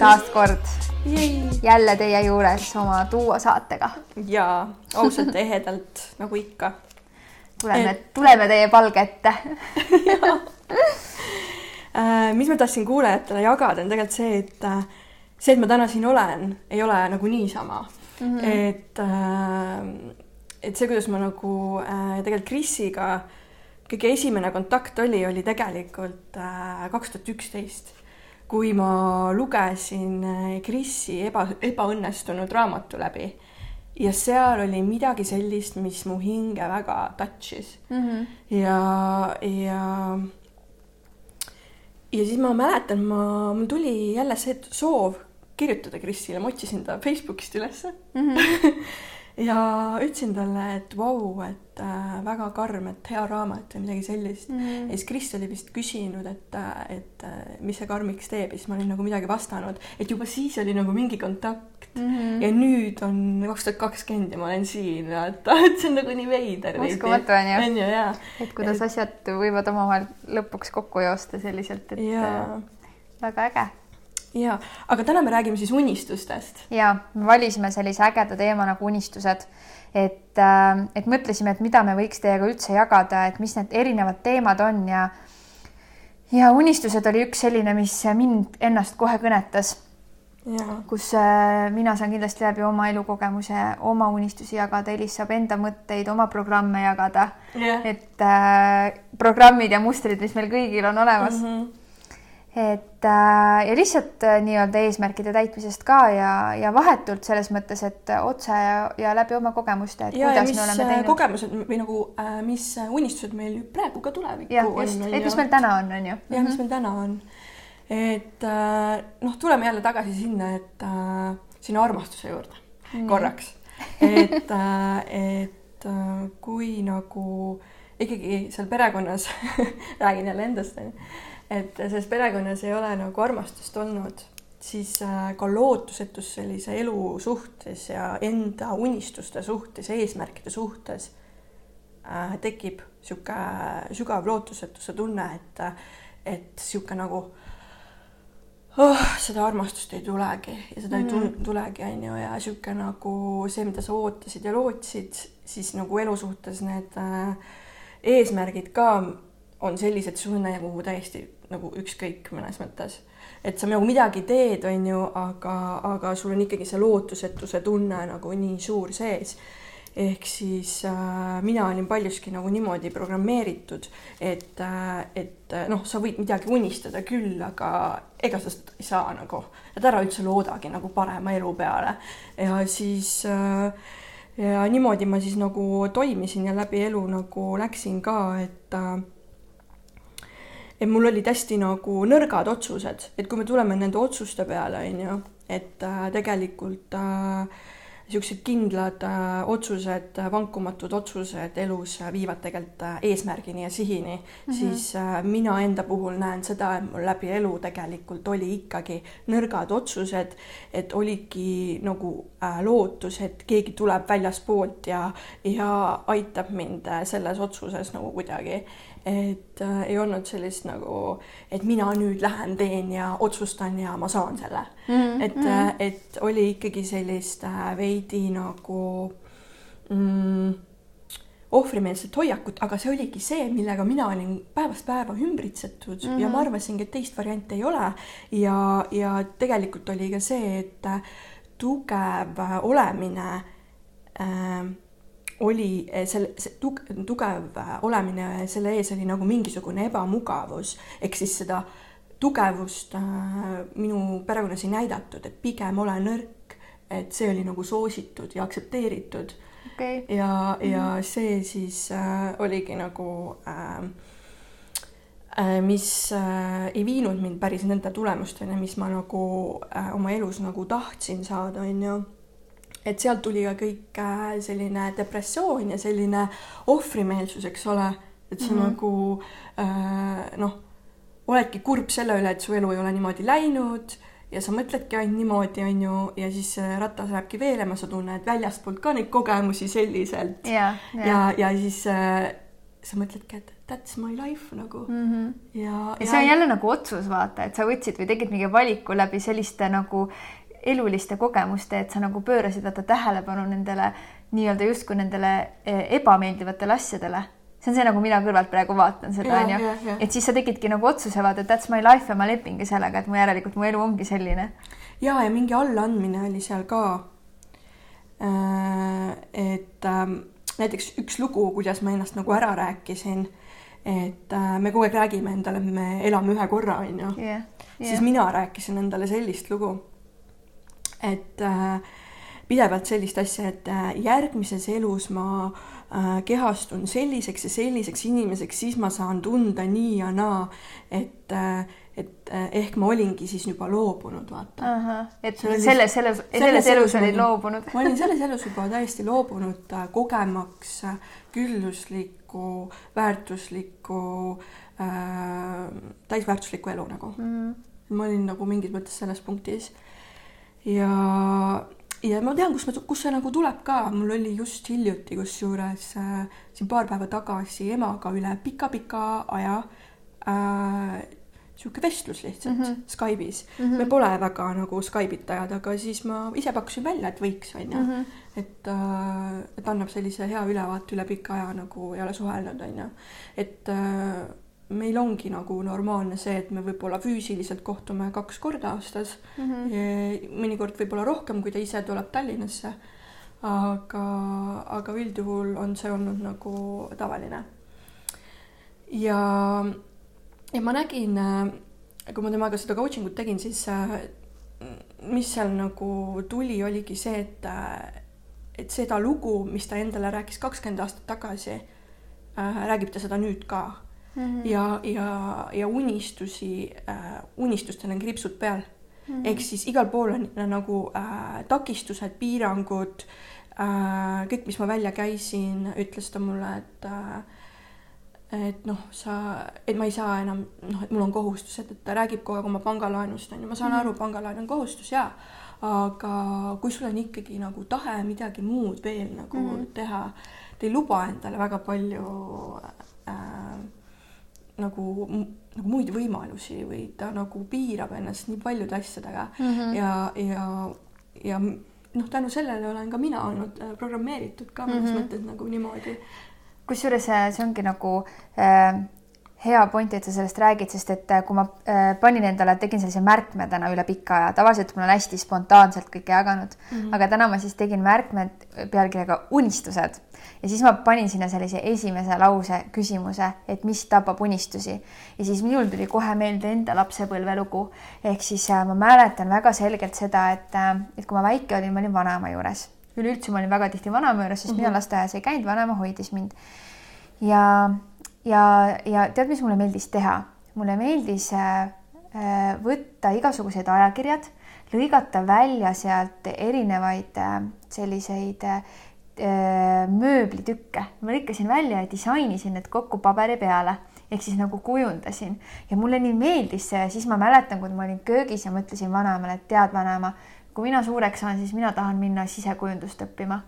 taas kord jälle teie juures oma duo saatega. ja ausalt ehedalt nagu ikka. tuleme et..., tuleme teie palge ette Äh, mis ma tahtsin kuulajatele jagada, on tegelikult see, et äh, see, et ma täna siin olen, ei ole nagu niisama mm. -hmm. et, äh, et see, kuidas ma nagu tegelikult Krisiga kõige esimene kontakt oli, oli tegelikult kaks tuhat üksteist, kui ma lugesin Krisi eba, ebaõnnestunud raamatu läbi ja seal oli midagi sellist, mis mu hinge väga touch'is mm. -hmm. ja, ja ja siis ma mäletan, ma, mul tuli jälle see soov kirjutada Krisile, ma otsisin ta Facebookist ülesse mm. -hmm. ja ütlesin talle, et vau wow,, et äh, väga karm, et hea raamat või midagi sellist mm. -hmm. ja siis Kris oli vist küsinud, et, äh, et äh, mis see karmiks teeb ja siis ma olin nagu midagi vastanud, et juba siis oli nagu mingi kontakt mm. -hmm. ja nüüd on kaks tuhat kakskümmend ja ma olen siin, vaata, et see on nagu nii veider. uskumatu on ju. on ju, jaa. et kuidas et... asjad võivad omavahel lõpuks kokku joosta selliselt, et ja. Äh, väga äge ja, aga täna me räägime siis unistustest. ja, me valisime sellise ägeda teema nagu unistused, et, äh, et mõtlesime, et mida me võiks teiega üldse jagada, et mis need erinevad teemad on ja ja unistused oli üks selline, mis mind ennast kohe kõnetas. kus äh, mina saan kindlasti läbi oma elukogemuse oma unistusi jagada, Elis saab enda mõtteid, oma programme jagada et äh, programmid ja mustrid, mis meil kõigil on olemas mm. -hmm et äh, ja lihtsalt äh, nii-öelda eesmärkide täitmisest ka ja, ja vahetult selles mõttes, et otse ja, ja läbi oma kogemuste, et ja, kuidas ja me oleme teinud. kogemused või nagu äh,, mis unistused meil praegu ka tulevikku ja, on. et mis meil täna on, on ju. jah, mis mhm. meil täna on. et äh, noh, tuleme jälle tagasi sinna, et äh, sinna armastuse juurde mm. korraks. et äh,, et äh, kui nagu ikkagi seal perekonnas räägin jälle endast, onju et selles perekonnas ei ole nagu armastust olnud, siis äh, ka lootusetus sellise elu suhtes ja enda unistuste suhtes, eesmärkide suhtes äh, tekib niisugune sügav lootusetuse tunne, et, et niisugune nagu oh, seda armastust ei tulegi ja seda mm. ei tun-, tulegi, on ju, ja niisugune nagu see, mida sa ootasid ja lootsid, siis nagu elu suhtes need äh, eesmärgid ka on sellised, sul on nagu täiesti nagu ükskõik mõnes mõttes. et sa nagu midagi teed, on ju, aga, aga sul on ikkagi see lootusetuse tunne nagu nii suur sees. ehk siis äh, mina olin paljuski nagu niimoodi programmeeritud, et äh,, et äh, noh, sa võid midagi unistada küll, aga ega sa seda ei saa nagu, et ära üldse loodagi nagu parema elu peale ja siis äh, ja niimoodi ma siis nagu toimisin ja läbi elu nagu läksin ka, et äh, et mul olid hästi nagu nõrgad otsused, et kui me tuleme nende otsuste peale, on ju, et äh, tegelikult äh, niisugused kindlad äh, otsused, vankumatud otsused elus viivad tegelikult äh, eesmärgini ja sihini mm, -hmm. siis äh, mina enda puhul näen seda, et mul läbi elu tegelikult oli ikkagi nõrgad otsused, et oligi nagu äh, lootus, et keegi tuleb väljaspoolt ja, ja aitab mind äh, selles otsuses nagu kuidagi et äh, ei olnud sellist nagu, et mina nüüd lähen, teen ja otsustan ja ma saan selle mm. -hmm. et äh,, et oli ikkagi sellist äh, veidi nagu mm, ohvrimeelset hoiakut, aga see oligi see, millega mina olin päevast päeva ümbritsetud mm -hmm. ja ma arvasingi, et teist varianti ei ole. ja, ja tegelikult oli ka see, et äh, tugev olemine äh, oli eh, selle, see tugev äh, olemine, selle ees oli nagu mingisugune ebamugavus, ehk siis seda tugevust äh, minu perekonnas ei näidatud, et pigem ole nõrk, et see oli nagu soositud ja aktsepteeritud. Okay.. ja, ja mhm. see siis äh, oligi nagu äh, mis äh, ei viinud mind päris nende tulemusteni, mis ma nagu äh, oma elus nagu tahtsin saada, onju et sealt tuli ka kõik äh, selline depressioon ja selline ohvrimeelsus, eks ole, et sa mm -hmm. nagu äh, noh, oledki kurb selle üle, et su elu ei ole niimoodi läinud ja sa mõtledki ainult niimoodi, on ju, ja siis ratas lähebki veelema, sa tunned väljastpoolt ka neid kogemusi selliselt. ja, ja, ja, ja siis äh, sa mõtledki, et that's my life nagu mm. -hmm. ja, ja see on jälle nagu otsus, vaata, et sa võtsid või tegid mingi valiku läbi selliste nagu eluliste kogemuste, et sa nagu pöörasid vaata tähelepanu nendele nii-öelda justkui nendele eh, ebameeldivatele asjadele see on see, nagu mina kõrvalt praegu vaatan seda, onju. et siis sa tegidki nagu otsuse, vaata, that's my life ja ma lepingi sellega, et mu järelikult mu elu ongi selline. ja, ja mingi allaandmine oli seal ka. Äh, et ähm, näiteks üks lugu, kuidas ma ennast nagu ära rääkisin, et äh, me kogu aeg räägime endale, et me elame ühe korra, onju. siis mina rääkisin endale sellist lugu, et äh, pidevalt sellist asja, et järgmises elus ma äh, Äh, kehastun selliseks ja selliseks inimeseks, siis ma saan tunda nii ja naa, et, äh, et äh, ehk ma olingi siis juba loobunud, vaata. et selles, selles, selles, selles elus olid loobunud ma olin selles elus juba täiesti loobunud, kogemaks külluslikku, väärtuslikku äh,, täisväärtuslikku elu nagu mm. -hmm. ma olin nagu mingis mõttes selles punktis ja ja ma tean, kus ma, kust see nagu tuleb ka, mul oli just hiljuti kusjuures äh, siin paar päeva tagasi emaga üle pika-pika aja äh, sihuke vestlus lihtsalt mm -hmm. Skype'is mm. -hmm. me pole väga nagu Skype'itajad, aga siis ma ise pakkusin välja, et võiks, onju mm. -hmm. et äh,, et annab sellise hea ülevaate üle pika aja nagu ei ole suhelnud, onju. et äh, meil ongi nagu normaalne see, et me võib-olla füüsiliselt kohtume kaks korda aastas mm. -hmm. mõnikord võib-olla rohkem, kui ta ise tuleb Tallinnasse. aga, aga üldjuhul on see olnud nagu tavaline. ja, ja ma nägin, kui ma temaga seda coaching ut tegin, siis mis seal nagu tuli, oligi see, et, et seda lugu, mis ta endale rääkis kakskümmend aastat tagasi äh,, räägib ta seda nüüd ka mm ja, ja, ja unistusi äh,, unistustel on kriipsud peal. Mm ehk siis igal pool on nagu äh, takistused, piirangud äh,. kõik, mis ma välja käisin, ütles ta mulle, et äh, et noh, sa, et ma ei saa enam noh, et mul on kohustused, et ta räägib kogu aeg oma pangalaenust on ju, ma saan mm aru, pangalaen on kohustus ja aga kui sul on ikkagi nagu tahe midagi muud veel nagu mm teha, te ei luba endale väga palju äh, nagu, nagu muid võimalusi või ta nagu piirab ennast nii paljude asjadega mm -hmm. ja, ja, ja noh, tänu sellele olen ka mina olnud äh, programmeeritud ka mõnes mm -hmm. mõttes nagu niimoodi. kusjuures äh, see ongi nagu äh, hea point, et sa sellest räägid, sest et äh, kui ma äh, panin endale, tegin sellise märkme täna üle pika aja, tavaliselt ma olen hästi spontaanselt kõike jaganud mm, -hmm. aga täna ma siis tegin märkmed pealkirjaga unistused ja siis ma panin sinna sellise esimese lause küsimuse, et mis tapab unistusi? Ja siis minul tuli kohe meelde enda lapsepõlvelugu ehk siis äh, ma mäletan väga selgelt seda, et, et kui ma väike olin, ma olin vanaema juures, üleüldse ma olin väga tihti vanaema juures, sest mm -hmm. mina lasteaias ei käinud, vanaema hoidis mind. Ja ja, ja tead, mis mulle meeldis teha? mulle meeldis äh, äh, võtta igasugused ajakirjad, lõigata välja sealt erinevaid äh, selliseid mööblitükke. ma lõikasin välja ja disainisin need kokku paberi peale ehk siis nagu kujundasin ja mulle nii meeldis see, siis ma mäletan, kui ma olin köögis ja mõtlesin vanaemale, et tead, vanaema, kui mina suureks saan, siis mina tahan minna sisekujundust õppima.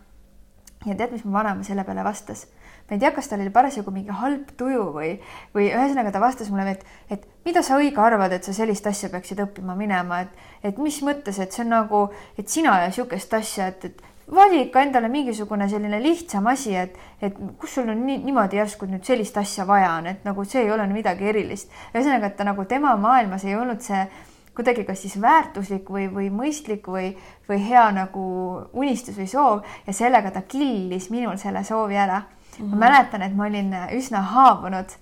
ja tead, mis mu vanaema selle peale vastas? Ma ei tea, kas tal oli parasjagu mingi halb tuju või, või ühesõnaga ta vastas mulle, et, et mida sa õige arvad, et sa sellist asja peaksid õppima minema, et, et mis mõttes, et see on nagu, et sina ja sihukest asja, et, et vali ikka endale mingisugune selline lihtsam asi, et, et kus sul on nii, niimoodi järsku nüüd sellist asja vaja on, et nagu see ei ole midagi erilist. ühesõnaga, et ta nagu tema maailmas ei olnud see kuidagi kas siis väärtuslik või, või mõistlik või, või hea nagu unistus või soov ja sellega ta killis minul selle soovi ära mm. -hmm. ma mäletan, et ma olin üsna haavunud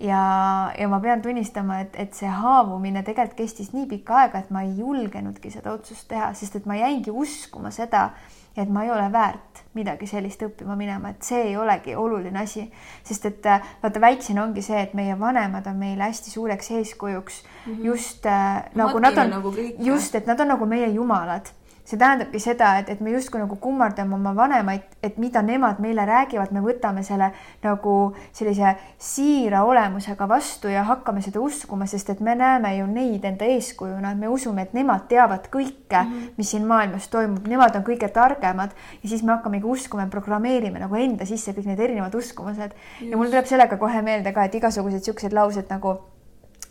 ja, ja ma pean tunnistama, et, et see haavumine tegelikult kestis nii pikka aega, et ma ei julgenudki seda otsust teha, sest et ma jäingi uskuma seda, et ma ei ole väärt midagi sellist õppima minema, et see ei olegi oluline asi, sest et vaata, väiksena ongi see, et meie vanemad on meile hästi suureks eeskujuks mm -hmm. just äh, nagu nad on nagu, just, et nad on nagu meie jumalad see tähendabki seda, et, et me justkui nagu kummardame oma vanemaid, et mida nemad meile räägivad, me võtame selle nagu sellise siira olemusega vastu ja hakkame seda uskuma, sest et me näeme ju neid enda eeskujuna, me usume, et nemad teavad kõike mm, -hmm. mis siin maailmas toimub, nemad on kõige targemad ja siis me hakkamegi uskuma, programmeerime nagu enda sisse kõik need erinevad uskumused. ja mul tuleb sellega kohe meelde ka, et igasugused siuksed laused nagu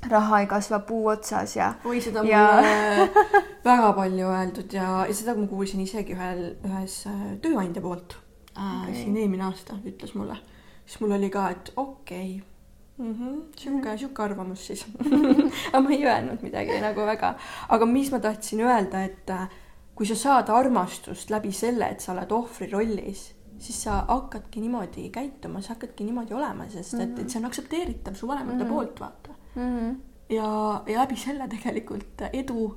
raha ei kasva puu otsas ja. oi, seda on ja... mulle väga palju öeldud ja, ja seda ma kuulsin isegi ühel, ühes äh, tööandja poolt äh, okay. siin eelmine aasta ütles mulle, siis mul oli ka, et okei okay. mm -hmm, sihuke, sihuke arvamus siis aga ma ei öelnud midagi nagu väga, aga mis ma tahtsin öelda, et äh, kui sa saad armastust läbi selle, et sa oled ohvri rollis siis sa hakkadki niimoodi käituma, sa hakkadki niimoodi olema, sest et, et see on aktsepteeritav su vanemate mm -hmm. poolt, vaata mm. -hmm. ja, ja läbi selle tegelikult edu,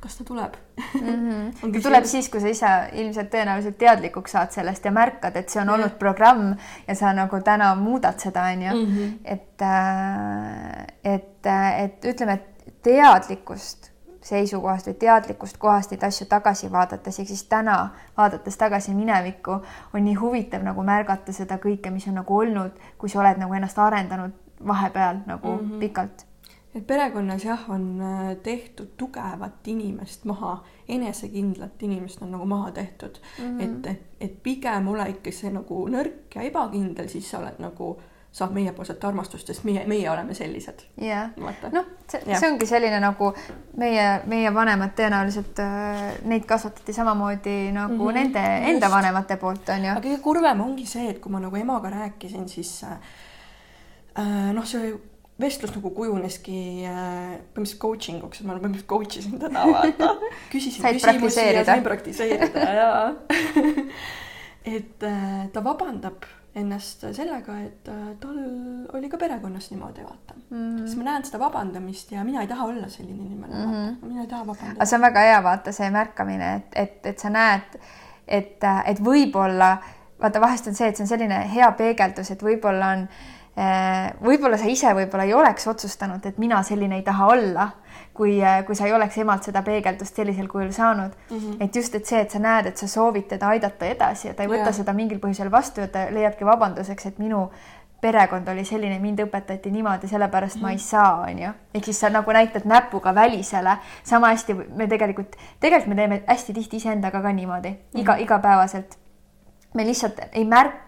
kas ta tuleb mm? -hmm. ta tuleb siis, kui sa ise ilmselt tõenäoliselt teadlikuks saad sellest ja märkad, et see on olnud programm ja sa nagu täna muudad seda, onju. Mhm. et, äh, et, äh, et ütleme, et teadlikkust seisukohast või teadlikust kohast neid asju tagasi vaadates, ehk siis täna vaadates tagasi minevikku, on nii huvitav nagu märgata seda kõike, mis on nagu olnud, kui sa oled nagu ennast arendanud vahepeal nagu mm -hmm. pikalt. et perekonnas jah, on äh, tehtud tugevat inimest maha, enesekindlat inimest on nagu maha tehtud mm, -hmm. et, et, et pigem ole ikka see nagu nõrk ja ebakindel, siis sa oled nagu saab meiepoolset armastust, sest meie, meie oleme sellised. jah, noh, see, see ongi selline nagu meie, meie vanemad tõenäoliselt äh, neid kasvatati samamoodi nagu mm -hmm, nende just. enda vanemate poolt onju. aga kõige kurvem ongi see, et kui ma nagu emaga rääkisin, siis Äh, noh, see vestlus nagu kujuneski äh, põhimõtteliselt coaching uks, et ma põhimõtteliselt coach isin teda, vaata. küsisin küsimusi ja sain praktiseerida ja et äh, ta vabandab ennast sellega, et tal oli ka perekonnas niimoodi, vaata mm. -hmm. siis ma näen seda vabandamist ja mina ei taha olla selline inimene mm, -hmm. mina ei taha vabandada. aga see on väga hea, vaata see märkamine, et, et, et sa näed, et, et võib-olla, vaata, vahest on see, et see on selline hea peegeldus, et võib-olla on äh, Äh, võib-olla sa ise võib-olla ei oleks otsustanud, et mina selline ei taha olla, kui, äh, kui sa ei oleks emalt seda peegeldust sellisel kujul saanud mm. -hmm. et just, et see, et sa näed, et sa soovid teda aidata edasi ja ta ei võta yeah. seda mingil põhjusel vastu ja ta leiabki vabanduseks, et minu perekond oli selline, mind õpetati niimoodi, sellepärast mm -hmm. ma ei mhm. saa, onju. ehk siis sa nagu näitad näpuga välisele, sama hästi me tegelikult, tegelikult me teeme hästi tihti iseendaga ka niimoodi mm, -hmm. iga, mhm. igapäevaselt me lihtsalt ei märka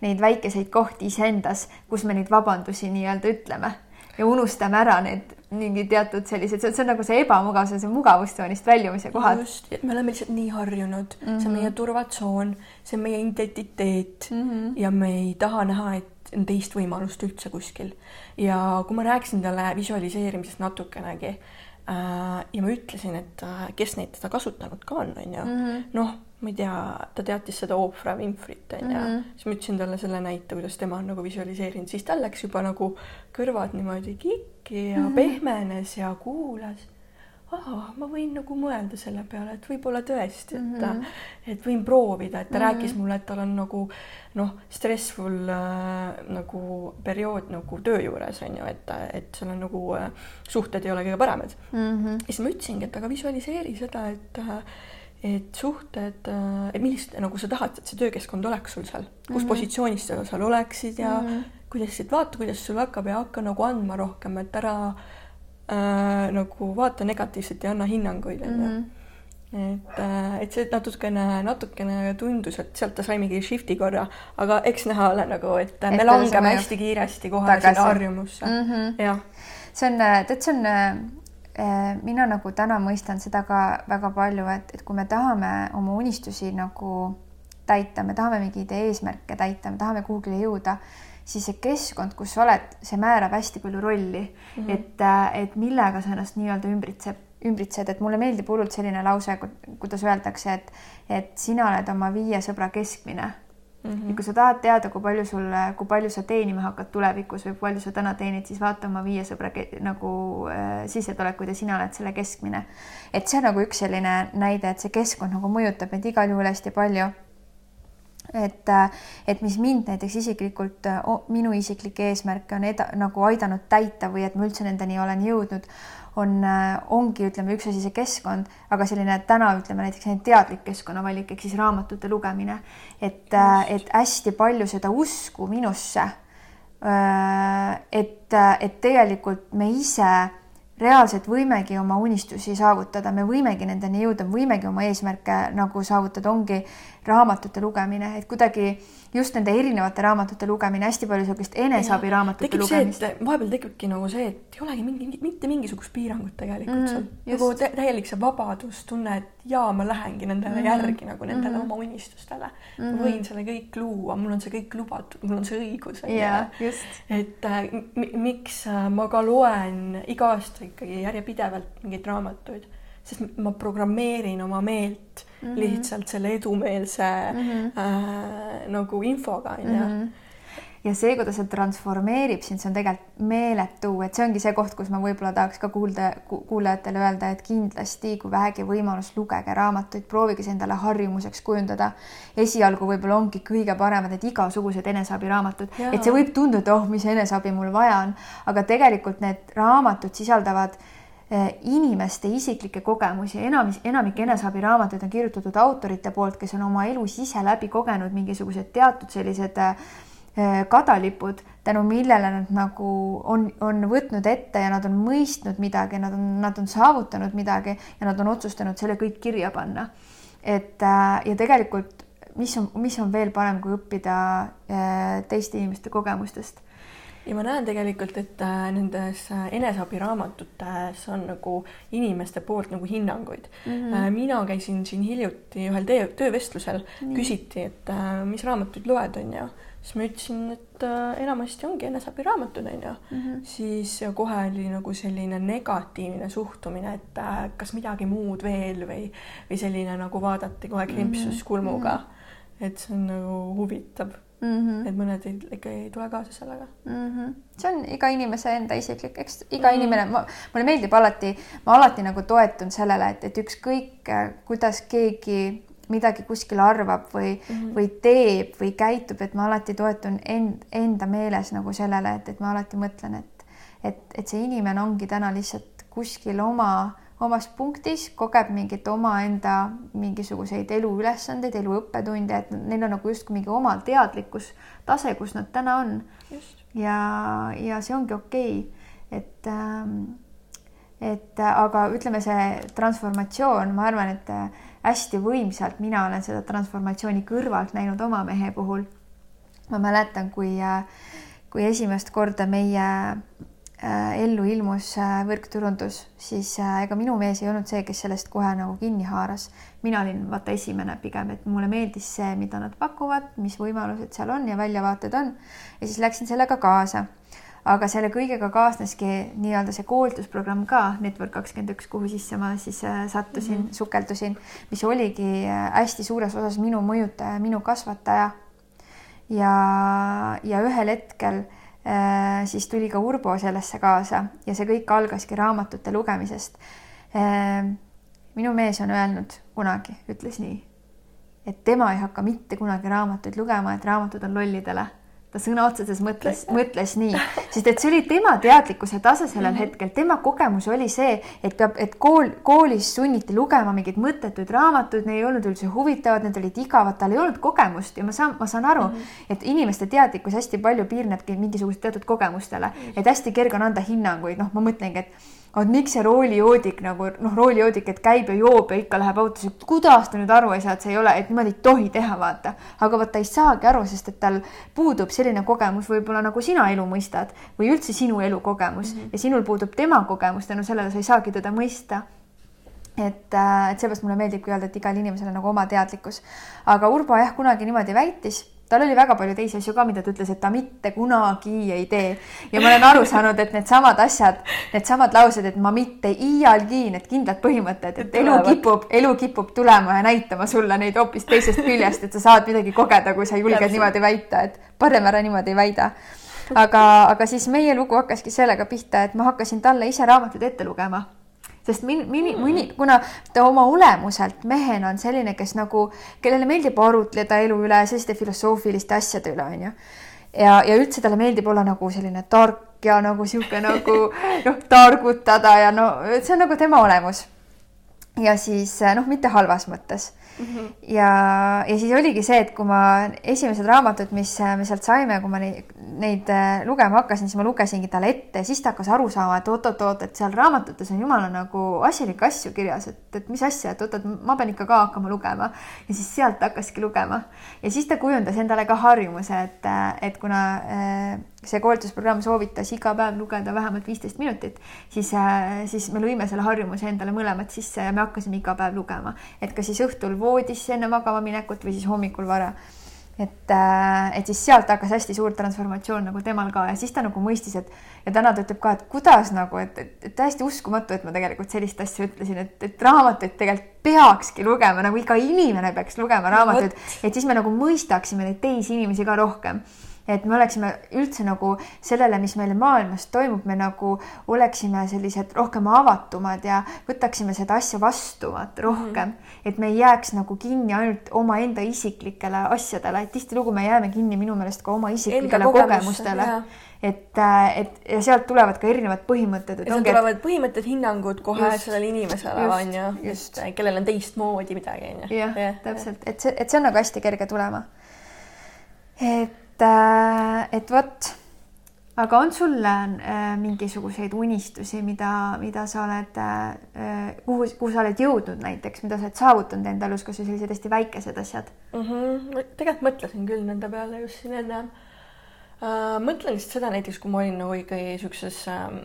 neid väikeseid kohti iseendas, kus me neid vabandusi nii-öelda ütleme ja unustame ära need mingi teatud sellised, see on nagu see ebamugav, see on see mugavustsoonist väljumise kohad. just, et me oleme lihtsalt nii harjunud mm, -hmm. see on meie mhm. turvatsoon, see on meie identiteet mm -hmm. ja me ei taha näha, et on teist võimalust üldse kuskil. ja kui ma rääkisin talle visualiseerimisest natukenegi äh, ja ma ütlesin, et äh, kes neid teda kasutanud ka on, on ju, mhm. noh ma ei tea, ta teatis seda Oprah Winfrey't onju mm, -hmm. siis ma ütlesin talle selle näite, kuidas tema on nagu visualiseerinud, siis tal läks juba nagu kõrvad niimoodi kikki ja mm -hmm. pehmenes ja kuulas. aa, ma võin nagu mõelda selle peale, et võib-olla tõesti, et mm, -hmm. et võin proovida, et ta mm -hmm. rääkis mulle, et tal on nagu noh, stressful äh, nagu periood nagu töö juures on ju, et, et seal on nagu äh, suhted ei ole kõige paremad mm. -hmm. siis ma ütlesingi, et aga visualiseeri seda, et äh, et suhted, äh, et millist nagu sa tahad, et see töökeskkond oleks sul seal, kus mm -hmm. positsioonis sa seal oleksid ja mm -hmm. kuidas, et vaata, kuidas sul hakkab ja hakka nagu andma rohkem, et ära äh, nagu vaata negatiivselt ja anna hinnanguid onju mm. -hmm et, äh, et see natukene, natukene tundus, et sealt ta sai mingi shift'i korra, aga eks näha ole nagu, et me et langeme hästi kiiresti kohe sinna harjumusse mm. -hmm. jah. see on, tead, see on Äh, mina nagu täna mõistan seda ka väga palju, et, et kui me tahame oma unistusi nagu täita, me tahame mingeid eesmärke täita, me tahame kuhugile jõuda, siis see keskkond, kus sa oled, see määrab hästi palju rolli. Mm, -hmm. et, äh, et millega sa ennast nii-öelda ümbritseb, ümbritsed, et mulle meeldib hullult selline lause, kuidas öeldakse, et, et sina oled oma viie sõbra keskmine Mm -hmm. ja kui sa tahad teada, kui palju sul, kui palju sa teenima hakkad tulevikus või palju sa täna teenid, siis vaata oma viie sõbra nagu äh, sissetulekuid ja sina oled selle keskmine. et see on nagu üks selline näide, et see keskkond nagu mõjutab meid igal juhul hästi palju. et, äh, et mis mind näiteks isiklikult, minu isiklikke eesmärke on eda, nagu aidanud täita või et ma üldse nendeni olen jõudnud, on, ongi, ütleme, üks asi see keskkond, aga selline täna ütleme näiteks teadlik keskkonnavalik ehk siis raamatute lugemine, et, et hästi palju seda usku minusse. et, et tegelikult me ise reaalselt võimegi oma unistusi saavutada, me võimegi nendeni jõuda, võimegi oma eesmärke nagu saavutada, ongi raamatute lugemine, et kuidagi just nende erinevate raamatute lugemine, hästi palju niisugust eneseabiraamatute lugemist. vahepeal tekibki nagu see, et ei olegi mingi, mitte mingisugust piirangut tegelikult mm, sul. nagu täielik see vabadustunne, et jaa, ma lähengi nendele mm -hmm. järgi nagu nendele mm -hmm. oma unistustele mm. -hmm. ma võin selle kõik luua, mul on see kõik lubatud, mul on see õigus. jaa, just. et äh, miks äh, ma ka loen iga aasta ikkagi järjepidevalt mingeid raamatuid, sest ma programmeerin oma meelt mm -hmm. lihtsalt selle edumeelse mm -hmm. äh, nagu infoga onju mm -hmm ja see, kuidas see transformeerib sind, see on tegelikult meeletu, et see ongi see koht, kus ma võib-olla tahaks ka kuulda, kuulajatele öelda, et kindlasti, kui vähegi võimalus, lugege raamatuid, proovige see endale harjumuseks kujundada. esialgu võib-olla ongi kõige paremad need igasugused eneseabiraamatud, et see võib tunduda, oh, mis eneseabi mul vaja on, aga tegelikult need raamatud sisaldavad inimeste isiklikke kogemusi, enam, enamik eneseabiraamatuid on kirjutatud autorite poolt, kes on oma elus ise läbi kogenud mingisugused teatud sellised Äh, kadalipud, tänu millele nad nagu on, on võtnud ette ja nad on mõistnud midagi, nad on, nad on saavutanud midagi ja nad on otsustanud selle kõik kirja panna. et äh, ja tegelikult, mis on, mis on veel parem, kui õppida teiste inimeste kogemustest ja ma näen tegelikult, et nendes eneseabiraamatutes on nagu inimeste poolt nagu hinnanguid mm. -hmm. mina käisin siin hiljuti ühel töö, töövestlusel mm, küsiti, et mis raamatuid loed, onju siis ma ütlesin, et äh, enamasti ongi eneseabiraamatud, onju mm. -hmm. siis kohe oli nagu selline negatiivne suhtumine, et äh, kas midagi muud veel või, või selline nagu vaadati kohe krimpsus -hmm. kulmuga mm. -hmm. et see on nagu huvitav mm. -hmm. et mõned ei, ikka ei tule kaasa sellega mm. -hmm. see on iga inimese enda isiklik, eks iga mm -hmm. inimene, ma, mulle meeldib alati, ma alati nagu toetun sellele, et, et ükskõik, äh, kuidas keegi midagi kuskil arvab või mm, -hmm. või teeb või käitub, et ma alati toetun end, enda meeles nagu sellele, et, et ma alati mõtlen, et, et, et see inimene ongi täna lihtsalt kuskil oma, omas punktis, kogeb mingit omaenda mingisuguseid eluülesandeid, elu õppetunde, et neil on nagu justkui mingi oma teadlikkustase, kus nad täna on. ja, ja see ongi okei okay., et ähm, et aga ütleme, see transformatsioon, ma arvan, et hästi võimsalt, mina olen seda transformatsiooni kõrvalt näinud oma mehe puhul. ma mäletan, kui, kui esimest korda meie äh, ellu ilmus äh, võrkturundus, siis äh, ega minu mees ei olnud see, kes sellest kohe nagu kinni haaras. mina olin vaata esimene pigem, et mulle meeldis see, mida nad pakuvad, mis võimalused seal on ja väljavaated on ja siis läksin sellega kaasa aga selle kõigega kaasneski nii-öelda see koolitusprogramm ka, Network kakskümmend üks, kuhu sisse ma siis äh, sattusin mm, -hmm. sukeldusin, mis oligi äh, hästi suures osas minu mõjutaja, minu kasvataja. ja, ja ühel hetkel äh, siis tuli ka Urbo sellesse kaasa ja see kõik algaski raamatute lugemisest äh,. minu mees on öelnud kunagi, ütles nii, et tema ei hakka mitte kunagi raamatuid lugema, et raamatud on lollidele ta sõna otseses mõttes mõtles nii, sest et see oli tema teadlikkuse tase sellel mm -hmm. hetkel, tema kogemus oli see, et peab, et kool, koolis sunniti lugema mingeid mõttetuid raamatuid, need ei olnud üldse huvitavad, need olid igavad, tal ei olnud kogemust. Ja ma saan, ma saan aru mm, -hmm. et inimeste teadlikkus hästi palju piirnebki mingisugust teatud kogemustele, et hästi kerge on anda hinnanguid, noh, ma mõtlengi, et vot miks see roolijoodik nagu noh, roolijoodik, et käib ja joob ja ikka läheb autosse, kuidas ta nüüd aru ei saa, et see ei ole, et niimoodi ei tohi teha, vaata. aga vot ta ei saagi aru, sest et tal puudub selline kogemus võib-olla nagu sina elu mõistad või üldse sinu elukogemus mm -hmm. ja sinul puudub tema kogemus, tänu sellele sa ei saagi teda mõista et, äh, et seepärast mulle meeldibki öelda, et igal inimesel on nagu oma teadlikkus. aga Urbo jah, kunagi niimoodi väitis tal oli väga palju teisi asju ka, mida ta ütles, et ta mitte kunagi ei tee. ja ma olen aru saanud, et needsamad asjad, needsamad laused, et ma mitte iialgi, need kindlad põhimõtted, et elu kipub, elu kipub tulema ja näitama sulle neid hoopis teisest küljest, et sa saad midagi kogeda, kui sa julged niimoodi väita, et parem ära niimoodi ei väida. Aga, aga siis meie lugu hakkaski sellega pihta, et ma hakkasin talle ise raamatuid ette lugema sest min-, mini-, mõni, kuna ta oma olemuselt mehena on selline, kes nagu, kellele meeldib arutleda elu üle, selliste filosoofiliste asjade üle, onju. ja, ja üldse talle meeldib olla nagu selline tark ja nagu sihuke nagu noh, targutada ja no see on nagu tema olemus. ja siis noh, mitte halvas mõttes mm. -hmm. ja, ja siis oligi see, et kui ma esimesed raamatud, mis me sealt saime, kui ma neid, neid äh, lugema hakkasin, siis ma lugesingi talle ette siis ta hakkas aru saama, et oot-oot-oot, et seal raamatutes on jumala nagu asjalikke asju kirjas, et, et mis asja, et oot-oot, ma pean ikka ka hakkama lugema. ja siis sealt hakkaski lugema ja siis ta kujundas endale ka harjumuse, et, et kuna äh, see koolitusprogramm soovitas iga päev lugeda vähemalt viisteist minutit, siis, äh, siis me lõime selle harjumuse endale mõlemad sisse ja me hakkasime iga päev lugema, et kas siis õhtul voodis enne magama minekut või siis hommikul vara. Et, äh, et siis sealt hakkas hästi suur transformatsioon nagu temal ka ja siis ta nagu mõistis, et ja täna ta ütleb ka, et kuidas nagu, et, et, et täiesti uskumatu, et ma tegelikult sellist asja ütlesin, et, et raamatuid tegelikult peakski lugema, nagu iga inimene peaks lugema raamatuid, et siis me nagu mõistaksime neid teisi inimesi ka rohkem. Et me oleksime üldse nagu sellele, mis meil maailmas toimub, me nagu oleksime sellised rohkem avatumad ja võtaksime seda asja vastu vaata rohkem. Mm, -hmm. Et me ei jääks nagu kinni ainult omaenda isiklikele asjadele, et tihtilugu me jääme kinni minu meelest ka oma isiklikele kogemustele et, äh, et ja sealt tulevad ka erinevad põhimõtted. ja sealt tulevad põhimõtted, hinnangud kohe just, sellele inimesele on ju, just, kellel on teistmoodi midagi on ju. jah, täpselt, et see, et see on nagu hästi kerge tulema. et et, äh, et vot, aga on sul äh, mingisuguseid unistusi, mida, mida sa oled, äh, kuhu, kuhu sa oled jõudnud näiteks, mida sa oled saavutanud enda elus, kas või sellised hästi väikesed asjad mm? -hmm. tegelikult mõtlesin küll nende peale just siin enne uh,. mõtlen lihtsalt seda näiteks, kui ma olin nagu ikkagi siukses um,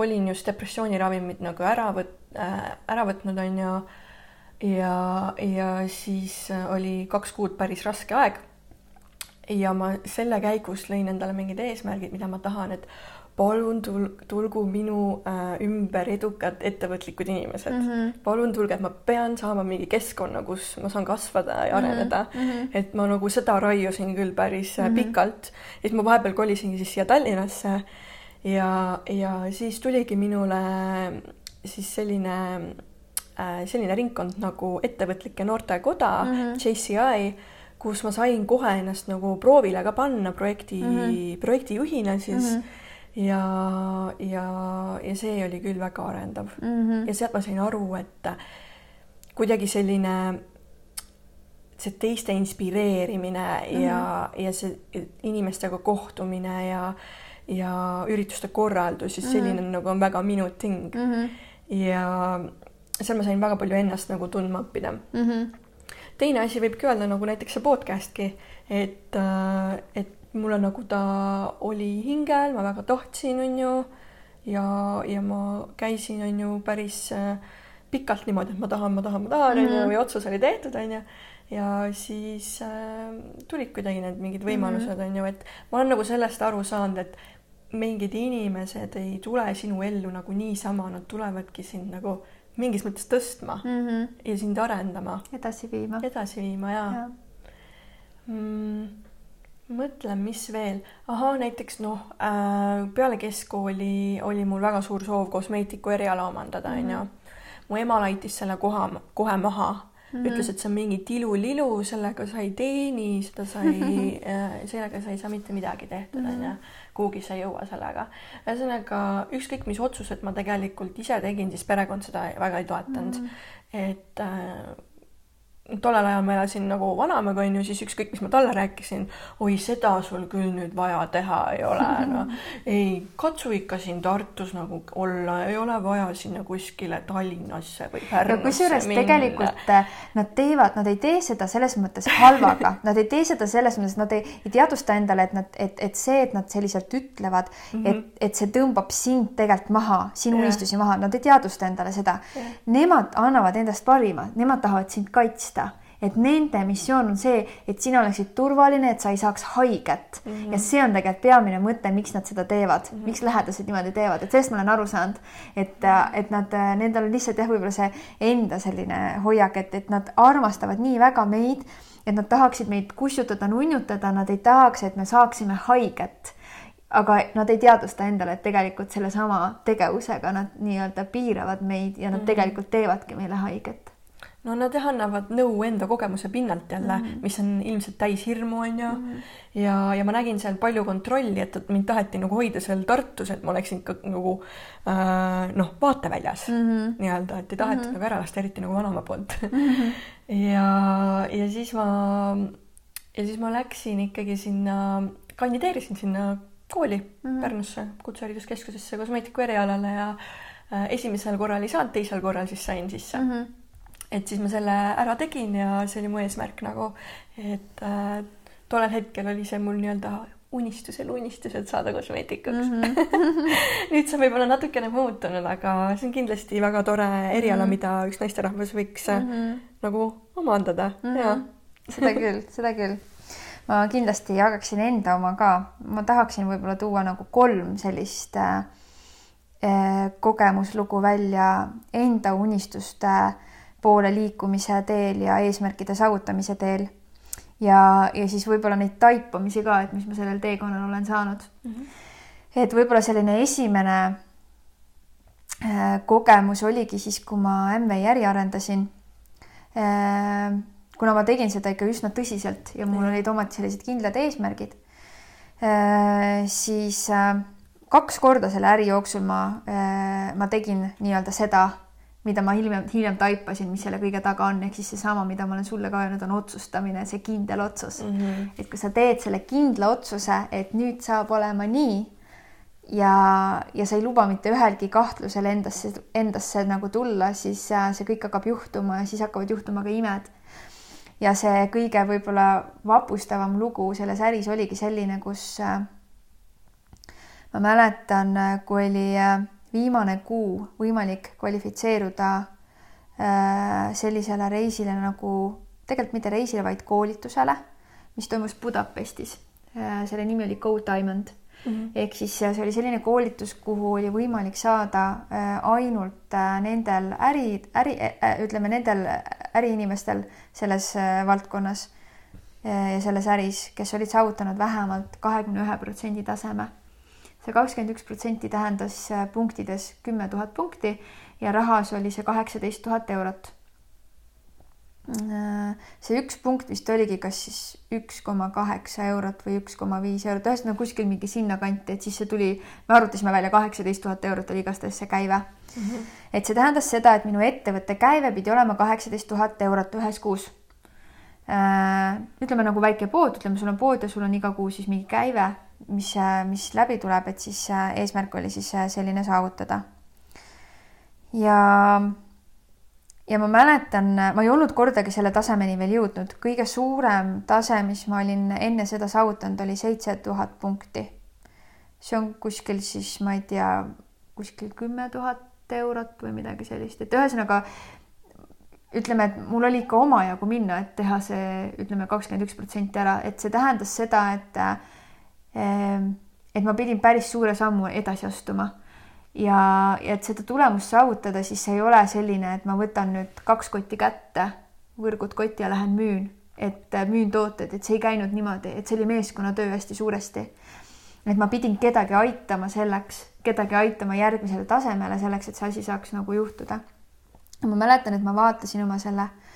olin just depressiooniravimid nagu ära võt- äh,, ära võtnud, on ju. ja, ja siis oli kaks kuud päris raske aeg ja ma selle käigus lõin endale mingid eesmärgid, mida ma tahan, et palun tul-, tulgu minu äh, ümber edukad ettevõtlikud inimesed mm. -hmm. palun tulge, et ma pean saama mingi keskkonna, kus ma saan kasvada ja mhm. areneda mm. -hmm. et ma nagu seda raiusin küll päris mm -hmm. pikalt. et ma vahepeal kolisingi siis siia Tallinnasse ja, ja siis tuligi minule siis selline äh,, selline ringkond nagu Ettevõtlike Noortekoda mm, -hmm. JCI kus ma sain kohe ennast nagu proovile ka panna projekti mm, -hmm. projektijuhina siis mm. -hmm ja, ja, ja see oli küll väga arendav mm. -hmm. ja sealt ma sain aru, et kuidagi selline see teiste inspireerimine mm -hmm. ja, ja see inimestega kohtumine ja, ja ürituste korraldus, siis selline mm -hmm. nagu on väga minu ting mm. -hmm. ja seal ma sain väga palju ennast nagu tundma õppida mm. -hmm teine asi võibki öelda nagu näiteks see podcast'ki, et, äh, et mulle nagu ta oli hingel, ma väga tahtsin, on ju, ja, ja ma käisin, on ju, päris äh, pikalt niimoodi, et ma tahan, ma tahan, ma tahan, on ju, mhm. ja otsus oli tehtud, on ju ja siis äh, tulid kuidagi need mingid võimalused, mhm. on ju, et ma olen nagu sellest aru saanud, et mingid inimesed ei tule sinu ellu nagu niisama, nad tulevadki sind nagu mingis mõttes tõstma mm -hmm. ja sind arendama. edasi viima. edasi viima ja, ja.. Mm, mõtlen, mis veel, ahah, näiteks noh äh,, peale keskkooli oli mul väga suur soov kosmeetiku eriala omandada, onju. Mhm. mu ema laitis selle koha, kohe maha Mm -hmm. ütles, et see on mingi tilulilu, sellega sa ei teeni, seda sa ei äh,, sellega sa ei saa mitte midagi tehtud, onju. Mhm kuhugi sa ei jõua sellega. ühesõnaga ükskõik, mis otsused ma tegelikult ise tegin, siis perekond seda väga ei toetanud mm. -hmm. et äh, tollel ajal ma elasin nagu vanaemaga onju, siis ükskõik, mis ma talle rääkisin, oi, seda sul küll nüüd vaja teha ei ole, noh. ei, katsu ikka siin Tartus nagu olla, ei ole vaja sinna kuskile Tallinnasse või Pärnusse kusjuures tegelikult äh, nad teevad, nad ei tee seda selles mõttes halvaga, nad ei tee seda selles mõttes, nad ei, ei teadvusta endale, et nad, et, et see, et nad selliselt ütlevad mm, -hmm. et, et see tõmbab sind tegelikult maha, sinu unistusi maha, nad ei teadvusta endale seda. Nemad annavad endast parima, nemad tahavad sind kaitsta et nende missioon on see, et sina oleksid turvaline, et sa ei saaks haiget mm. -hmm. ja see on tegelikult peamine mõte, miks nad seda teevad mm, -hmm. miks lähedased niimoodi teevad, et sellest ma olen aru saanud, et, et nad, nendel on lihtsalt jah, võib-olla see enda selline hoiak, et, et nad armastavad nii väga meid, et nad tahaksid meid kussutada, nunnutada, nad ei tahaks, et me saaksime haiget aga nad ei teadvusta endale, et tegelikult sellesama tegevusega nad nii-öelda piiravad meid ja nad mm -hmm. tegelikult teevadki meile haiget no nad jah annavad nõu enda kogemuse pinnalt jälle mm, -hmm. mis on ilmselt täis hirmu, on ju mm. -hmm. ja, ja ma nägin seal palju kontrolli, et, et mind taheti nagu hoida seal Tartus, et ma oleksin ikka nagu äh, noh, vaateväljas mm -hmm. nii-öelda, et ei tahetud mm -hmm. nagu ära lasta, eriti nagu vanaema poolt mm. -hmm. ja, ja siis ma, ja siis ma läksin ikkagi sinna, kandideerisin sinna kooli mm -hmm. Pärnusse, Kutsehariduskeskusesse kosmeetiku erialale ja äh, esimesel korral ei saanud, teisel korral siis sain sisse mm. -hmm et siis ma selle ära tegin ja see oli mu eesmärk nagu, et äh, tollel hetkel oli see mul nii-öelda unistusel unistus, et saada kosmeetikuks mm. -hmm. nüüd see on võib-olla natukene muutunud, aga see on kindlasti väga tore eriala mm, -hmm. mida üks naisterahvas võiks mm -hmm. nagu omandada mm, -hmm. seda küll, seda küll. ma kindlasti jagaksin enda oma ka, ma tahaksin võib-olla tuua nagu kolm sellist äh, äh kogemuslugu välja enda unistuste äh, poole liikumise teel ja eesmärkide saavutamise teel. ja, ja siis võib-olla neid taipamisi ka, et mis ma sellel teekonnal olen saanud mm. -hmm. et võib-olla selline esimene äh, kogemus oligi siis, kui ma MV äri arendasin äh,. kuna ma tegin seda ikka üsna tõsiselt ja mul olid omad sellised kindlad eesmärgid äh,, siis kaks korda selle äri jooksul ma ma tegin nii-öelda seda mida ma hiljem, hiljem taipasin, mis selle kõige taga on, ehk siis seesama, mida ma olen sulle ka öelnud, on otsustamine, see kindel otsus mm. -hmm. et kui sa teed selle kindla otsuse, et nüüd saab olema nii ja, ja sa ei luba mitte ühelgi kahtlusel endasse, endasse nagu tulla, siis see kõik hakkab juhtuma ja siis hakkavad juhtuma ka imed. ja see kõige võib-olla vapustavam lugu selles äris oligi selline, kus äh, ma mäletan, kui oli äh, viimane kuu võimalik kvalifitseeruda äh, sellisele reisile nagu, tegelikult mitte reisile, vaid koolitusele, mis toimus Budapestis. Äh, selle nimi oli Go Diamond mm -hmm. ehk siis see oli selline koolitus, kuhu oli võimalik saada äh, ainult nendel äri, äri, ütleme nendel äriinimestel selles valdkonnas ja selles äris, kes olid saavutanud vähemalt kahekümne ühe protsendi taseme see kakskümmend üks protsenti tähendas äh, punktides kümme tuhat punkti ja rahas oli see kaheksateist tuhat eurot. Äh, see üks punkt vist oligi kas siis üks koma kaheksa eurot või üks koma viis eurot, ühesõnaga kuskil mingi sinnakanti, et siis see tuli, me arvutasime välja kaheksateist tuhat eurot oli igastahes see käive mm. -hmm. et see tähendas seda, et minu ettevõtte käive pidi olema kaheksateist tuhat eurot ühes kuus äh, ütleme nagu väike pood, ütleme, sul on pood ja sul on iga kuu siis mingi käive mis, mis läbi tuleb, et siis äh, eesmärk oli siis äh, selline saavutada. ja, ja ma mäletan, ma ei olnud kordagi selle tasemeni veel jõudnud, kõige suurem tase, mis ma olin enne seda saavutanud, oli seitse tuhat punkti. see on kuskil siis, ma ei tea, kuskil kümme tuhat eurot või midagi sellist, et ühesõnaga ütleme, et mul oli ikka omajagu minna, et teha see, ütleme, kakskümmend üks protsenti ära, et see tähendas seda, et äh, et ma pidin päris suure sammu edasi astuma. ja, ja et seda tulemust saavutada, siis see ei ole selline, et ma võtan nüüd kaks kotti kätte, võrgud kotti ja lähen müün, et äh, müün tooteid, et see ei käinud niimoodi, et see oli meeskonnatöö hästi suuresti. et ma pidin kedagi aitama selleks, kedagi aitama järgmisele tasemele selleks, et see asi saaks nagu juhtuda. ma mäletan, et ma vaatasin oma selle Äh,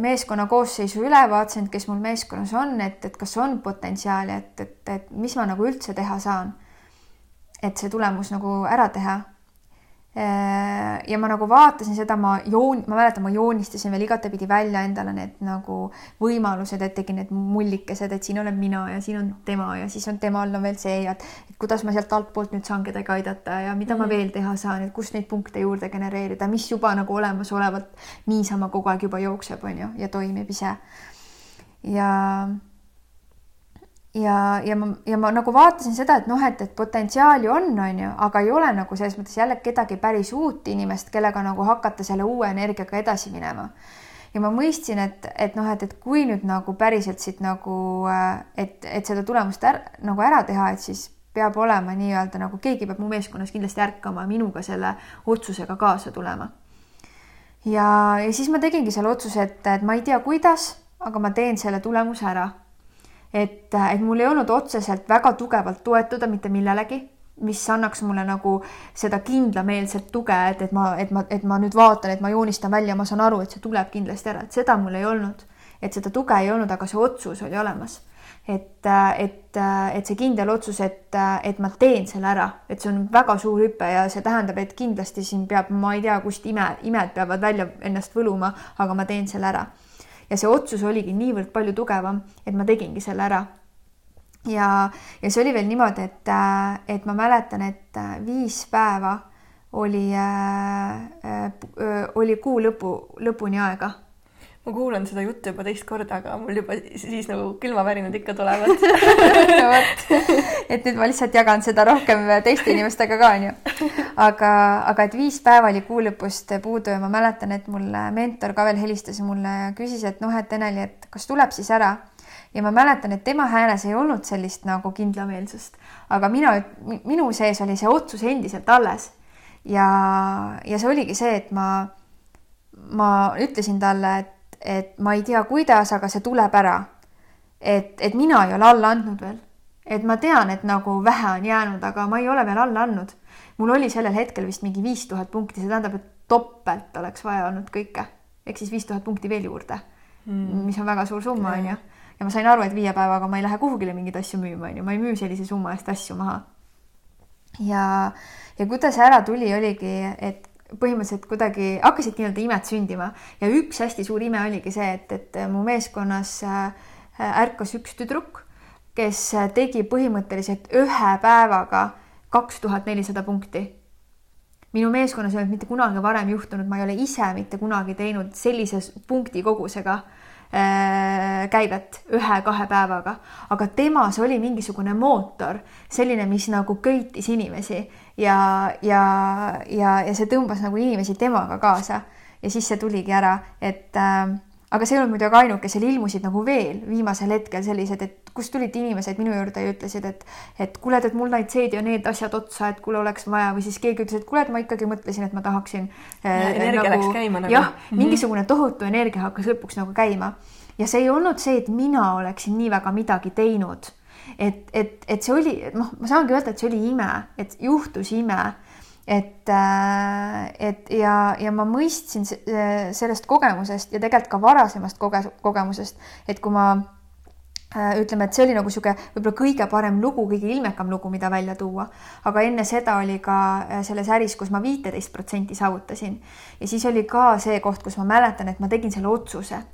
meeskonna koosseisu üle, vaatasin, et kes mul meeskonnas on, et, et kas on potentsiaali, et, et, et mis ma nagu üldse teha saan. et see tulemus nagu ära teha ja ma nagu vaatasin seda, ma joon-, ma mäletan, ma joonistasin veel igatepidi välja endale need nagu võimalused, et tegin need mullikesed, et siin olen mina ja siin on tema ja siis on temal on veel see ja et, et kuidas ma sealt altpoolt nüüd saan kedagi aidata ja mida mm -hmm. ma mhm. veel teha saan, et kust neid punkte juurde genereerida, mis juba nagu olemasolevalt niisama kogu aeg juba jookseb, on ju, ja toimib ise. ja ja, ja ma, ja ma nagu vaatasin seda, et noh, et, et potentsiaali on, on ju, aga ei ole nagu selles mõttes jälle kedagi päris uut inimest, kellega nagu hakata selle uue energiaga edasi minema. ja ma mõistsin, et, et noh, et, et kui nüüd nagu päriselt siit nagu, et, et seda tulemust är, nagu ära teha, et siis peab olema nii-öelda nagu keegi peab mu meeskonnas kindlasti ärkama minuga selle otsusega kaasa tulema. ja, ja siis ma tegingi selle otsuse, et, et ma ei tea, kuidas, aga ma teen selle tulemuse ära et, et mul ei olnud otseselt väga tugevalt toetuda mitte millelegi. mis annaks mulle nagu seda kindlameelset tuge, et, et ma, et ma, et ma nüüd vaatan, et ma joonistan välja, ma saan aru, et see tuleb kindlasti ära, et seda mul ei olnud. et seda tuge ei olnud, aga see otsus oli olemas. et, et, et see kindel otsus, et, et ma teen selle ära, et see on väga suur hüpe ja see tähendab, et kindlasti siin peab, ma ei tea, kust ime, imed peavad välja ennast võluma, aga ma teen selle ära. Ja see otsus oligi niivõrd palju tugevam, et ma tegingi selle ära ja, ja see oli veel niimoodi, et, äh, et ma mäletan, et äh, viis päeva oli äh,, äh, oli kuu lõpu, lõpuni aega. Ma kuulan seda juttu juba teist korda, aga mul juba siis nagu külmavärinad ikka tulevad no vot, et nüüd ma lihtsalt jagan seda rohkem teiste inimestega ka onju. aga, aga et viis päeva oli kuu lõpust puudu ja ma mäletan, et mul mentor ka veel helistas mulle ja küsis, et noh, et Eneli, et kas tuleb siis ära ja ma mäletan, et tema hääles ei olnud sellist nagu kindlameelsust, aga mina, minu sees oli see otsus endiselt alles. ja, ja see oligi see, et ma, ma ütlesin talle, et, et ma ei tea, kuidas, aga see tuleb ära. et, et mina ei ole alla andnud veel. et ma tean, et nagu vähe on jäänud, aga ma ei ole veel alla andnud. mul oli sellel hetkel vist mingi viis tuhat punkti, see tähendab, et topelt oleks vaja olnud kõike, ehk siis viis tuhat punkti veel juurde mm., mis on väga suur summa, onju ja ma sain aru, et viie päevaga ma ei lähe kuhugile mingeid asju müüma, onju, ma ei müü sellise summa eest asju maha. ja, ja kuidas see ära tuli, oligi, et põhimõtteliselt kuidagi hakkasidki nii-öelda imed sündima. Ja üks hästi suur ime oligi see, et, et mu meeskonnas äh, ärkas üks tüdruk, kes tegi põhimõtteliselt ühe päevaga kaks tuhat nelisada punkti. Minu meeskonnas ei olnud mitte kunagi varem juhtunud, ma ei ole ise mitte kunagi teinud sellise punkti kogusega Äh, käivet ühe-kahe päevaga, aga temas oli mingisugune mootor, selline, mis nagu köitis inimesi ja, ja, ja, ja see tõmbas nagu inimesi temaga kaasa ja siis see tuligi ära, et äh, aga see ei olnud muidugi ainuke, seal ilmusid nagu veel viimasel hetkel sellised, et kust tulid inimesed minu juurde ja ütlesid, et et kuule, et mul need seed ja need asjad otsa, et kuule, oleks vaja või siis keegi ütles, et kuule, et ma ikkagi mõtlesin, et ma tahaksin äh,. energia nagu, läks käima nagu. jah mm -hmm., mingisugune tohutu energia hakkas lõpuks nagu käima ja see ei olnud see, et mina oleksin nii väga midagi teinud et, et, et see oli, noh, ma saangi öelda, et see oli ime, et juhtus ime. Et, äh, et ja, ja ma mõistsin sellest kogemusest ja tegelikult ka varasemast koge-, kogemusest, et kui ma äh, ütleme, et see oli nagu niisugune võib-olla kõige parem lugu, kõige ilmekam lugu, mida välja tuua. aga enne seda oli ka äh, selles äris, kus ma viiteist protsenti saavutasin. Ja siis oli ka see koht, kus ma mäletan, et ma tegin selle otsuse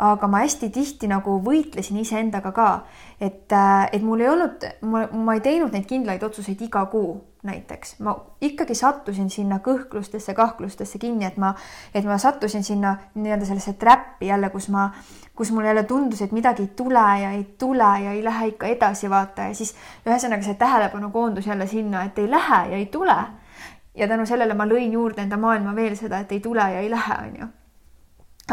aga ma hästi tihti nagu võitlesin iseendaga ka, et, et mul ei olnud, ma, ei teinud neid kindlaid otsuseid iga kuu näiteks, ma ikkagi sattusin sinna kõhklustesse, kahklustesse kinni, et ma, et ma sattusin sinna nii-öelda sellesse trappi jälle, kus ma, kus mul jälle tundus, et midagi ei tule ja ei tule ja ei lähe ikka edasi, vaata, ja siis ühesõnaga see tähelepanu koondus jälle sinna, et ei lähe ja ei tule. ja tänu sellele ma lõin juurde enda maailma veel seda, et ei tule ja ei lähe, onju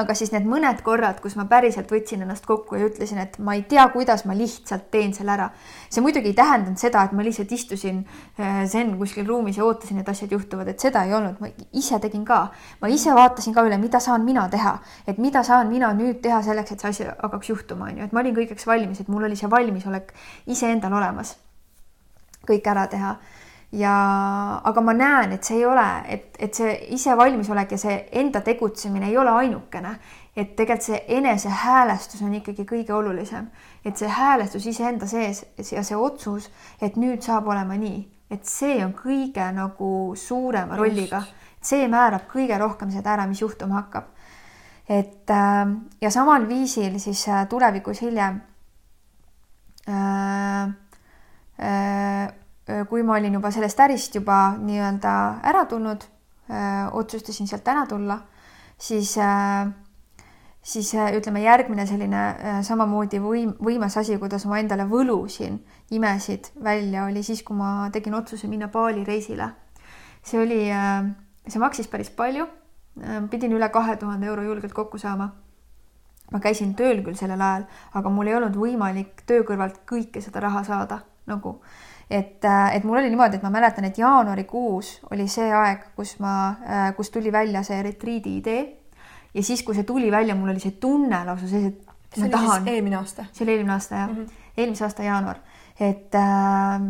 aga siis need mõned korrad, kus ma päriselt võtsin ennast kokku ja ütlesin, et ma ei tea, kuidas ma lihtsalt teen selle ära. see muidugi ei tähendanud seda, et ma lihtsalt istusin äh, zen kuskil ruumis ja ootasin, et asjad juhtuvad, et seda ei olnud, ma ise tegin ka. ma ise vaatasin ka üle, mida saan mina teha, et mida saan mina nüüd teha selleks, et see asi hakkaks juhtuma, on ju, et ma olin kõigeks valmis, et mul oli see valmisolek iseendal olemas. Kõik ära teha ja, aga ma näen, et see ei ole, et, et see ise valmisolek ja see enda tegutsemine ei ole ainukene, et tegelikult see enesehäälestus on ikkagi kõige olulisem, et see häälestus iseenda sees ja see otsus, et nüüd saab olema nii, et see on kõige nagu suurema rolliga, see määrab kõige rohkem seda ära, mis juhtuma hakkab. et äh, ja samal viisil siis äh, tulevikus hiljem äh, Äh, kui ma olin juba sellest ärist juba nii-öelda ära tulnud, äh, otsustasin sealt ära tulla, siis, äh, siis ütleme, järgmine selline samamoodi võim, võimas asi, kuidas ma endale võlusin imesid välja, oli siis, kui ma tegin otsuse minna Bali reisile. see oli, see maksis päris palju, pidin üle kahe tuhande euro julgelt kokku saama ma käisin tööl küll sellel ajal, aga mul ei olnud võimalik töö kõrvalt kõike seda raha saada nagu et, äh, et mul oli niimoodi, et ma mäletan, et jaanuarikuus oli see aeg, kus ma, äh, kus tuli välja see retriidi idee ja siis, kui see tuli välja, mul oli see tunne lausa sees, et ma tahan. eelmine aasta? see oli eelmine aasta jah mm, -hmm. eelmise aasta jaanuar, et äh,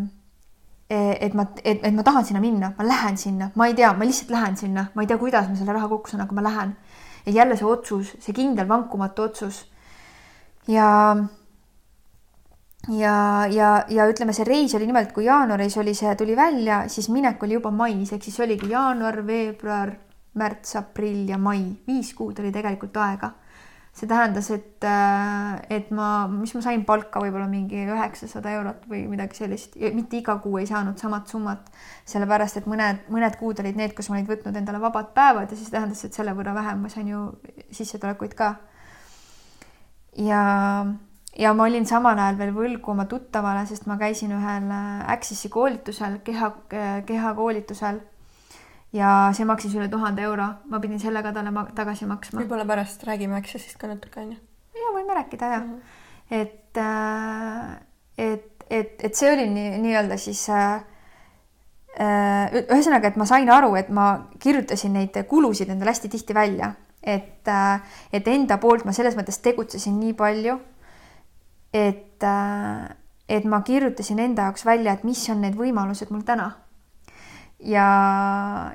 et ma, et, et ma tahan sinna minna, ma lähen sinna, ma ei tea, ma lihtsalt lähen sinna, ma ei tea, kuidas ma selle raha kokku saan, aga ma lähen. ja jälle see otsus, see kindel vankumatu otsus. ja, ja, ja, ja ütleme, see reis oli nimelt, kui jaanuaris oli see, tuli välja, siis minek oli juba mais, ehk siis oligi jaanuar, veebruar, märts, aprill ja mai, viis kuud oli tegelikult aega. See tähendas, et, äh, et ma, mis ma sain palka võib-olla mingi üheksasada eurot või midagi sellist, mitte iga kuu ei saanud samat summat, sellepärast et mõned, mõned kuud olid need, kus ma olin võtnud endale vabad päevad ja siis tähendas, et selle võrra vähem ma sain ju sissetulekuid ka. ja, ja ma olin samal ajal veel võlgu oma tuttavale, sest ma käisin ühel äh, Access'i koolitusel, keha, kehakoolitusel ja see maksis üle tuhande euro, ma pidin selle ka talle tagasi maksma. võib-olla pärast räägime Accessist ka natuke onju. ja võime rääkida ja mm, -hmm. et, äh, et, et, et see oli nii nii-öelda siis äh, äh, ühesõnaga, et ma sain aru, et ma kirjutasin neid kulusid endale hästi tihti välja, et, et enda poolt ma selles mõttes tegutsesin nii palju, et, et ma kirjutasin enda jaoks välja, et mis on need võimalused mul täna ja,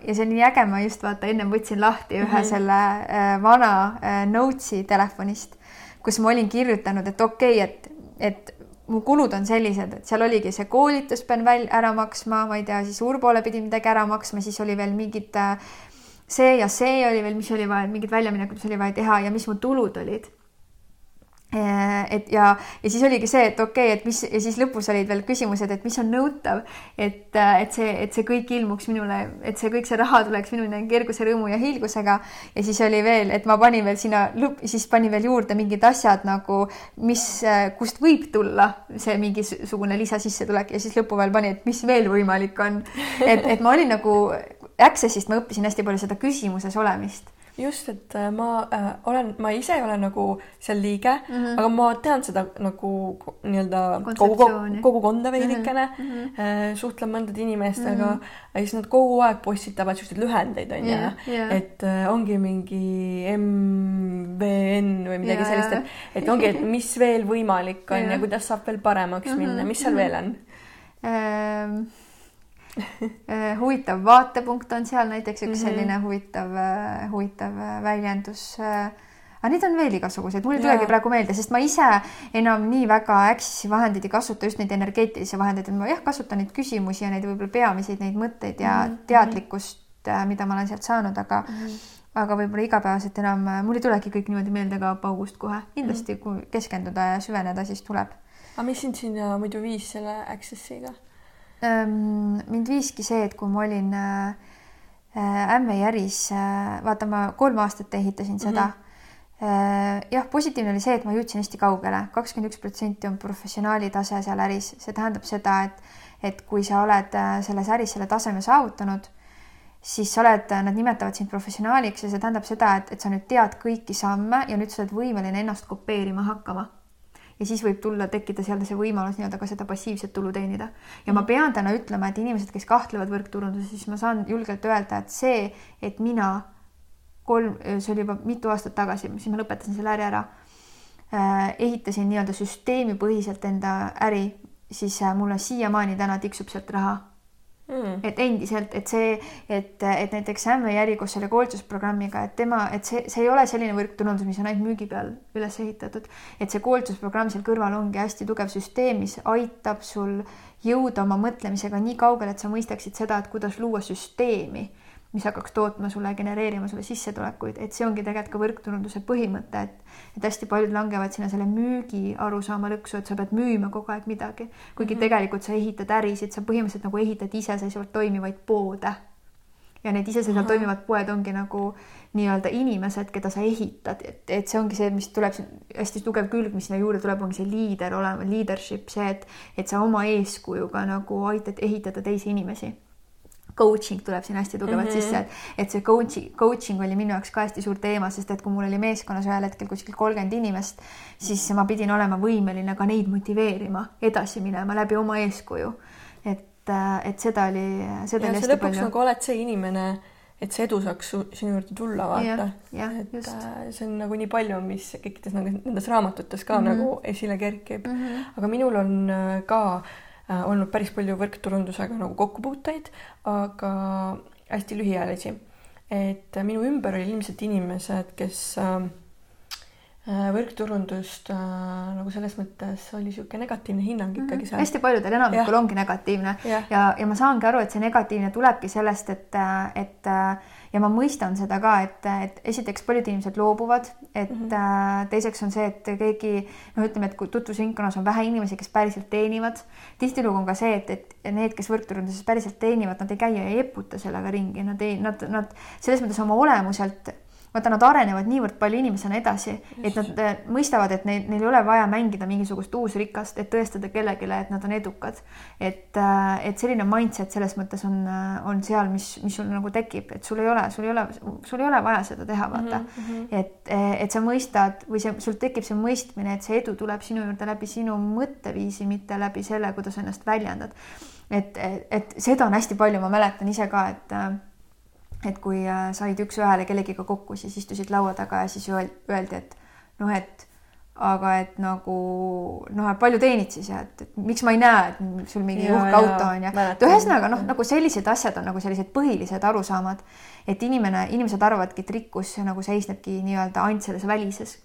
ja see on nii äge, ma just vaata ennem võtsin lahti ühe mm -hmm. selle äh, vana äh, Notes'i telefonist, kus ma olin kirjutanud, et okei okay,, et, et mu kulud on sellised, et seal oligi see koolitus pean välja ära maksma, ma ei tea, siis Urbole pidi midagi ära maksma, siis oli veel mingid äh, see ja see oli veel, mis oli vaja, mingid väljaminekud, mis oli vaja teha ja mis mu tulud olid Äh, et ja, ja siis oligi see, et okei okay,, et mis ja siis lõpus olid veel küsimused, et mis on nõutav, et, äh, et see, et see kõik ilmuks minule, et see kõik see raha tuleks minuni kerguse, rõõmu ja hiilgusega. ja siis oli veel, et ma panin veel sinna lõpp, siis panin veel juurde mingid asjad nagu, mis, äh, kust võib tulla see mingisugune lisasissetulek ja siis lõppu veel panin, et mis veel võimalik on. et, et ma olin nagu Accessist ma õppisin hästi palju seda küsimuses olemist just, et äh, ma äh, olen, ma ise ei ole nagu seal liige mm, -hmm. aga ma tean seda nagu nii-öelda kogu, kogukonda veidikene mm, -hmm. äh, suhtlen mõndade inimestega mm -hmm. ja siis nad kogu aeg postitavad siukseid lühendeid onju yeah, yeah., et äh, ongi mingi MVN või midagi yeah. sellist, et, et ongi, et mis veel võimalik on yeah. ja kuidas saab veel paremaks mm -hmm. minna, mis seal mm -hmm. veel on ähm Äh, huvitav vaatepunkt on seal näiteks üks mm -hmm. selline huvitav, äh, huvitav äh, väljendus. aga neid on veel igasuguseid, mul ei tulegi praegu meelde, sest ma ise enam nii väga Access'i vahendeid ei kasuta, just neid energeetilisi vahendeid, et ma jah, kasutan neid küsimusi ja neid võib-olla peamiseid neid mõtteid ja mm -hmm. teadlikkust, mida ma olen sealt saanud, aga mm -hmm aga võib-olla igapäevaselt enam, mul ei tulegi kõik niimoodi meelde ka paugust kohe, kindlasti mm -hmm. kui keskenduda ja süveneda, siis tuleb. aga mis sind sinna muidu viis selle Access'iga? Mind viiski see, et kui ma olin äh, äh, Ämmejäris, äh, vaata, ma kolm aastat ehitasin seda. Mm. -hmm jah, positiivne oli see, et ma jõudsin hästi kaugele, kakskümmend üks protsenti on professionaali tase seal äris, see tähendab seda, et, et kui sa oled selles äris selle taseme saavutanud, siis sa oled, nad nimetavad sind professionaaliks ja see tähendab seda, et, et sa nüüd tead kõiki samme ja nüüd sa oled võimeline ennast kopeerima hakkama ja siis võib tulla, tekkida seal see võimalus nii-öelda ka seda passiivset tulu teenida. ja ma pean täna ütlema, et inimesed, kes kahtlevad võrkturunduses, siis ma saan julgelt öelda, et see, et mina kolm, see oli juba mitu aastat tagasi, siis ma lõpetasin selle äri ära äh,, ehitasin nii-öelda süsteemipõhiselt enda äri, siis äh, mulle siiamaani täna tiksub sealt raha mm.. et endiselt, et see, et, et näiteks Ämmi äri koos selle koolitusprogrammiga, et tema, et see, see ei ole selline võrkturundus, mis on ainult müügi peal üles ehitatud, et see koolitusprogramm seal kõrval ongi hästi tugev süsteem, mis aitab sul jõuda oma mõtlemisega nii kaugele, et sa mõistaksid seda, et kuidas luua süsteemi mis hakkaks tootma sulle, genereerima sulle sissetulekuid, et see ongi tegelikult ka võrkturunduse põhimõte, et et hästi paljud langevad sinna selle müügi arusaama lõksu, et sa pead müüma kogu aeg midagi, kuigi mm -hmm. tegelikult sa ehitad ärisid, sa põhimõtteliselt nagu ehitad iseseisvalt toimivaid poode. ja need iseseisvalt mm -hmm. toimivad poed ongi nagu nii-öelda inimesed, keda sa ehitad, et, et see ongi see, mis tuleb hästi tugev külg, mis sinna juurde tuleb, ongi see liider olema, leadership, see, et, et sa oma eeskujuga nagu aitad ehitada teisi inimesi coaching tuleb siin hästi tugevalt mm -hmm. sisse, et, et see coaching, coaching oli minu jaoks ka hästi suur teema, sest et kui mul oli meeskonnas ühel hetkel kuskil kolmkümmend inimest, siis ma pidin olema võimeline ka neid motiveerima edasi minema läbi oma eeskuju. et, et seda oli, seda ja oli hästi palju. nagu oled see inimene, et see edu saaks sinu juurde tulla, vaata. et just. Äh, see on nagu nii palju, mis kõikides nagu nendes raamatutes ka mm -hmm. nagu esile kerkib mm. -hmm. aga minul on äh, ka äh, olnud päris palju võrkturundusega nagu kokkupuuteid, aga hästi lühiajalisi. et minu ümber oli ilmselt inimesed, kes äh, Äh, võrkturundust äh, nagu selles mõttes oli niisugune negatiivne hinnang mm -hmm. ikkagi seal. hästi paljudel enamikul ongi negatiivne ja, ja, ja ma saangi aru, et see negatiivne tulebki sellest, et, et ja ma mõistan seda ka, et, et esiteks paljud inimesed loobuvad, et mm -hmm. teiseks on see, et keegi noh, ütleme, et kui tutvusringkonnas on vähe inimesi, kes päriselt teenivad, tihtilugu on ka see, et, et need, kes võrkturunduses päriselt teenivad, nad ei käi ja ei eputa sellega ringi, nad ei, nad, nad selles mõttes oma olemuselt vaata, nad arenevad niivõrd palju inimesena edasi, et nad äh, mõistavad, et neil, neil ei ole vaja mängida mingisugust uusrikast, et tõestada kellelegi, et nad on edukad. et, äh, et selline mindset selles mõttes on, äh, on seal, mis, mis sul nagu tekib, et sul ei ole, sul ei ole, sul ei ole vaja seda teha, vaata mm. -hmm. et, et sa mõistad või see, sul tekib see mõistmine, et see edu tuleb sinu juurde läbi sinu mõtteviisi, mitte läbi selle, kuidas ennast väljendad. et, et, et seda on hästi palju, ma mäletan ise ka, et et kui äh, said üks-ühele kellegiga kokku, siis istusid laua taga ja siis öeldi, et noh, et aga et nagu noh, et palju teenid siis ja et, et miks ma ei näe, et sul mingi uhke auto on ja et ühesõnaga noh, nagu sellised asjad on nagu sellised põhilised arusaamad, et inimene, inimesed arvavadki, et rikkus nagu seisnebki nii-öelda ainult selles välises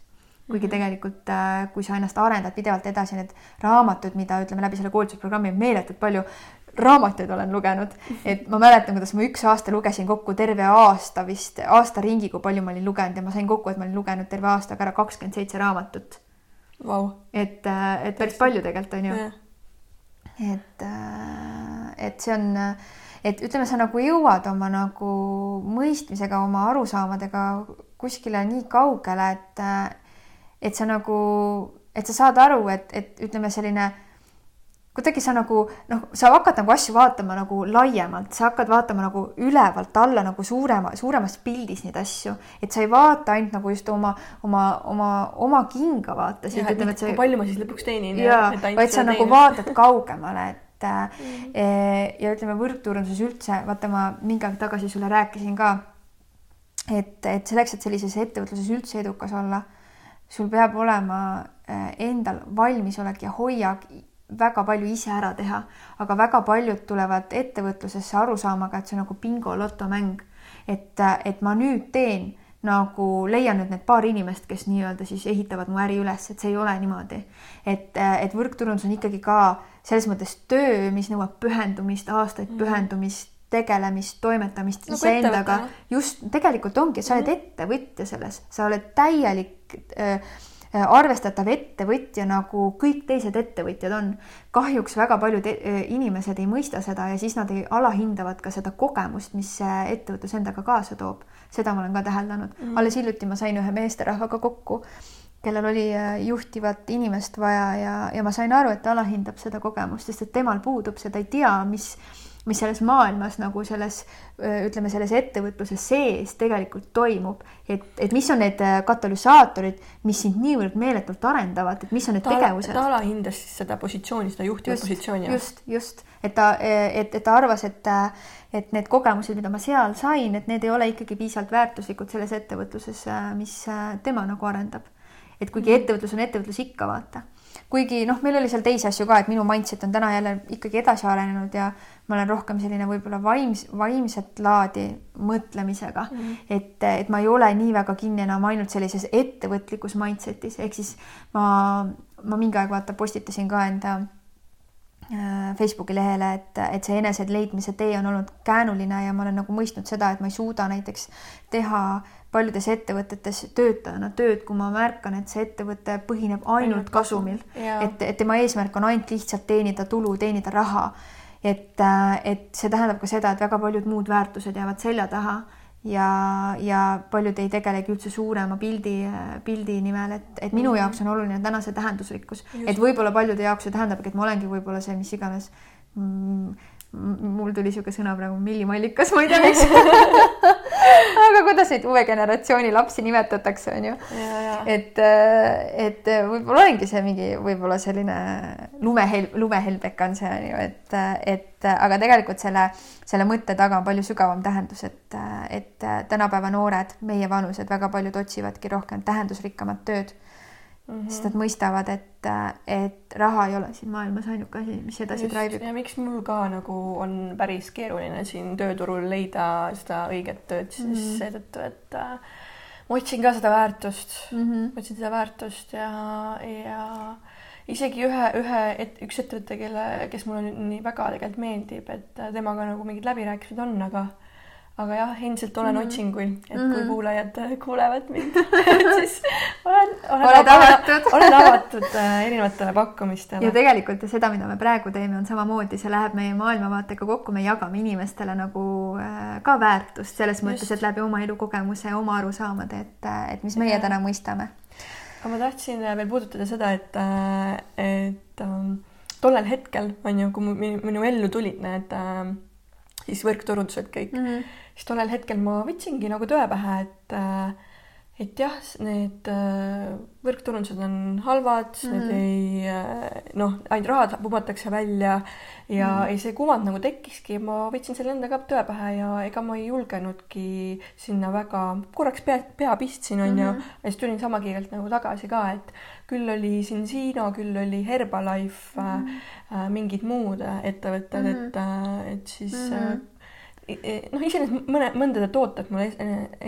kuigi mhm. tegelikult, äh, kui sa ennast arendad pidevalt edasi, need raamatud, mida ütleme läbi selle koolitusprogrammi meeletult palju raamatuid olen lugenud, et ma mäletan, kuidas ma üks aasta lugesin kokku terve aasta vist, aasta ringi, kui palju ma olin lugenud ja ma sain kokku, et ma olin lugenud terve aastaga ära kakskümmend seitse raamatut. Wow.. et, äh, et päris palju tegelikult on ju. et, äh, et see on, et ütleme, sa nagu jõuad oma nagu mõistmisega, oma arusaamadega kuskile nii kaugele, et, äh, et sa nagu, et sa saad aru, et, et ütleme, selline kuidagi sa nagu noh, sa hakkad nagu asju vaatama nagu laiemalt, sa hakkad vaatama nagu ülevalt alla nagu suurema, suuremas pildis neid asju, et sa ei vaata ainult nagu just oma, oma, oma, oma kinga vaatasid. ütleme, et see. kui palju ma siis lõpuks teenin. jaa, vaid sa nagu vaatad kaugemale, et mm -hmm. ja ütleme, võrkturunduses üldse, vaata, ma mingi aeg tagasi sulle rääkisin ka, et, et selleks, et sellises ettevõtluses üldse edukas olla, sul peab olema äh, endal valmisolek ja hoiak väga palju ise ära teha, aga väga paljud tulevad ettevõtlusesse arusaamaga, et see on nagu bingo-lotomäng. et, et ma nüüd teen nagu leian nüüd need paar inimest, kes nii-öelda siis ehitavad mu äri üles, et see ei ole niimoodi. et, et võrkturundus on ikkagi ka selles mõttes töö, mis nõuab pühendumist, aastaid mm. pühendumist, tegelemist, toimetamist nagu iseendaga. just, tegelikult ongi, sa oled mm. ettevõtja selles, sa oled täielik Äh, arvestatav ettevõtja, nagu kõik teised ettevõtjad on. kahjuks väga paljud äh, inimesed ei mõista seda ja siis nad ei alahindavad ka seda kogemust, mis see ettevõtlus endaga kaasa toob. seda ma olen ka täheldanud mm. -hmm. alles hiljuti ma sain ühe meesterahvaga kokku, kellel oli äh, juhtivat inimest vaja ja, ja ma sain aru, et ta alahindab seda kogemust, sest et temal puudub see, ta ei tea, mis mis selles maailmas nagu selles, ütleme, selles ettevõtluses sees tegelikult toimub. et, et mis on need katalüsaatorid, mis sind niivõrd meeletult arendavad, et mis on need ta, tegevused. ta alahindas siis seda positsiooni, seda juhtivat positsiooni. just, just, et ta, et, et ta arvas, et, et need kogemused, mida ma seal sain, et need ei ole ikkagi piisavalt väärtuslikud selles ettevõtluses, mis tema nagu arendab. et kuigi mm. ettevõtlus on ettevõtlus ikka, vaata kuigi noh, meil oli seal teisi asju ka, et minu mindset on täna jälle ikkagi edasi arenenud ja ma olen rohkem selline võib-olla vaims, vaimset laadi mõtlemisega mm, -hmm. et, et ma ei ole nii väga kinni enam ainult sellises ettevõtlikus mindset'is, ehk siis ma, ma mingi aeg vaata postitasin ka enda Facebooki lehele, et, et see eneseleidmise tee on olnud käänuline ja ma olen nagu mõistnud seda, et ma ei suuda näiteks teha äh, paljudes ettevõtetes töötajana tööd, kui ma märkan, et see ettevõte põhineb ainult kasumil, et, et tema eesmärk on ainult lihtsalt teenida tulu, teenida raha. et, äh, et see tähendab ka seda, et väga paljud muud väärtused jäävad selja taha ja, ja paljud ei tegelegi üldse suurema pildi, pildi nimel, et, et minu mhm. jaoks on oluline täna see tähendusrikkus, et võib-olla paljude jaoks see tähendabki, et ma olengi võib-olla see, mis iganes mm, mul tuli niisugune sõna praegu millimallikas, ma ei tea, miks. Aga kuidas neid uue generatsiooni lapsi nimetatakse, on ju. et, et võib-olla olengi see mingi võib-olla selline lumehel-, lumehelbek on see, on ju, et, et aga tegelikult selle, selle mõtte taga on palju sügavam tähendus, et, et tänapäeva noored, meie vanused, väga paljud otsivadki rohkem tähendusrikkamat tööd mm, -hmm. sest nad mõistavad, et, et raha ei ole siin maailmas ainuke asi, mis edasi traibib. ja miks mul ka nagu on päris keeruline siin tööturul leida seda õiget tööd, siis mm -hmm. seetõttu, et äh, ma otsin ka seda väärtust mm, -hmm. otsin seda väärtust ja, ja isegi ühe, ühe, et üks ettevõte, kelle, kes mulle nii väga tegelikult meeldib, et temaga nagu mingid läbirääkimised on, aga aga jah, endiselt olen mm -hmm. otsingul, et mm -hmm. kui mhm. kuulajad äh, kuulevad mind siis olen, olen oled avatud olen avatud äh, erinevatele pakkumistele. ja tegelikult ja seda, mida me praegu teeme, on samamoodi, see läheb meie maailmavaatega kokku, me jagame inimestele nagu äh, ka väärtust selles mõttes, et läbi oma elukogemuse oma arusaamade, et, et mis meie ja. täna mõistame. aga ma tahtsin veel puudutada seda, et, et ähm, tollel hetkel on ju, kui minu, minu ellu tulid need äh, siis võrkturundused kõik mm, -hmm siis tollel hetkel ma võtsingi nagu tõe pähe, et äh, et jah, need äh, võrkturundused on halvad mm, -hmm. need mhm. ei äh, noh, ainult raha pumatakse välja ja mm, -hmm. ei see kuvand nagu tekkiski, ma võtsin selle endaga tõe pähe ja ega ma ei julgenudki sinna väga, korraks pea, pea pistsin, onju mm, -hmm. ja siis tulin sama kiirelt nagu tagasi ka, et küll oli siin Siino, küll oli Herbalife mm, -hmm. äh, mingid muud ettevõtted mm, -hmm. et, et siis mm -hmm noh, iseenesest mõne, mõndade tooted mulle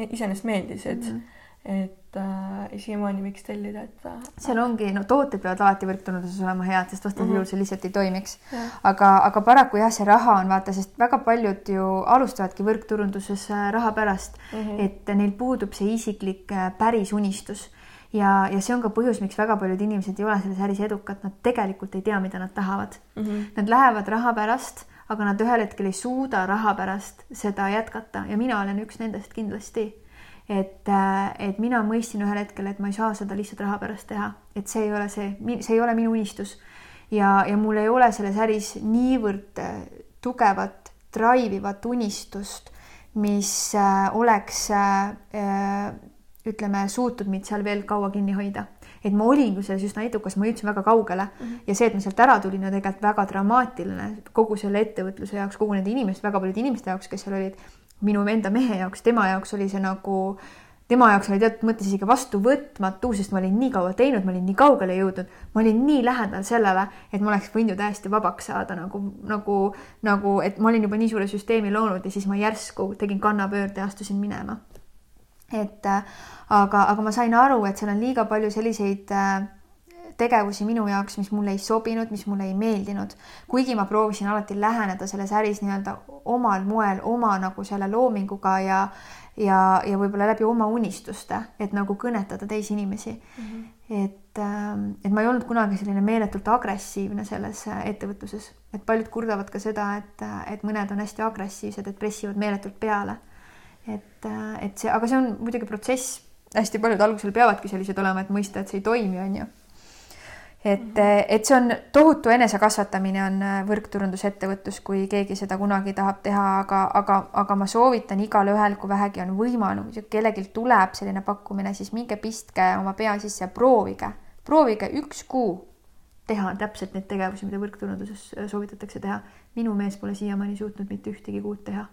iseenesest meeldisid mm, -hmm. et äh, siiamaani võiks tellida, et äh,. seal ongi, no tooted peavad alati võrkturunduses olema head, sest vastasel mm -hmm. juhul see lihtsalt ei toimiks. aga, aga paraku jah, see raha on vaata, sest väga paljud ju alustavadki võrkturunduses äh, raha pärast mm, -hmm. et neil puudub see isiklik äh, päris unistus ja, ja see on ka põhjus, miks väga paljud inimesed ei ole selles äris edukad, nad tegelikult ei tea, mida nad tahavad mm. -hmm. Nad lähevad raha pärast aga nad ühel hetkel ei suuda raha pärast seda jätkata ja mina olen üks nendest kindlasti. et, äh, et mina mõistsin ühel hetkel, et ma ei saa seda lihtsalt raha pärast teha, et see ei ole see, see ei ole minu unistus. ja, ja mul ei ole selles äris niivõrd äh, tugevat drive ivat unistust, mis äh, oleks ütleme, suutnud mind seal veel kaua kinni hoida et ma olingi selles üsna edukas, ma jõudsin väga kaugele mm -hmm. ja see, et ma sealt ära tulin, on tegelikult väga dramaatiline kogu selle ettevõtluse jaoks, kogu nende inimeste, väga paljude inimeste jaoks, kes seal olid. minu enda mehe jaoks, tema jaoks oli see nagu, tema jaoks oli teatud mõttes isegi vastuvõtmatu, sest ma olin nii kaua teinud, ma olin nii kaugele jõudnud, ma olin nii lähedal sellele, et ma oleks võinud ju täiesti vabaks saada nagu, nagu, nagu, et ma olin juba nii suure süsteemi loonud ja siis ma järsku tegin kannapöörde ja astusin minema et äh, aga, aga ma sain aru, et seal on liiga palju selliseid äh, tegevusi minu jaoks, mis mulle ei sobinud, mis mulle ei meeldinud. kuigi ma proovisin alati läheneda selles äris nii-öelda omal moel, oma nagu selle loominguga ja ja, ja võib-olla läbi oma unistuste, et nagu kõnetada teisi inimesi mm. -hmm. et, ähm, et ma ei olnud kunagi selline meeletult agressiivne selles äh, ettevõtluses, et paljud kurdavad ka seda, et, et mõned on hästi agressiivsed, et pressivad meeletult peale et, äh, et see, aga see on muidugi protsess, hästi paljud algusel peavadki sellised olema, et mõista, et see ei toimi, on ju. et, mhm. äh, et see on tohutu enesekasvatamine on äh, võrkturundusettevõtlus, kui keegi seda kunagi tahab teha, aga, aga, aga ma soovitan igale ühel, kui vähegi on võimalus kellelgi tuleb selline pakkumine, siis minge pistke oma pea sisse ja proovige, proovige üks kuu teha täpselt neid tegevusi, mida võrkturunduses soovitatakse teha. minu mees pole siiamaani suutnud mitte ühtegi kuud teha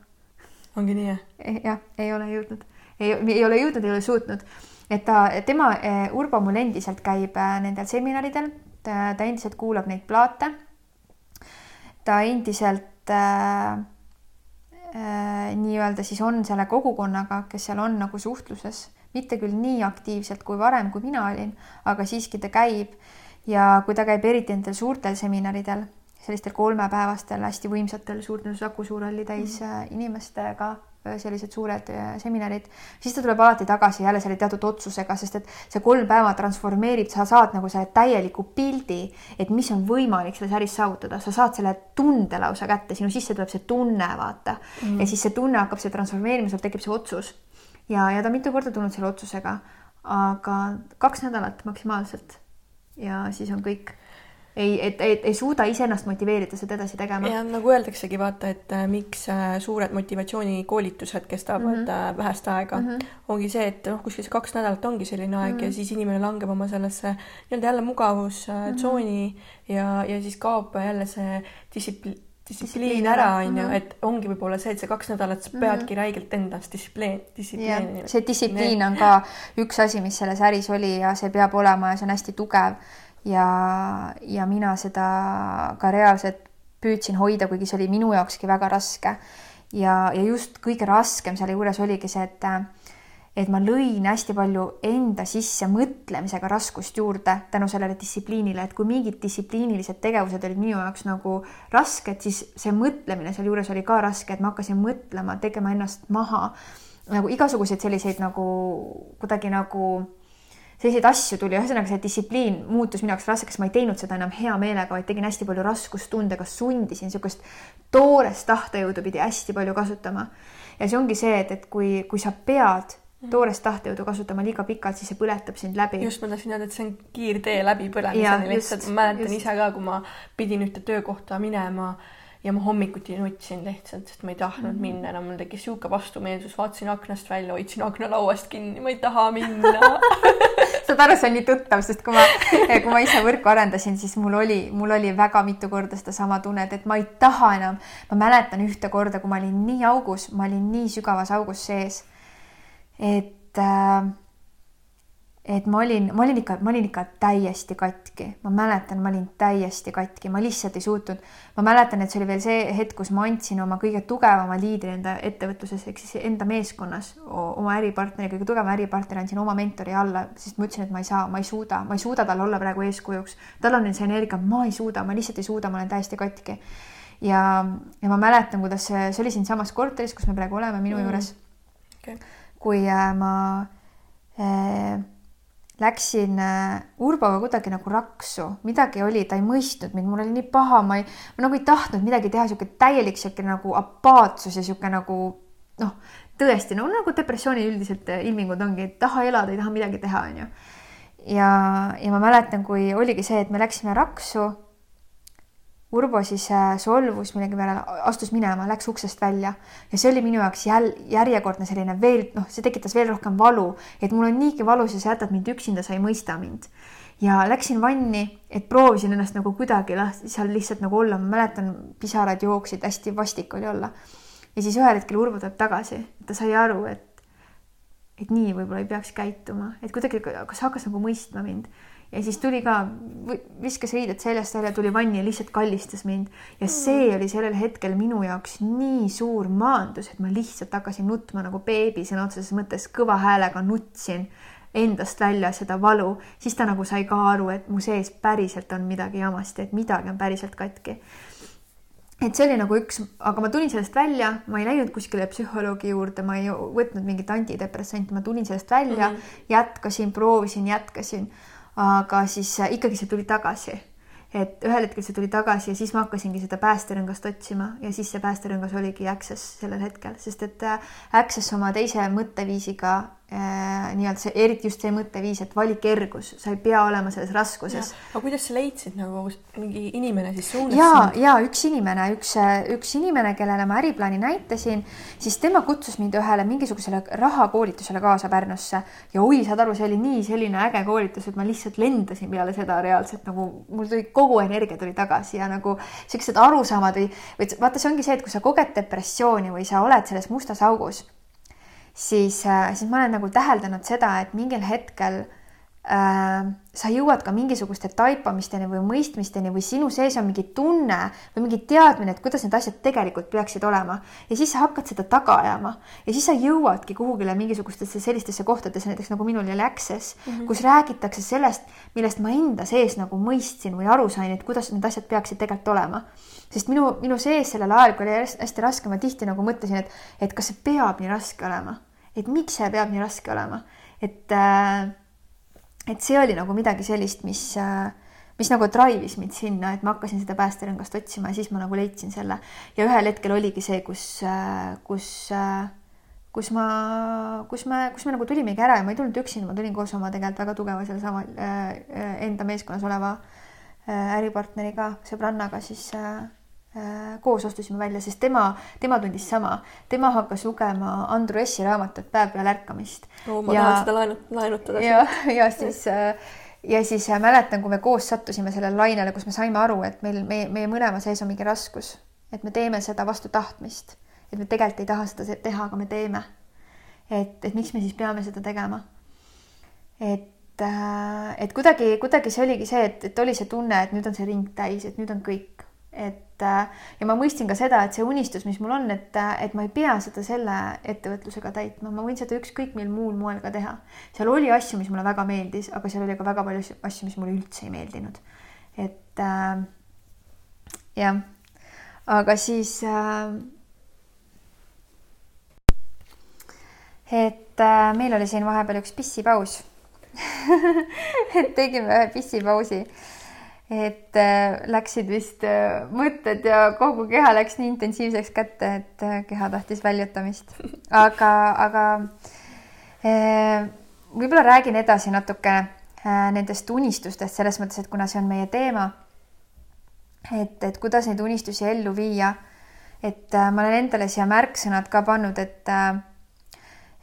ongi nii, jah? Eh, jah, ei ole jõudnud, ei, ole jõudnud, ei ole suutnud, et ta, tema, eh, Urbo mul endiselt käib eh, nendel seminaridel, ta endiselt kuulab neid plaate. ta endiselt äh, äh, nii-öelda siis on selle kogukonnaga, kes seal on nagu suhtluses, mitte küll nii aktiivselt kui varem, kui mina olin, aga siiski ta käib. Ja kui ta käib eriti nendel suurtel seminaridel sellistel kolmepäevastel hästi võimsatel suurte Saku Suurhalli täis mm -hmm. inimestega sellised suured äh, seminarid, siis ta tuleb alati tagasi jälle selle teatud otsusega, sest et see kolm päeva transformeerib, sa saad nagu selle täieliku pildi, et mis on võimalik selles äris saavutada, sa saad selle tunde lausa kätte, sinu sisse tuleb see tunne, vaata mm. -hmm. ja siis see tunne hakkab see transformeerima, sul tekib see otsus. ja, ja ta mitu korda tulnud selle otsusega, aga kaks nädalat maksimaalselt. ja siis on kõik ei, et, et ei suuda iseennast motiveerida seda edasi tegema. ja nagu öeldaksegi, vaata, et äh, miks äh, suured motivatsioonikoolitused kestavad mm -hmm. vähest aega mm, -hmm. ongi see, et noh, kuskil kaks nädalat ongi selline aeg mm -hmm. ja siis inimene langeb oma sellesse nii-öelda jälle mugavustsooni mm -hmm. ja, ja siis kaob jälle see distsipli-, distsipliin ära, onju, et ongi võib-olla see, et see kaks nädalat sa peadki mm -hmm. räigelt endast distsipliin, distsipliini. see distsipliin on ka üks asi, mis selles äris oli ja see peab olema ja see on hästi tugev. Ja, ja mina seda ka reaalselt püüdsin hoida, kuigi see oli minu jaokski väga raske. ja, ja just kõige raskem selle juures oligi see, et et ma lõin hästi palju enda sisse mõtlemisega raskust juurde tänu sellele distsipliinile, et kui mingid distsipliinilised tegevused olid minu jaoks nagu rasked, siis see mõtlemine sealjuures oli ka raske, et ma hakkasin mõtlema, tegema ennast maha nagu igasuguseid selliseid nagu kuidagi nagu selliseid asju tuli, ühesõnaga see distsipliin muutus minu jaoks raskeks, ma ei teinud seda enam hea meelega, vaid tegin hästi palju raskustundega, sundisin niisugust toorest tahtejõudu pidi hästi palju kasutama. ja see ongi see, et, et kui, kui sa pead toorest tahtejõudu kasutama liiga pikalt, siis see põletab sind läbi. just, ma tahtsin öelda, et see on kiirtee läbipõlemiseni lihtsalt, ma mäletan just. ise ka, kui ma pidin ühte töökohta minema ja ma hommikuti nutsin lihtsalt, sest ma ei tahtnud mm -hmm. minna enam, mul tekkis niisugune vastumeelsus, vaatasin aknast välja, hoidsin aknalauast kinni, ma ei taha minna saad aru, see on nii tuttav, sest kui ma, kui ma ise võrku arendasin, siis mul oli, mul oli väga mitu korda sedasama tunnet, et ma ei taha enam. ma mäletan ühte korda, kui ma olin nii augus, ma olin nii sügavas augus sees et, äh, et ma olin, ma olin ikka, ma olin ikka täiesti katki, ma mäletan, ma olin täiesti katki, ma lihtsalt ei suutnud. ma mäletan, et see oli veel see hetk, kus ma andsin oma kõige tugevama liidri enda ettevõtluses ehk siis enda meeskonnas, oma äripartneri, kõige tugevama äripartneri andsin oma mentori alla, sest ma ütlesin, et ma ei saa, ma ei suuda, ma ei suuda tal olla praegu eeskujuks. tal on see energia, ma ei suuda, ma lihtsalt ei suuda, ma olen täiesti katki. ja, ja ma mäletan, kuidas see, see oli siinsamas korteris, kus me praegu oleme, minu mm. juures okay kui äh, ma äh, läksin äh, Urboga kuidagi nagu raksu, midagi oli, ta ei mõistnud mind, mul oli nii paha, ma ei, ma nagu ei tahtnud midagi teha, niisugune täielik niisugune nagu apaatsus ja niisugune nagu noh, tõesti no nagu depressiooni üldiselt ilmingud ongi, et taha elada, ei taha midagi teha, onju. ja, ja ma mäletan, kui oligi see, et me läksime raksu Urbo siis äh, solvus millegi peale, astus minema, läks uksest välja ja see oli minu jaoks jälle järjekordne selline veel, noh, see tekitas veel rohkem valu, et mul on niigi valus ja sa jätad mind üksinda, sa ei mõista mind. ja läksin vanni, et proovisin ennast nagu kuidagi lahti seal lihtsalt nagu olla, ma mäletan, pisarad jooksid, hästi vastik oli olla. ja siis ühel hetkel Urbo tuleb tagasi, ta sai aru, et et nii võib-olla ei peaks käituma, et kuidagi, kas hakkas nagu mõistma mind ja siis tuli ka, viskas riided seljast välja, tuli vanni ja lihtsalt kallistas mind ja see mm. oli sellel hetkel minu jaoks nii suur maandus, et ma lihtsalt hakkasin nutma nagu beebi sõna otseses mõttes kõva häälega nutsin endast välja seda valu, siis ta nagu sai ka aru, et mu sees päriselt on midagi jamasti, et midagi on päriselt katki. et see oli nagu üks, aga ma tulin sellest välja, ma ei läinud kuskile psühholoogi juurde, ma ei võtnud mingit antidepressanti, ma tulin sellest välja mm, -hmm. jätkasin, proovisin, jätkasin aga siis äh, ikkagi see tuli tagasi. Et ühel hetkel see tuli tagasi ja siis ma hakkasingi seda päästerõngast otsima ja siis see päästerõngas oligi Access sellel hetkel, sest et äh, Access oma teise mõtteviisiga nii-öelda see, eriti just see mõtteviis, et vali kergus, sa ei pea olema selles raskuses. aga kuidas sa leidsid nagu mingi inimene siis suunas? ja, ja üks inimene, üks, üks inimene, kellele ma äriplaani näitasin, siis tema kutsus mind ühele mingisugusele rahakoolitusele kaasa Pärnusse ja oi, saad aru, see oli nii selline äge koolitus, et ma lihtsalt lendasin peale seda reaalselt nagu mul tuli kogu energia tuli tagasi ja nagu siuksed arusaamad või, või vaata, see ongi see, et kui sa koged depressiooni või sa oled selles mustas augus siis, äh, siis ma olen nagu täheldanud seda, et mingil hetkel äh, sa jõuad ka mingisuguste taipamisteni või mõistmisteni või sinu sees on mingi tunne või mingi teadmine, et kuidas need asjad tegelikult peaksid olema ja siis sa hakkad seda taga ajama ja siis sa jõuadki kuhugile mingisugustesse sellistesse kohtadesse, näiteks nagu minul oli Access mm, -hmm. kus räägitakse sellest, millest ma enda sees nagu mõistsin või aru sain, et kuidas need asjad peaksid tegelikult olema. sest minu, minu sees sellel ajal, kui oli hästi raske, ma tihti nagu mõtlesin, et, et kas see peab nii raske olema et miks see peab nii raske olema, et äh, et see oli nagu midagi sellist, mis äh, mis nagu drive'is mind sinna, et ma hakkasin seda päästerõngast otsima ja siis ma nagu leidsin selle. Ja ühel hetkel oligi see, kus, äh, kus, kus ma, kus me, kus me nagu tulimegi ära ja ma ei tulnud üksinda, ma tulin koos oma tegelikult väga tugeva sellesama enda meeskonnas oleva äripartneriga, sõbrannaga siis Äh, koos astusime välja, sest tema, tema tundis sama, tema hakkas lugema Andru Essi raamatut Päev peale ärkamist oh,. ma ja, tahan seda laenut-, laenutada. ja, ja siis äh, ja siis äh, mäletan, kui me koos sattusime sellele lainele, kus me saime aru, et meil, meie, meie mõlema sees on mingi raskus et me teeme seda vastu tahtmist, et me tegelikult ei taha seda teha, aga me teeme. et, et miks me siis peame seda tegema? et, äh, et kuidagi, kuidagi see oligi see, et, et oli see tunne, et nüüd on see ring täis, et nüüd on kõik, et äh, ja ma mõistsin ka seda, et see unistus, mis mul on, et, et ma ei pea seda selle ettevõtlusega täitma, ma võin seda ükskõik mil muul moel ka teha. seal oli asju, mis mulle väga meeldis, aga seal oli ka väga palju asju, mis mulle üldse ei meeldinud. et äh, jah, aga siis äh, et äh, meil oli siin vahepeal üks pissipaus et tegime ühe pissipausi. Et äh, läksid vist äh, mõtted ja kogu keha läks nii intensiivseks kätte, et äh, keha tahtis väljutamist. aga, aga võib-olla räägin edasi natuke äh, nendest unistustest selles mõttes, et kuna see on meie teema, et, et kuidas neid unistusi ellu viia, et ma olen endale siia märksõnad ka pannud, et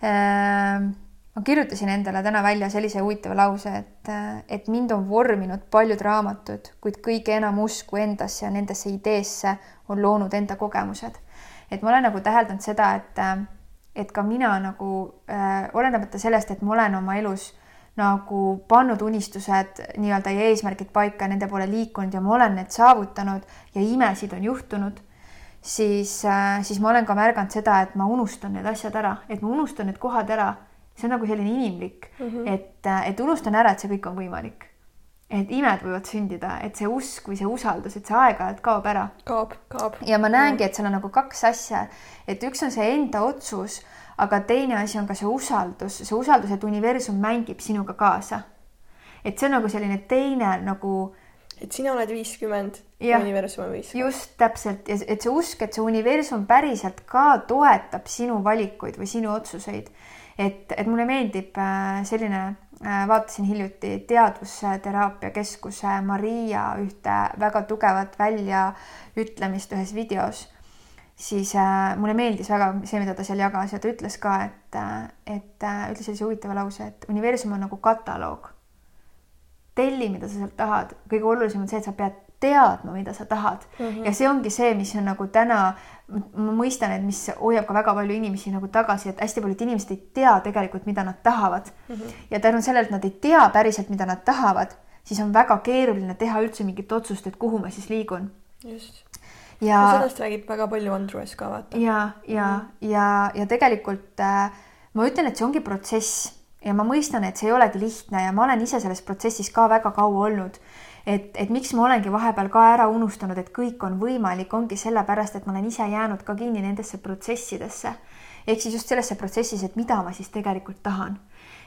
äh ma kirjutasin endale täna välja sellise huvitava lause, et, et mind on vorminud paljud raamatud, kuid kõige enam usku endasse ja nendesse ideesse on loonud enda kogemused. et ma olen nagu täheldanud seda, et, et ka mina nagu äh, olenemata sellest, et ma olen oma elus nagu pannud unistused nii-öelda ja eesmärgid paika, nende poole liikunud ja ma olen need saavutanud ja imesid on juhtunud, siis äh,, siis ma olen ka märganud seda, et ma unustan need asjad ära, et ma unustan need kohad ära see on nagu selline inimlik mm, -hmm. et, et unustan ära, et see kõik on võimalik. et imed võivad sündida, et see usk või see usaldus, et see aeg-ajalt kaob ära. kaob, kaob. ja ma näengi, et seal on nagu kaks asja, et üks on see enda otsus, aga teine asi on ka see usaldus, see usaldus, et universum mängib sinuga kaasa. et see on nagu selline teine nagu et sina oled viiskümmend ja universum on viiskümmend. just täpselt ja et see usk, et see universum päriselt ka toetab sinu valikuid või sinu otsuseid et, et mulle meeldib äh, selline, äh, vaatasin hiljuti Teadvusteraapia Keskuse Maria ühte väga tugevat väljaütlemist ühes videos, siis äh, mulle meeldis väga see, mida ta seal jagas ja ta ütles ka, et, et ütles sellise huvitava lause, et universum on nagu kataloog. telli, mida sa sealt tahad, kõige olulisem on see, et sa pead teadma, mida sa tahad mm. -hmm. ja see ongi see, mis on nagu täna, ma mõistan, et mis hoiab ka väga palju inimesi nagu tagasi, et hästi paljud inimesed ei tea tegelikult, mida nad tahavad mm. -hmm. ja tänu sellele, et nad ei tea päriselt, mida nad tahavad, siis on väga keeruline teha üldse mingit otsust, et kuhu ma siis liigun. just. ja sellest räägib väga palju Andrus ka vaata. ja, ja mm, -hmm. ja, ja tegelikult äh, ma ütlen, et see ongi protsess ja ma mõistan, et see ei olegi lihtne ja ma olen ise selles protsessis ka väga kaua olnud et, et miks ma olengi vahepeal ka ära unustanud, et kõik on võimalik, ongi sellepärast, et ma olen ise jäänud ka kinni nendesse protsessidesse. ehk siis just sellesse protsessis, et mida ma siis tegelikult tahan.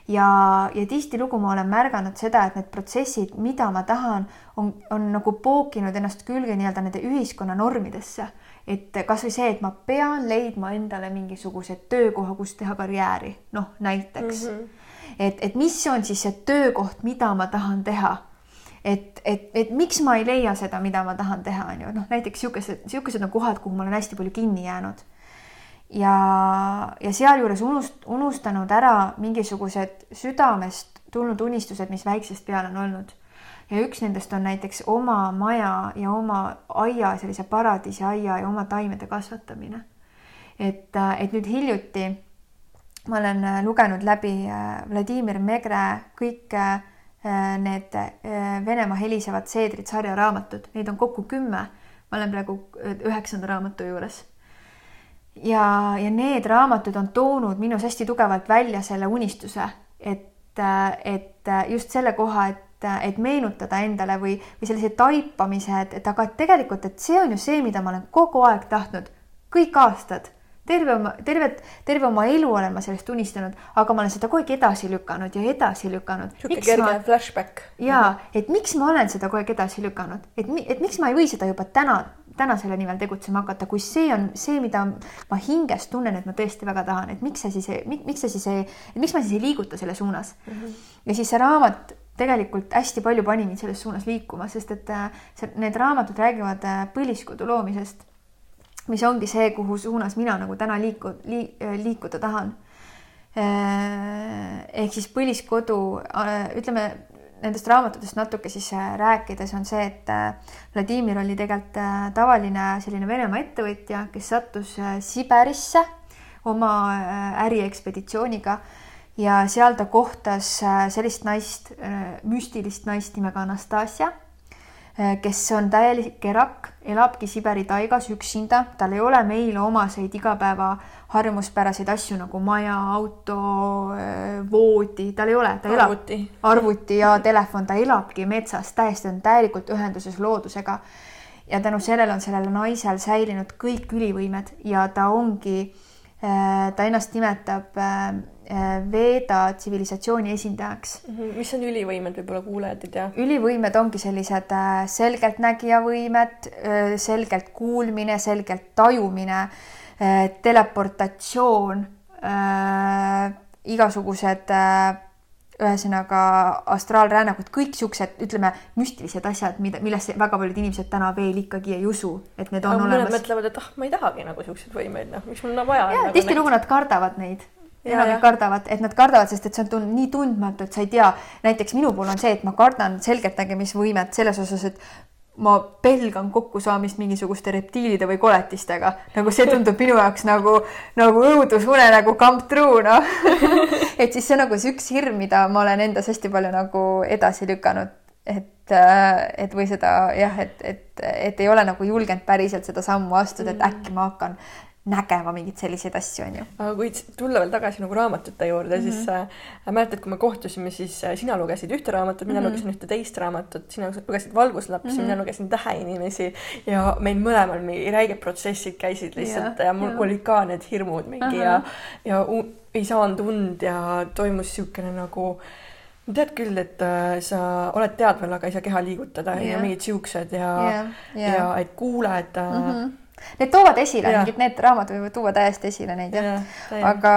ja, ja tihtilugu ma olen märganud seda, et need protsessid, mida ma tahan, on, on nagu pookinud ennast külge nii-öelda nende ühiskonna normidesse. et kasvõi see, et ma pean leidma endale mingisuguse töökoha, kus teha karjääri, noh näiteks mm. -hmm. et, et mis on siis see töökoht, mida ma tahan teha et, et, et miks ma ei leia seda, mida ma tahan teha, on ju, noh näiteks niisugused, niisugused on kohad, kuhu ma olen hästi palju kinni jäänud. ja, ja sealjuures unust-, unustanud ära mingisugused südamest tulnud unistused, mis väiksest peale on olnud. ja üks nendest on näiteks oma maja ja oma aia, sellise paradiisiaia ja oma taimede kasvatamine. et, et nüüd hiljuti ma olen lugenud läbi äh, Vladimir Megre kõik Äh, need äh, Venemaa helisevad seedrid sarjaraamatud, neid on kokku kümme. ma olen praegu äh, üheksanda raamatu juures. ja, ja need raamatud on toonud minus hästi tugevalt välja selle unistuse, et, et just selle koha, et, et meenutada endale või, või sellise taipamise, et, et aga tegelikult, et see on ju see, mida ma olen kogu aeg tahtnud, kõik aastad terve oma, tervet, terve oma elu olen ma sellest unistanud, aga ma olen seda kogu aeg edasi lükanud ja edasi lükanud. niisugune kerge ma... flashback. ja, et miks ma olen seda kogu aeg edasi lükanud, et, et miks ma ei või seda juba täna, täna selle nimel tegutsema hakata, kui see on see, mida ma hinges tunnen, et ma tõesti väga tahan, et miks see siis, miks see siis miks ma siis ei liiguta selle suunas mm. -hmm. ja siis see raamat tegelikult hästi palju pani mind selles suunas liikuma, sest et äh, see, need raamatud räägivad äh, põliskodu loomisest mis ongi see, kuhu suunas mina nagu täna liiku- li,, liikuda tahan. Äh, ehk siis põliskodu, äh, ütleme nendest raamatutest natuke siis rääkides on see, et Vladimir oli tegelikult tavaline selline Venemaa ettevõtja, kes sattus Siberisse oma äriekspeditsiooniga ja seal ta kohtas sellist naist, müstilist naist nimega Anastasia Äh, kes on täielik kerak, elabki Siberi taigas üksinda, tal ei ole meile omaseid igapäeva harjumuspäraseid asju nagu maja, auto, äh, voodi, tal ei ole, ta elab arvuti, arvuti ja telefon, ta elabki metsas, täiesti on täielikult ühenduses loodusega. ja tänu sellele on sellel naisel säilinud kõik ülivõimed ja ta ongi, äh, ta ennast nimetab Äh, Veeda tsivilisatsiooni esindajaks mm. -hmm. mis on ülivõimed, võib-olla kuulajad ei tea? ülivõimed ongi sellised äh, selgeltnägija võimed, äh, selgelt kuulmine, selgelt tajumine, teleportatsioon, igasugused ühesõnaga astraalrännakud, kõik siuksed, ütleme, müstilised asjad, mida, millesse väga paljud inimesed täna veel ikkagi ei usu, et need on Aga olemas. mõtlevad, et ah, ma ei tahagi nagu siukseid võimeid, noh, miks mul on vaja. Nagu tihtilugu nad kardavad neid enamik kardavad, et nad kardavad, sest et see on tund, nii tundmatu, et sa ei tea. näiteks minu puhul on see, et ma kardan selgeltnägemisvõimet selles osas, et ma pelgan kokkusaamist mingisuguste reptiilide või koletistega, nagu see tundub minu jaoks nagu, nagu õudusunenägu come true, noh. Et siis see on nagu see üks hirm, mida ma olen endas hästi palju nagu edasi lükanud, et, äh, et või seda jah, et, et, et ei ole nagu julgenud päriselt seda sammu astuda, et äkki ma hakkan nägema mingeid selliseid asju, on ju. aga kui tulla veel tagasi nagu raamatute juurde mm, -hmm. siis äh, mäletad, kui me kohtusime, siis äh, sina lugesid ühte raamatut, mina mm -hmm. lugesin ühte teist raamatut, sina lugesid Valguslapsi mm, -hmm. mina lugesin Täheinimesi ja meil mõlemal mingi räiged protsessid käisid lihtsalt ja, ja mul ja. olid ka need hirmud mingi -huh. ja, ja ei saanud und ja toimus niisugune nagu tead küll, et äh, sa oled teadvel, aga ei saa keha liigutada yeah. ja mingid siuksed ja yeah., yeah. ja et kuuled äh, mm. -hmm Need toovad esile, mingid need raamatud võivad tuua täiesti esile neid jah. Ja, ja, aga,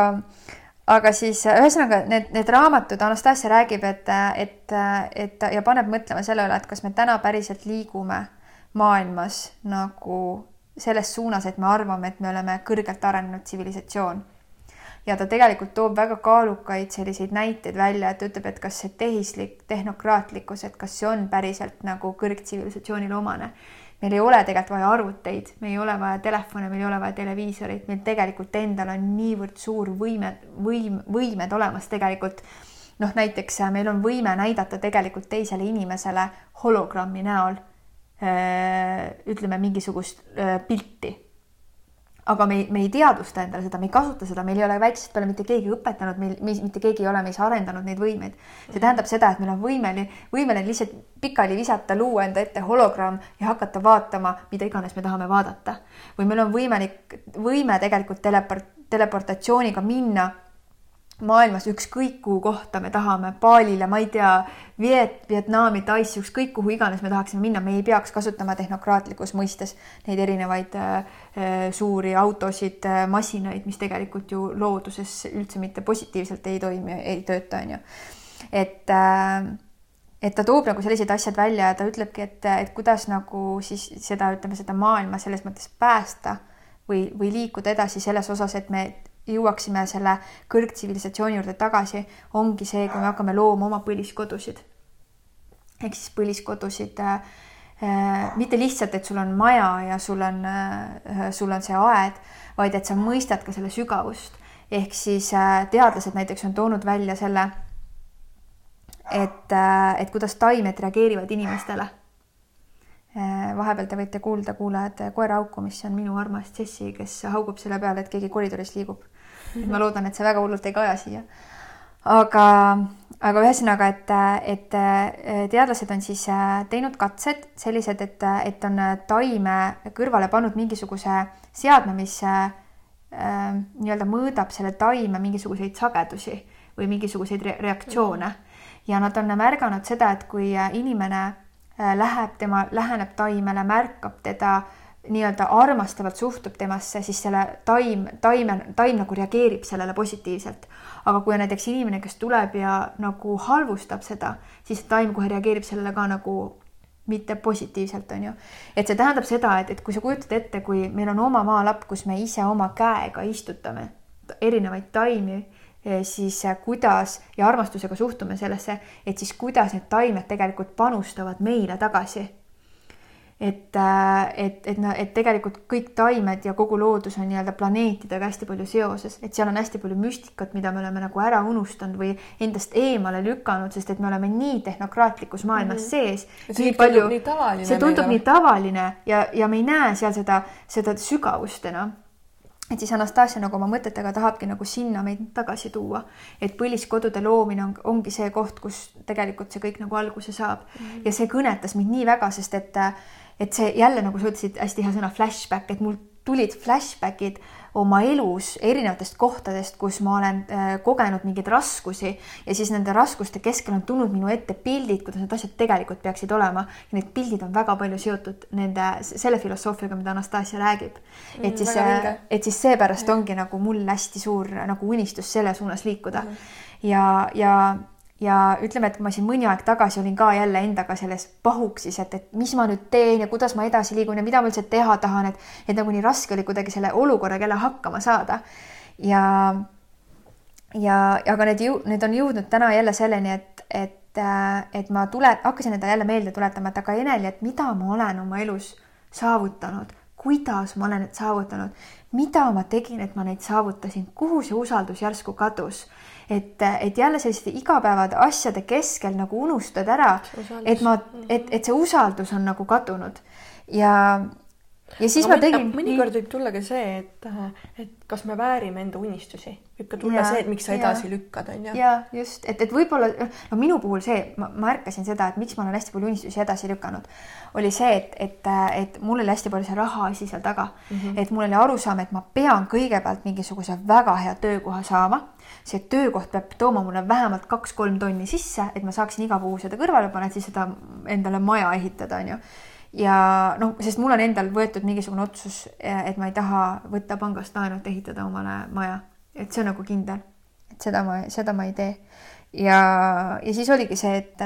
aga siis ühesõnaga need, need raamatud, Anastasia räägib, et, et, et ja paneb mõtlema selle üle, et kas me täna päriselt liigume maailmas nagu selles suunas, et me arvame, et me oleme kõrgelt arenenud tsivilisatsioon. ja ta tegelikult toob väga kaalukaid selliseid näiteid välja, et ütleb, et kas see tehislik tehnokraatlikkus, et kas see on päriselt nagu kõrgtsivilisatsioonile omane meil ei ole tegelikult vaja arvuteid, meil ei ole vaja telefone, meil ei ole vaja televiisorit, meil tegelikult endal on niivõrd suur võime, võim, võimed olemas tegelikult. noh, näiteks äh, meil on võime näidata tegelikult teisele inimesele hologrammi näol äh, ütleme mingisugust äh, pilti aga me ei, me ei teadvusta endale seda, me ei kasuta seda, meil ei ole väiksest peale mitte keegi õpetanud, meil, mitte keegi ei ole meis arendanud neid võimeid. see tähendab seda, et meil on võimeline, võimeline lihtsalt pikali visata, luua enda ette hologramm ja hakata vaatama, mida iganes me tahame vaadata. või meil on võimalik, võime tegelikult teleport, teleportatsiooniga minna maailmas ükskõik kuhu kohta me tahame, Balile, ma ei tea, Viet-, Vietnami, Taisse, ükskõik kuhu iganes me tahaksime minna, me ei peaks kasutama tehnokraatlikus mõistes neid erinevaid äh, äh suuri autosid äh,, masinaid, mis tegelikult ju looduses üldse mitte positiivselt ei toimi, ei tööta, on ju. et äh, et ta toob nagu sellised asjad välja ja ta ütlebki, et, et kuidas nagu siis seda, ütleme seda maailma selles mõttes päästa või, või liikuda edasi selles osas, et me jõuaksime selle kõrgtsivilisatsiooni juurde tagasi, ongi see, kui me hakkame looma oma põliskodusid. ehk siis põliskodusid äh, äh, mitte lihtsalt, et sul on maja ja sul on äh,, sul on see aed, vaid et sa mõistad ka selle sügavust. ehk siis äh, teadlased näiteks on toonud välja selle, et äh,, et kuidas taimed reageerivad inimestele äh, vahepeal te võite kuulda, kuulajad, koera haukumist, see on minu armas Jessie, kes haugub selle peale, et keegi koridoris liigub ma loodan, et see väga hullult ei kaja siia. aga, aga ühesõnaga, et, et teadlased on siis äh, teinud katsed sellised, et, et on taime kõrvale pannud mingisuguse seadme, mis äh, nii-öelda mõõdab selle taime mingisuguseid sagedusi või mingisuguseid re reaktsioone ja nad on märganud seda, et kui inimene äh, läheb, tema läheneb taimele, märkab teda nii-öelda armastavalt suhtub temasse, siis selle taim, taime, taim nagu reageerib sellele positiivselt. aga kui on näiteks inimene, kes tuleb ja nagu halvustab seda, siis taim kohe reageerib sellele ka nagu mitte positiivselt, on ju. et see tähendab seda, et, et kui sa kujutad ette, kui meil on oma maalapp, kus me ise oma käega istutame erinevaid taimi siis kuidas ja armastusega suhtume sellesse, et siis kuidas need taimed tegelikult panustavad meile tagasi et, äh, et, et noh, et tegelikult kõik taimed ja kogu loodus on nii-öelda planeetidega hästi palju seoses, et seal on hästi palju müstikat, mida me oleme nagu ära unustanud või endast eemale lükanud, sest et me oleme nii tehnokraatlikus maailmas mm -hmm. sees. nii palju, see tundub meile. nii tavaline ja, ja me ei näe seal seda, seda sügavust enam et siis Anastasia nagu oma mõtetega tahabki nagu sinna meid tagasi tuua, et põliskodude loomine on, ongi see koht, kus tegelikult see kõik nagu alguse saab mm. -hmm. ja see kõnetas mind nii väga, sest et et see jälle, nagu sa ütlesid, hästi hea sõna flashback, et mul tulid flashbackid oma elus erinevatest kohtadest, kus ma olen äh, kogenud mingeid raskusi ja siis nende raskuste keskel on tulnud minu ette pildid, kuidas need asjad tegelikult peaksid olema. ja need pildid on väga palju seotud nende, selle filosoofiaga, mida Anastasia räägib. Et siis mm,, et siis seepärast ongi nagu mul hästi suur nagu unistus selle suunas liikuda mm. ja, ja ja ütleme, et ma siin mõni aeg tagasi olin ka jälle endaga selles pahuksis, et, et mis ma nüüd teen ja kuidas ma edasi liigun ja mida ma üldse teha tahan, et, et nagu nii raske oli kuidagi selle olukorraga jälle hakkama saada. ja, ja, aga need jõu-, need on jõudnud täna jälle selleni, et, et, et ma tule, hakkasin endale jälle meelde tuletama, et aga Eneli, et mida ma olen oma elus saavutanud, kuidas ma olen need saavutanud, mida ma tegin, et ma neid saavutasin, kuhu see usaldus järsku kadus et, et jälle selliste igapäevade asjade keskel nagu unustad ära, et ma, et, et see usaldus on nagu kadunud. Ja ja siis Aga ma tegin. mõnikord võib tulla ka see, et, et kas me väärime enda unistusi, võib ka tulla ja, see, et miks sa edasi ja, lükkad, on ju. ja just, et, et võib-olla no minu puhul see, ma märkasin seda, et miks ma olen hästi palju unistusi edasi lükanud, oli see, et, et, et mul oli hästi palju see raha asi seal taga mm, -hmm. et mul oli arusaam, et ma pean kõigepealt mingisuguse väga hea töökoha saama see töökoht peab tooma mulle vähemalt kaks-kolm tonni sisse, et ma saaksin iga kuu seda kõrvale panna, et siis seda endale maja ehitada, onju. Ja noh, sest mul on endal võetud mingisugune otsus, et ma ei taha võtta pangast laenu, et ehitada omale maja, et see on nagu kindel, et seda ma, seda ma ei tee. Ja, ja siis oligi see, et,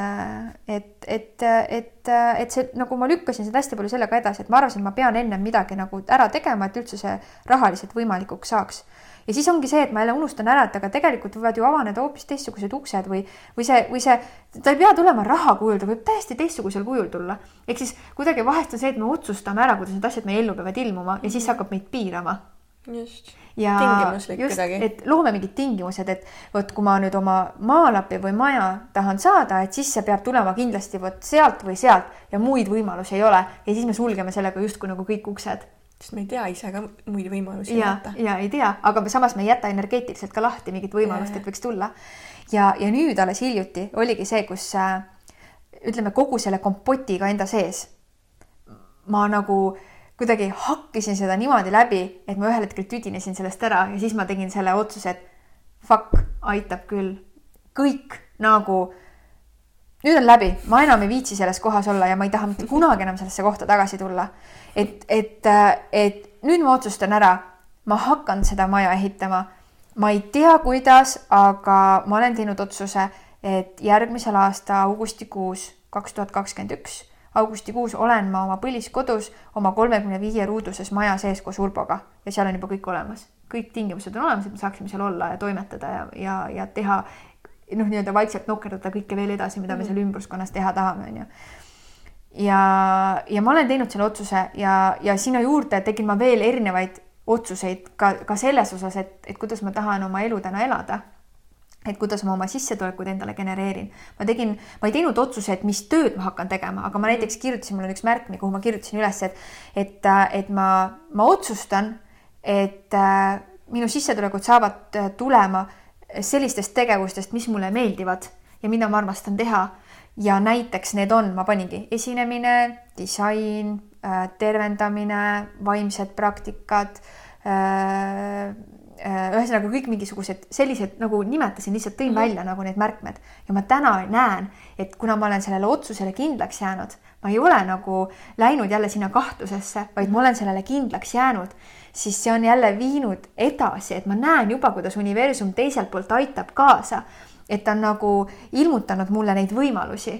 et, et, et, et see nagu ma lükkasin seda hästi palju sellega edasi, et ma arvasin, et ma pean ennem midagi nagu ära tegema, et üldse see rahaliselt võimalikuks saaks ja siis ongi see, et ma jälle unustan ära, et aga tegelikult võivad ju avaneda hoopis teistsugused uksed või, või see, või see, ta ei pea tulema raha kujul, ta võib täiesti teistsugusel kujul tulla. ehk siis kuidagi vahest on see, et me otsustame ära, kuidas need asjad meie ellu peavad ilmuma ja siis hakkab meid piirama. just. ja just, et loome mingid tingimused, et vot kui ma nüüd oma maalapi või maja tahan saada, et siis see peab tulema kindlasti vot sealt või sealt ja muid võimalusi ei ole ja siis me sulgeme sellega justkui nagu kõik uksed sest me ei tea ise ka muid võimalusi. ja, ja ei tea, aga samas me ei jäta energeetiliselt ka lahti mingit võimalust, et võiks tulla. ja, ja nüüd alles hiljuti oligi see, kus äh, ütleme kogu selle kompotiga enda sees ma nagu kuidagi hakkisin seda niimoodi läbi, et ma ühel hetkel tüdinesin sellest ära ja siis ma tegin selle otsuse, et fuck, aitab küll. kõik nagu nüüd on läbi, ma enam ei viitsi selles kohas olla ja ma ei taha mitte kunagi enam sellesse kohta tagasi tulla. Et, et, et nüüd ma otsustan ära, ma hakkan seda maja ehitama. ma ei tea, kuidas, aga ma olen teinud otsuse, et järgmisel aasta augustikuus, kaks tuhat kakskümmend üks, augustikuus olen ma oma põliskodus oma kolmekümne viie ruuduses maja sees koos Urboga ja seal on juba kõik olemas, kõik tingimused on olemas, et me saaksime seal olla ja toimetada ja, ja, ja teha noh, nii-öelda vaikselt nokerdada kõike veel edasi, mida me mm. seal ümbruskonnas teha tahame, onju. Ja, ja ma olen teinud selle otsuse ja, ja sinna juurde tegin ma veel erinevaid otsuseid ka, ka selles osas, et, et kuidas ma tahan oma elu täna elada et kuidas ma oma sissetulekuid endale genereerin. ma tegin, ma ei teinud otsuse, et mis tööd ma hakkan tegema, aga ma näiteks kirjutasin, mul on üks märkmi, kuhu ma kirjutasin üles, et, et, et ma, ma otsustan, et äh, minu sissetulekud saavad äh, tulema sellistest tegevustest, mis mulle meeldivad ja mida ma armastan teha. Ja näiteks need on, ma paningi esinemine, disain, äh, tervendamine, vaimsed praktikad äh, äh, ühesõnaga kõik mingisugused sellised nagu nimetasin, lihtsalt tõin mm -hmm. välja nagu need märkmed ja ma täna näen, et kuna ma olen sellele otsusele kindlaks jäänud, ma ei ole nagu läinud jälle sinna kahtlusesse, vaid ma olen sellele kindlaks jäänud siis see on jälle viinud edasi, et ma näen juba, kuidas universum teiselt poolt aitab kaasa. Et ta on nagu ilmutanud mulle neid võimalusi.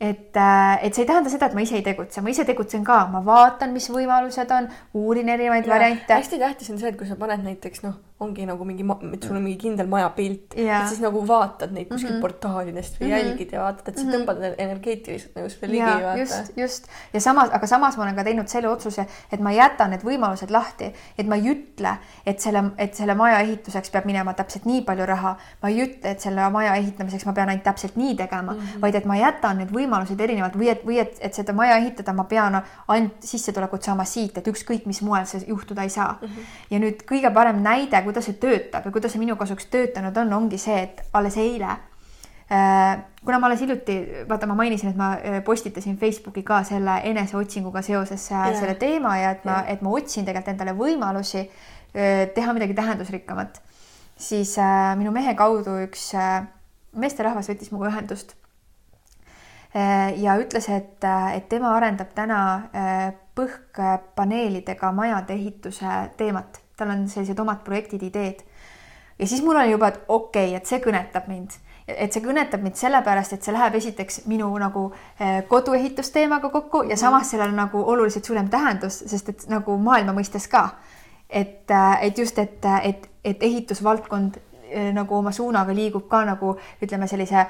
et, äh, et see ei tähenda seda, et ma ise ei tegutse, ma ise tegutsen ka, ma vaatan, mis võimalused on, uurin erinevaid ja, variante. hästi tähtis on see, et kui sa paned näiteks noh ongi nagu mingi, et sul on mingi kindel majapilt Jaa. et siis nagu vaatad neid kuskilt mm. -hmm. portaalidest või Mhm. jälgid ja vaatad, et sa Mhm. tõmbad energeetiliselt nagu selle ligi, just, just ja samas, aga samas ma olen ka teinud selle otsuse, et ma jätan need võimalused lahti, et ma ei ütle, et selle, et selle maja ehituseks peab minema täpselt nii palju raha. ma ei ütle, et selle maja ehitamiseks ma pean ainult täpselt nii tegema mm, -hmm. vaid et ma jätan need võimalused erinevalt või et, või et, et seda maja ehitada ma pean ainult sissetulekut saama siit, et ükskõik mis moel see juhtuda ei saa mm. -hmm. ja nüüd kõige parem näide, kuidas see töötab ja kuidas see minu kasuks töötanud on, ongi see, et alles eile Äh, kuna ma alles hiljuti, vaata, ma mainisin, et ma äh, postitasin Facebooki ka selle eneseotsinguga seoses yeah. Jaa. selle teema ja et ma Jah. et ma otsin tegelikult endale võimalusi äh, teha midagi tähendusrikkamat, siis äh, minu mehe kaudu üks äh, meesterahvas võttis minuga ühendust äh, ja ütles, et, et tema arendab täna äh, põhkpaneelidega majade ehituse teemat, tal on sellised omad projektid, ideed ja siis mul oli juba, et okei okay,, et see kõnetab mind, et see kõnetab mind sellepärast, et see läheb esiteks minu nagu eh, koduehitusteemaga kokku ja samas sellel on nagu oluliselt suurem tähendus, sest et nagu maailma mõistes ka. et, et just, et, et, et ehitusvaldkond eh, nagu oma suunaga liigub ka nagu ütleme, sellise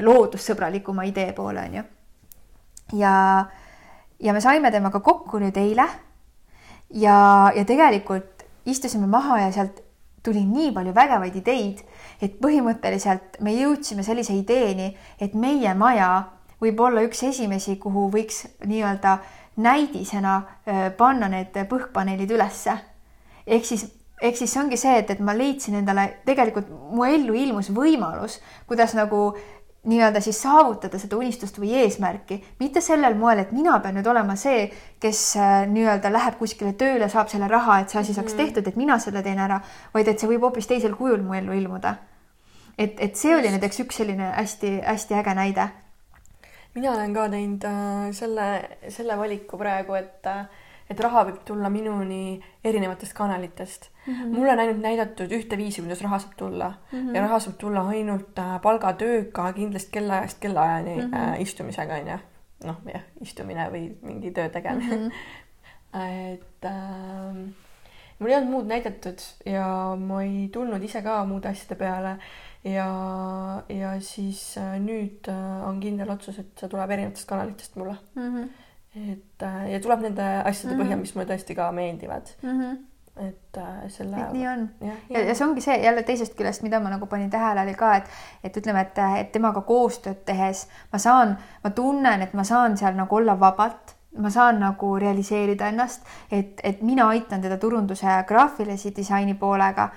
loodussõbralikuma idee poole, on ju. ja, ja me saime temaga kokku nüüd eile ja, ja tegelikult istusime maha ja sealt tuli nii palju vägevaid ideid, et põhimõtteliselt me jõudsime sellise ideeni, et meie maja võib olla üks esimesi, kuhu võiks nii-öelda näidisena panna need põhkpaneelid ülesse. ehk siis, ehk siis see ongi see, et, et ma leidsin endale, tegelikult mu ellu ilmus võimalus, kuidas nagu nii-öelda siis saavutada seda unistust või eesmärki, mitte sellel moel, et mina pean nüüd olema see, kes äh, nii-öelda läheb kuskile tööle, saab selle raha, et see asi saaks tehtud, et mina selle teen ära, vaid et see võib hoopis teisel kujul mu ellu ilmuda. et, et see oli näiteks üks selline hästi-hästi äge näide. mina olen ka teinud äh, selle, selle valiku praegu, et äh, et raha võib tulla minuni erinevatest kanalitest mm. -hmm. mulle on ainult näidatud ühte viisi, kuidas raha saab tulla mm -hmm. ja raha saab tulla ainult äh, palgatööga kindlasti kellaajast kellaajani mm -hmm. äh, istumisega onju. noh, jah, istumine või mingi töö tegemine mm. -hmm. et äh, mul ei olnud muud näidatud ja ma ei tulnud ise ka muude asjade peale ja, ja siis äh, nüüd äh, on kindel otsus, et see tuleb erinevatest kanalitest mulle Mm -hmm. et äh, ja tuleb nende asjade põhjal, Mhm. mis mulle tõesti ka meeldivad, Mm -hmm. Et äh, selle. et nii on. jah, ja, ja see ongi see jälle teisest küljest, mida ma nagu panin tähele, oli ka, et, et ütleme, et, et temaga koostööd tehes ma saan, ma tunnen, et ma saan seal nagu olla vabalt, ma saan nagu realiseerida ennast, et, et mina aitan teda turunduse ja graafilise disaini poolega.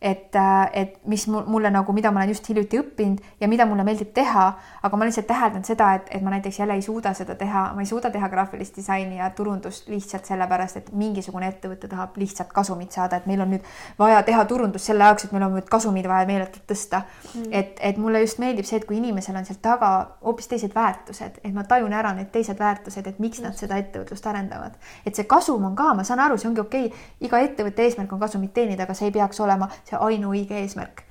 et, et mis mu- mulle nagu, mida ma olen just hiljuti õppinud ja mida mulle meeldib teha, aga ma lihtsalt täheldan seda, et, et ma näiteks jälle ei suuda seda teha, ma ei suuda teha graafilist disaini ja turundust lihtsalt sellepärast, et mingisugune ettevõte tahab lihtsalt kasumit saada, et meil on nüüd vaja teha turundust selle jaoks, et meil on nüüd kasumid vaja meeletult tõsta mm.. et, et mulle just meeldib see, et kui inimesel on seal taga hoopis teised väärtused, et ma tajun ära need teised väärtused, et miks nad seda ettevõtlust arendavad. et see kasum on ka, ma saan aru, see ongi okei okay., iga ettevõtte eesmärk on kasumit teenida, aga see ei peaks olema see ainuõige eesmärk.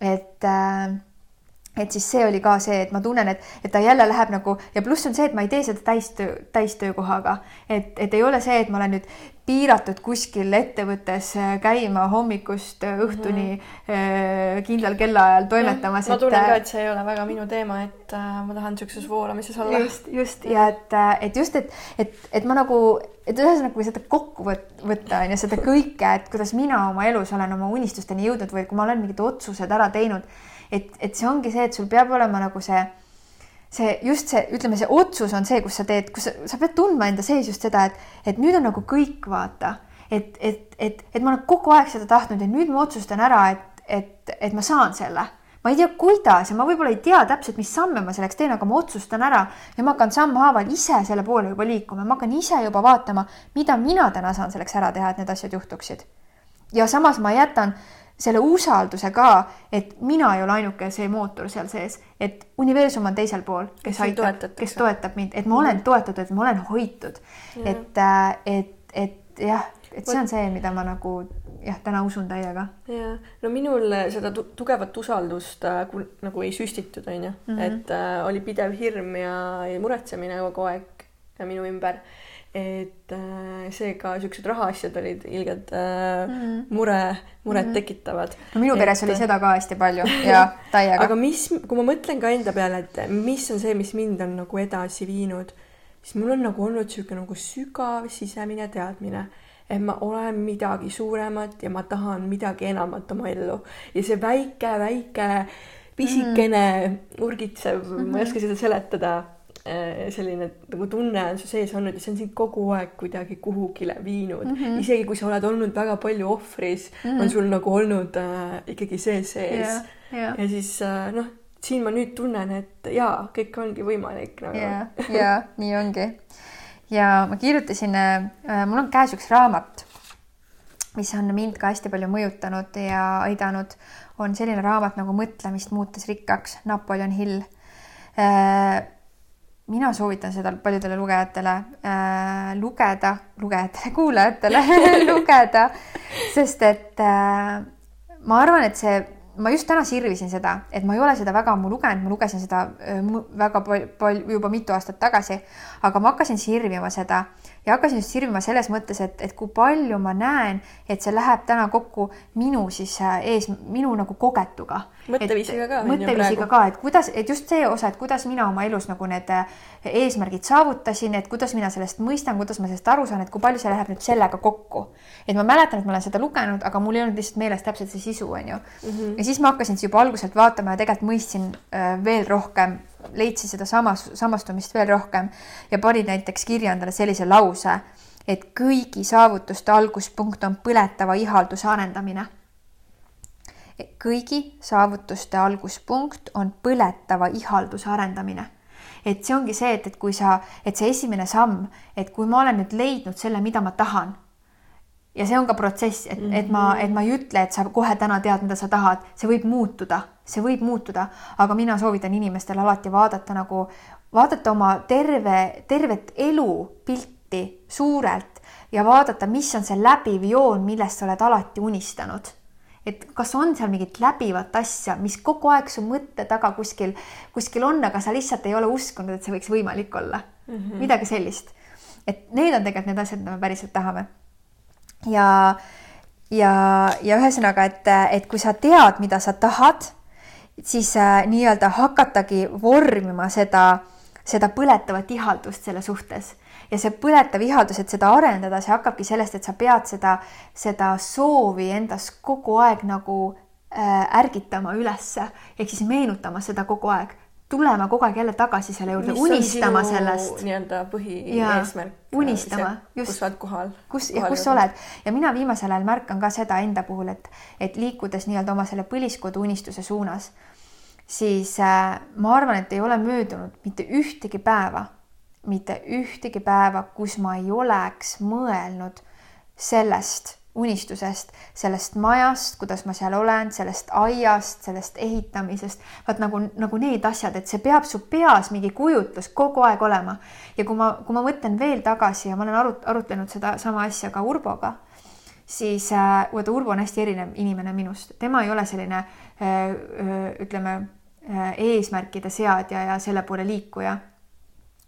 et äh, et siis see oli ka see, et ma tunnen, et, et ta jälle läheb nagu ja pluss on see, et ma ei tee seda täistöö, täistöökohaga, et, et ei ole see, et ma olen nüüd piiratud kuskil ettevõttes äh, käima hommikust äh, õhtuni mm -hmm. kindlal kellaajal toimetamas. ma tunnen ka, et see ei ole väga minu teema, et ma tahan niisuguses voolamises olla. just, just ja et, et just, et, et, et ma nagu, et ühesõnaga, kui seda kokku võt- võtta on ju seda kõike, et kuidas mina oma elus olen oma unistusteni jõudnud või kui ma olen mingid otsused ära teinud, et, et see ongi see, et sul peab olema nagu see see just see, ütleme, see otsus on see, kus sa teed, kus sa, sa pead tundma enda sees just seda, et, et nüüd on nagu kõik, vaata, et, et, et, et ma olen kogu aeg seda tahtnud ja nüüd ma otsustan ära, et, et, et ma saan selle. Ma ei tea, kuidas ja ma võib-olla ei tea täpselt, mis samme ma selleks teen, aga ma otsustan ära ja ma hakkan sammhaaval ise selle poole juba liikuma, ma hakkan ise juba vaatama, mida mina täna saan selleks ära teha, et need asjad juhtuksid. ja samas ma jätan selle usalduse ka, et mina ei ole ainuke see mootor seal sees, et universum on teisel pool, kes aitab, kes toetab mind, et ma olen toetatud, et ma olen hoitud, et, et, et jah, et see on see, mida ma nagu jah, täna usun täiega. Ja no minul seda tu tugevat usaldust äh, nagu ei süstitud, onju, et äh, oli pidev hirm ja, ja muretsemine kogu aeg minu ümber. Et äh, seega siuksed rahaasjad olid ilgelt äh, mm. mure, muret mm. tekitavad. no minu peres et, oli seda ka hästi palju ja täiega. aga mis, kui ma mõtlen ka enda peale, et mis on see, mis mind on nagu edasi viinud, siis mul on nagu olnud sihuke nagu sügav sisemine teadmine et ma olen midagi suuremat ja ma tahan midagi enamat oma ellu ja see väike, väike pisikene mm. urgitsev mm, -hmm. ma ei oska seda seletada selline nagu tunne on su sees olnud ja see on sind kogu aeg kuidagi kuhugile viinud mm. -hmm. isegi kui sa oled olnud väga palju ohvris mm, -hmm. on sul nagu olnud äh, ikkagi see sees yeah,. Yeah. ja siis äh, noh, siin ma nüüd tunnen, et jaa, kõik ongi võimalik nagu. ja, ja nii ongi. ja ma kirjutasin äh,, mul on käes üks raamat, mis on mind ka hästi palju mõjutanud ja aidanud, on selline raamat nagu Mõtlemist muutes rikkaks, Napoleon Hill äh, mina soovitan seda paljudele lugejatele äh, lugeda, lugejatele, kuulajatele lugeda, sest et äh, ma arvan, et see, ma just täna sirvisin seda, et ma ei ole seda väga ammu lugenud, ma lugesin seda äh, väga palju, juba mitu aastat tagasi, aga ma hakkasin sirvima seda ja hakkasin just sirvima selles mõttes, et, et kui palju ma näen, et see läheb täna kokku minu siis äh, ees, minu nagu kogetuga. mõtteviisiga ka. mõtteviisiga ka, et kuidas, et just see osa, et kuidas mina oma elus nagu need äh, eesmärgid saavutasin, et kuidas mina sellest mõistan, kuidas ma sellest aru saan, et kui palju see läheb nüüd sellega kokku. et ma mäletan, et ma olen seda lugenud, aga mul ei olnud lihtsalt meeles täpselt see sisu, on ju. -hmm. ja siis ma hakkasin siis juba alguselt vaatama ja tegelikult mõistsin äh, veel rohkem leidsin seda samas, samastumist veel rohkem ja panin näiteks kirja endale sellise lause, et kõigi saavutuste alguspunkt on põletava ihalduse arendamine. kõigi saavutuste alguspunkt on põletava ihalduse arendamine. et see ongi see, et, et kui sa, et see esimene samm, et kui ma olen nüüd leidnud selle, mida ma tahan ja see on ka protsess, et, et ma, et ma ei ütle, et sa kohe täna tead, mida sa tahad, see võib muutuda, see võib muutuda, aga mina soovitan inimestel alati vaadata nagu, vaadata oma terve, tervet elupilti suurelt ja vaadata, mis on see läbiv joon, millest sa oled alati unistanud. et kas on seal mingit läbivat asja, mis kogu aeg su mõtte taga kuskil, kuskil on, aga sa lihtsalt ei ole uskunud, et see võiks võimalik olla mm. -hmm. midagi sellist. et need on tegelikult need asjad, mida me päriselt tahame ja, ja, ja ühesõnaga, et, et kui sa tead, mida sa tahad, siis äh, nii-öelda hakatagi vormima seda, seda põletavat ihaldust selle suhtes. Ja see põletav ihaldus, et seda arendada, see hakkabki sellest, et sa pead seda, seda soovi endas kogu aeg nagu äh, ärgitama ülesse ehk siis meenutama seda kogu aeg tulema kogu aeg jälle tagasi selle juurde, unistama sellest. nii-öelda põhieesmärk. unistama, just. kus sa oled kohal. kus ja kus sa oled ja mina viimasel ajal märkan ka seda enda puhul, et, et liikudes nii-öelda oma selle põliskodu unistuse suunas, siis äh, ma arvan, et ei ole möödunud mitte ühtegi päeva, mitte ühtegi päeva, kus ma ei oleks mõelnud sellest unistusest, sellest majast, kuidas ma seal olen, sellest aiast, sellest ehitamisest, vaat nagu, nagu need asjad, et see peab su peas mingi kujutlus kogu aeg olema. ja kui ma, kui ma mõtlen veel tagasi ja ma olen arut-, arutlenud sedasama asja ka Urboga, siis äh, vaata, Urbo on hästi erinev inimene minust, tema ei ole selline äh, äh, ütleme äh, eesmärkide seadja ja selle poole liikuja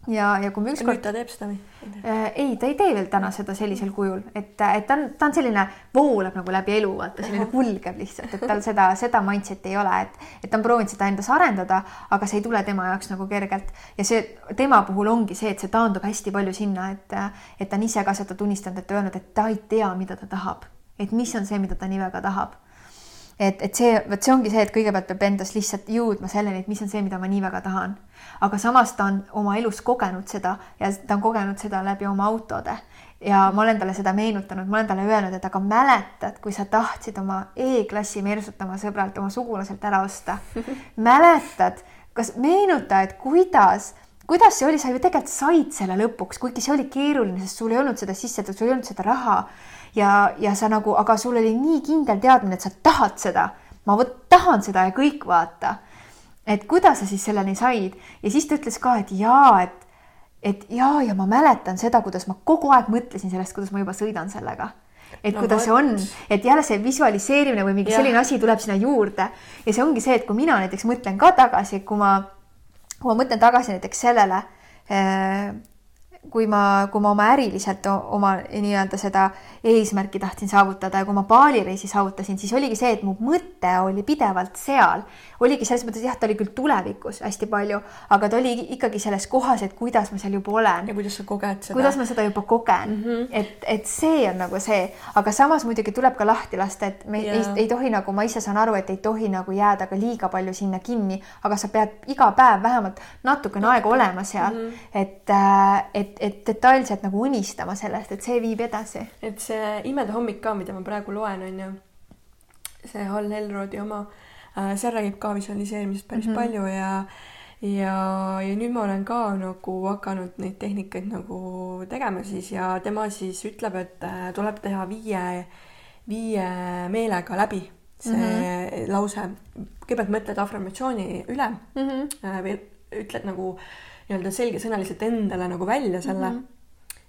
ja, ja kui me ükskord. nüüd ta teeb seda või? Äh, ei, ta ei tee veel täna seda sellisel kujul, et, et ta on, ta on selline, voolab nagu läbi elu, vaata selline kulgeb lihtsalt, et tal seda, seda mindset'i ei ole, et, et ta on proovinud seda endas arendada, aga see ei tule tema jaoks nagu kergelt. ja see tema puhul ongi see, et see taandub hästi palju sinna, et, et ta on ise ka seda tunnistanud, et öelnud, et ta ei tea, mida ta tahab, et mis on see, mida ta nii väga tahab et, et see, vot see ongi see, et kõigepealt peab endas lihtsalt jõudma selleni, et mis on see, mida ma nii väga tahan. Aga samas ta on oma elus kogenud seda ja ta on kogenud seda läbi oma autode. Ja ma olen talle seda meenutanud, ma olen talle öelnud, et aga mäletad, kui sa tahtsid oma E-klassi Mersut oma sõbralt, oma sugulaselt ära osta. mäletad, kas meenuta, et kuidas, kuidas see oli, sa ju tegelikult said selle lõpuks, kuigi see oli keeruline, sest sul ei olnud seda sissetulekut, sul ei olnud seda raha ja, ja sa nagu, aga sul oli nii kindel teadmine, et sa tahad seda. ma vot tahan seda ja kõik vaata et kuidas sa siis selleni said ja siis ta ütles ka, et jaa, et, et jaa, ja ma mäletan seda, kuidas ma kogu aeg mõtlesin sellest, kuidas ma juba sõidan sellega. et no, kuidas see on, et jälle see visualiseerimine või mingi ja. selline asi tuleb sinna juurde ja see ongi see, et kui mina näiteks mõtlen ka tagasi, kui ma, kui ma mõtlen tagasi näiteks sellele äh, kui ma, kui ma oma äriliselt oma nii-öelda seda eesmärki tahtsin saavutada ja kui ma baalireisi saavutasin, siis oligi see, et mu mõte oli pidevalt seal. oligi selles mõttes jah, ta oli küll tulevikus hästi palju, aga ta oli ikkagi selles kohas, et kuidas ma seal juba olen. ja kuidas sa koged seda. kuidas ma seda juba kogen mm, -hmm. et, et see on nagu see, aga samas muidugi tuleb ka lahti lasta, et me yeah. ei, ei tohi nagu, ma ise saan aru, et ei tohi nagu jääda ka liiga palju sinna kinni, aga sa pead iga päev vähemalt natukene aega olema seal mm, -hmm. et, äh, et, et detailselt nagu unistama sellest, et see viib edasi. et see Imede hommik ka, mida ma praegu loen, on ju, see Hall Elrodi oma äh,, seal räägib ka visualiseerimisest päris mm -hmm. palju ja ja, ja nüüd ma olen ka nagu hakanud neid tehnikaid nagu tegema siis ja tema siis ütleb, et äh, tuleb teha viie, viie meelega läbi see mm -hmm. lause. kõigepealt mõtled afirmatsiooni üle mm, -hmm. ütled nagu nii-öelda selgesõnaliselt endale nagu välja selle mm. -hmm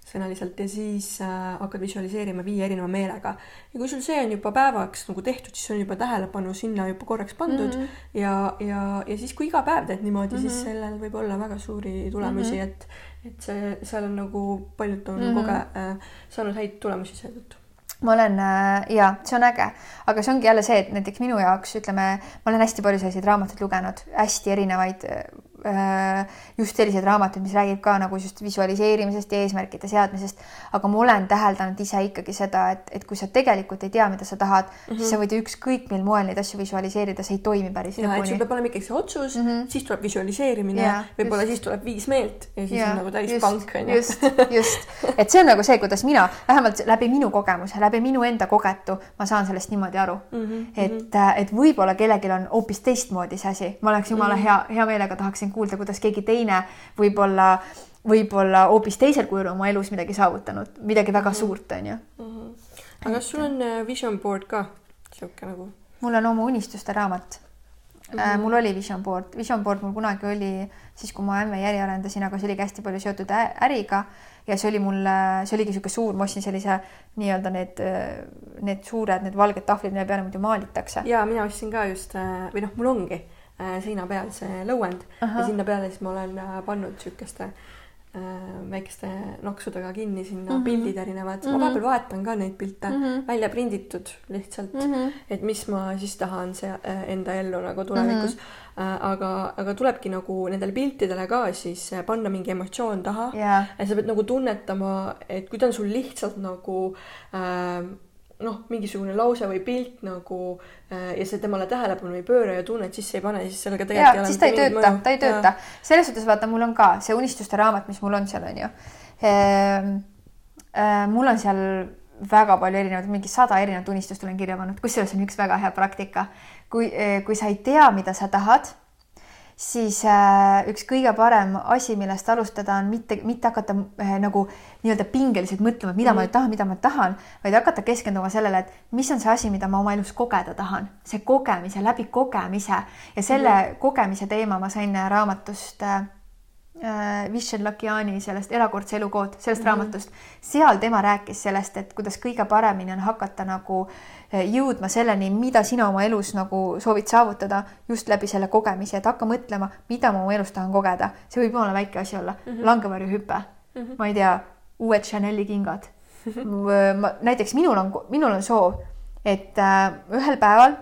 sõnaliselt ja siis äh, hakkad visualiseerima viie erineva meelega. ja kui sul see on juba päevaks nagu tehtud, siis on juba tähelepanu sinna juba korraks pandud mm -hmm. ja, ja, ja siis, kui iga päev teed niimoodi mm, -hmm. siis mhm. sellel võib olla väga suuri tulemusi mm, -hmm. et, et see, seal on nagu paljud on mm -hmm. koge- äh,, saanud häid tulemusi seetõttu ma olen äh, ja see on äge, aga see ongi jälle see, et näiteks minu jaoks ütleme, ma olen hästi palju selliseid raamatuid lugenud, hästi erinevaid Äh, just selliseid raamatuid, mis räägib ka nagu just visualiseerimisest ja eesmärkide seadmisest. aga ma olen täheldanud ise ikkagi seda, et, et kui sa tegelikult ei tea, mida sa tahad mm, -hmm. siis sa võid ükskõik mil moel neid asju visualiseerida, see ei toimi päris lõpuni. et sul peab olema ikkagi see otsus mm, -hmm. siis tuleb visualiseerimine, võib-olla siis tuleb viis meelt ja siis ja, on nagu täis pank on ju. just, just, et see on nagu see, kuidas mina vähemalt läbi minu kogemuse, läbi minu enda kogetu, ma saan sellest niimoodi aru mm. -hmm. et, et võib-olla kellelgi on hoopis teistmoodi see asi, ma oleks jumala mm -hmm. hea, hea meelega tahaksin kuulda, kuidas keegi teine võib-olla, võib-olla hoopis teisel kujul oma elus midagi saavutanud, midagi väga -hmm. suurt, on ju. -hmm. aga kas sul on äh, vision board ka, sihuke nagu? mul on oma unistuste raamat Mm -hmm. mul oli vision board, vision board mul kunagi oli siis, kui ma ämme äri arendasin, aga see oligi hästi palju seotud äriga ja see oli mul, see oligi niisugune suur, ma ostsin sellise nii-öelda need, need suured, need valged tahvlid, mille peale muidu maalitakse. ja mina ostsin ka just äh, või noh, mul ongi Äh, seina peal see lõuend Aha. ja sinna peale siis ma olen äh, pannud siukeste äh, väikeste noksudega kinni sinna mm -hmm. pildid erinevad mm, -hmm. ma mhm. vahepeal vahetan ka neid pilte mm -hmm. välja prinditud lihtsalt mm, -hmm. et mis ma siis tahan see enda ellu nagu tulevikus mm. -hmm. aga, aga tulebki nagu nendele piltidele ka siis panna mingi emotsioon taha yeah. ja sa pead nagu tunnetama, et kui ta on sul lihtsalt nagu äh, noh, mingisugune lause või pilt nagu äh, ja sa temale tähelepanu ei pööra ja tunned sisse ei pane, siis sellega tegelikult ja, siis ta ei tööta, ta ei tööta. selles suhtes vaata, mul on ka see unistuste raamat, mis mul on seal on ju ehm,. Äh, mul on seal väga palju erinevaid, mingi sada erinevat unistust olen kirja pannud, kusjuures on üks väga hea praktika. kui, äh, kui sa ei tea, mida sa tahad siis äh, üks kõige parem asi, millest alustada, on mitte, mitte hakata äh, nagu nii-öelda pingeliselt mõtlema, et mida mm. ma nüüd tahan, mida ma tahan, vaid hakata keskenduma sellele, et mis on see asi, mida ma oma elus kogeda tahan, see kogemise läbi kogemise ja selle mm. kogemise teema ma sain raamatust äh, äh, Vishen Lakiani sellest Erakordse elukood, sellest mm raamatust. seal tema rääkis sellest, et kuidas kõige paremini on hakata nagu äh, jõudma selleni, mida sina oma elus nagu soovid saavutada just läbi selle kogemise, et hakka mõtlema, mida ma oma elus tahan kogeda. see võib jumala väike asi olla mm -hmm., langevarjuhüpe mm, -hmm. ma ei tea, uued Chanel'i kingad ma näiteks minul on, minul on soov, et äh, ühel päeval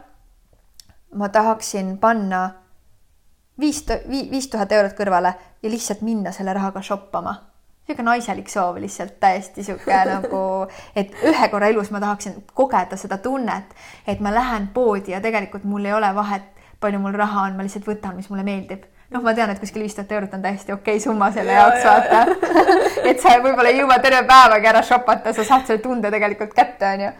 ma tahaksin panna viis, viis tuhat eurot kõrvale ja lihtsalt minna selle rahaga shoppama. Niisugune naiselik soov lihtsalt täiesti niisugune nagu, et ühe korra elus ma tahaksin kogeda seda tunnet, et ma lähen poodi ja tegelikult mul ei ole vahet, palju mul raha on, ma lihtsalt võtan, mis mulle meeldib noh, ma tean, et kuskil viis tuhat eurot on täiesti okei okay summa selle ja, jaoks, vaata et sa võib-olla ei jõua terve päevagi ära shopata, sa saad selle tunde tegelikult kätte, onju.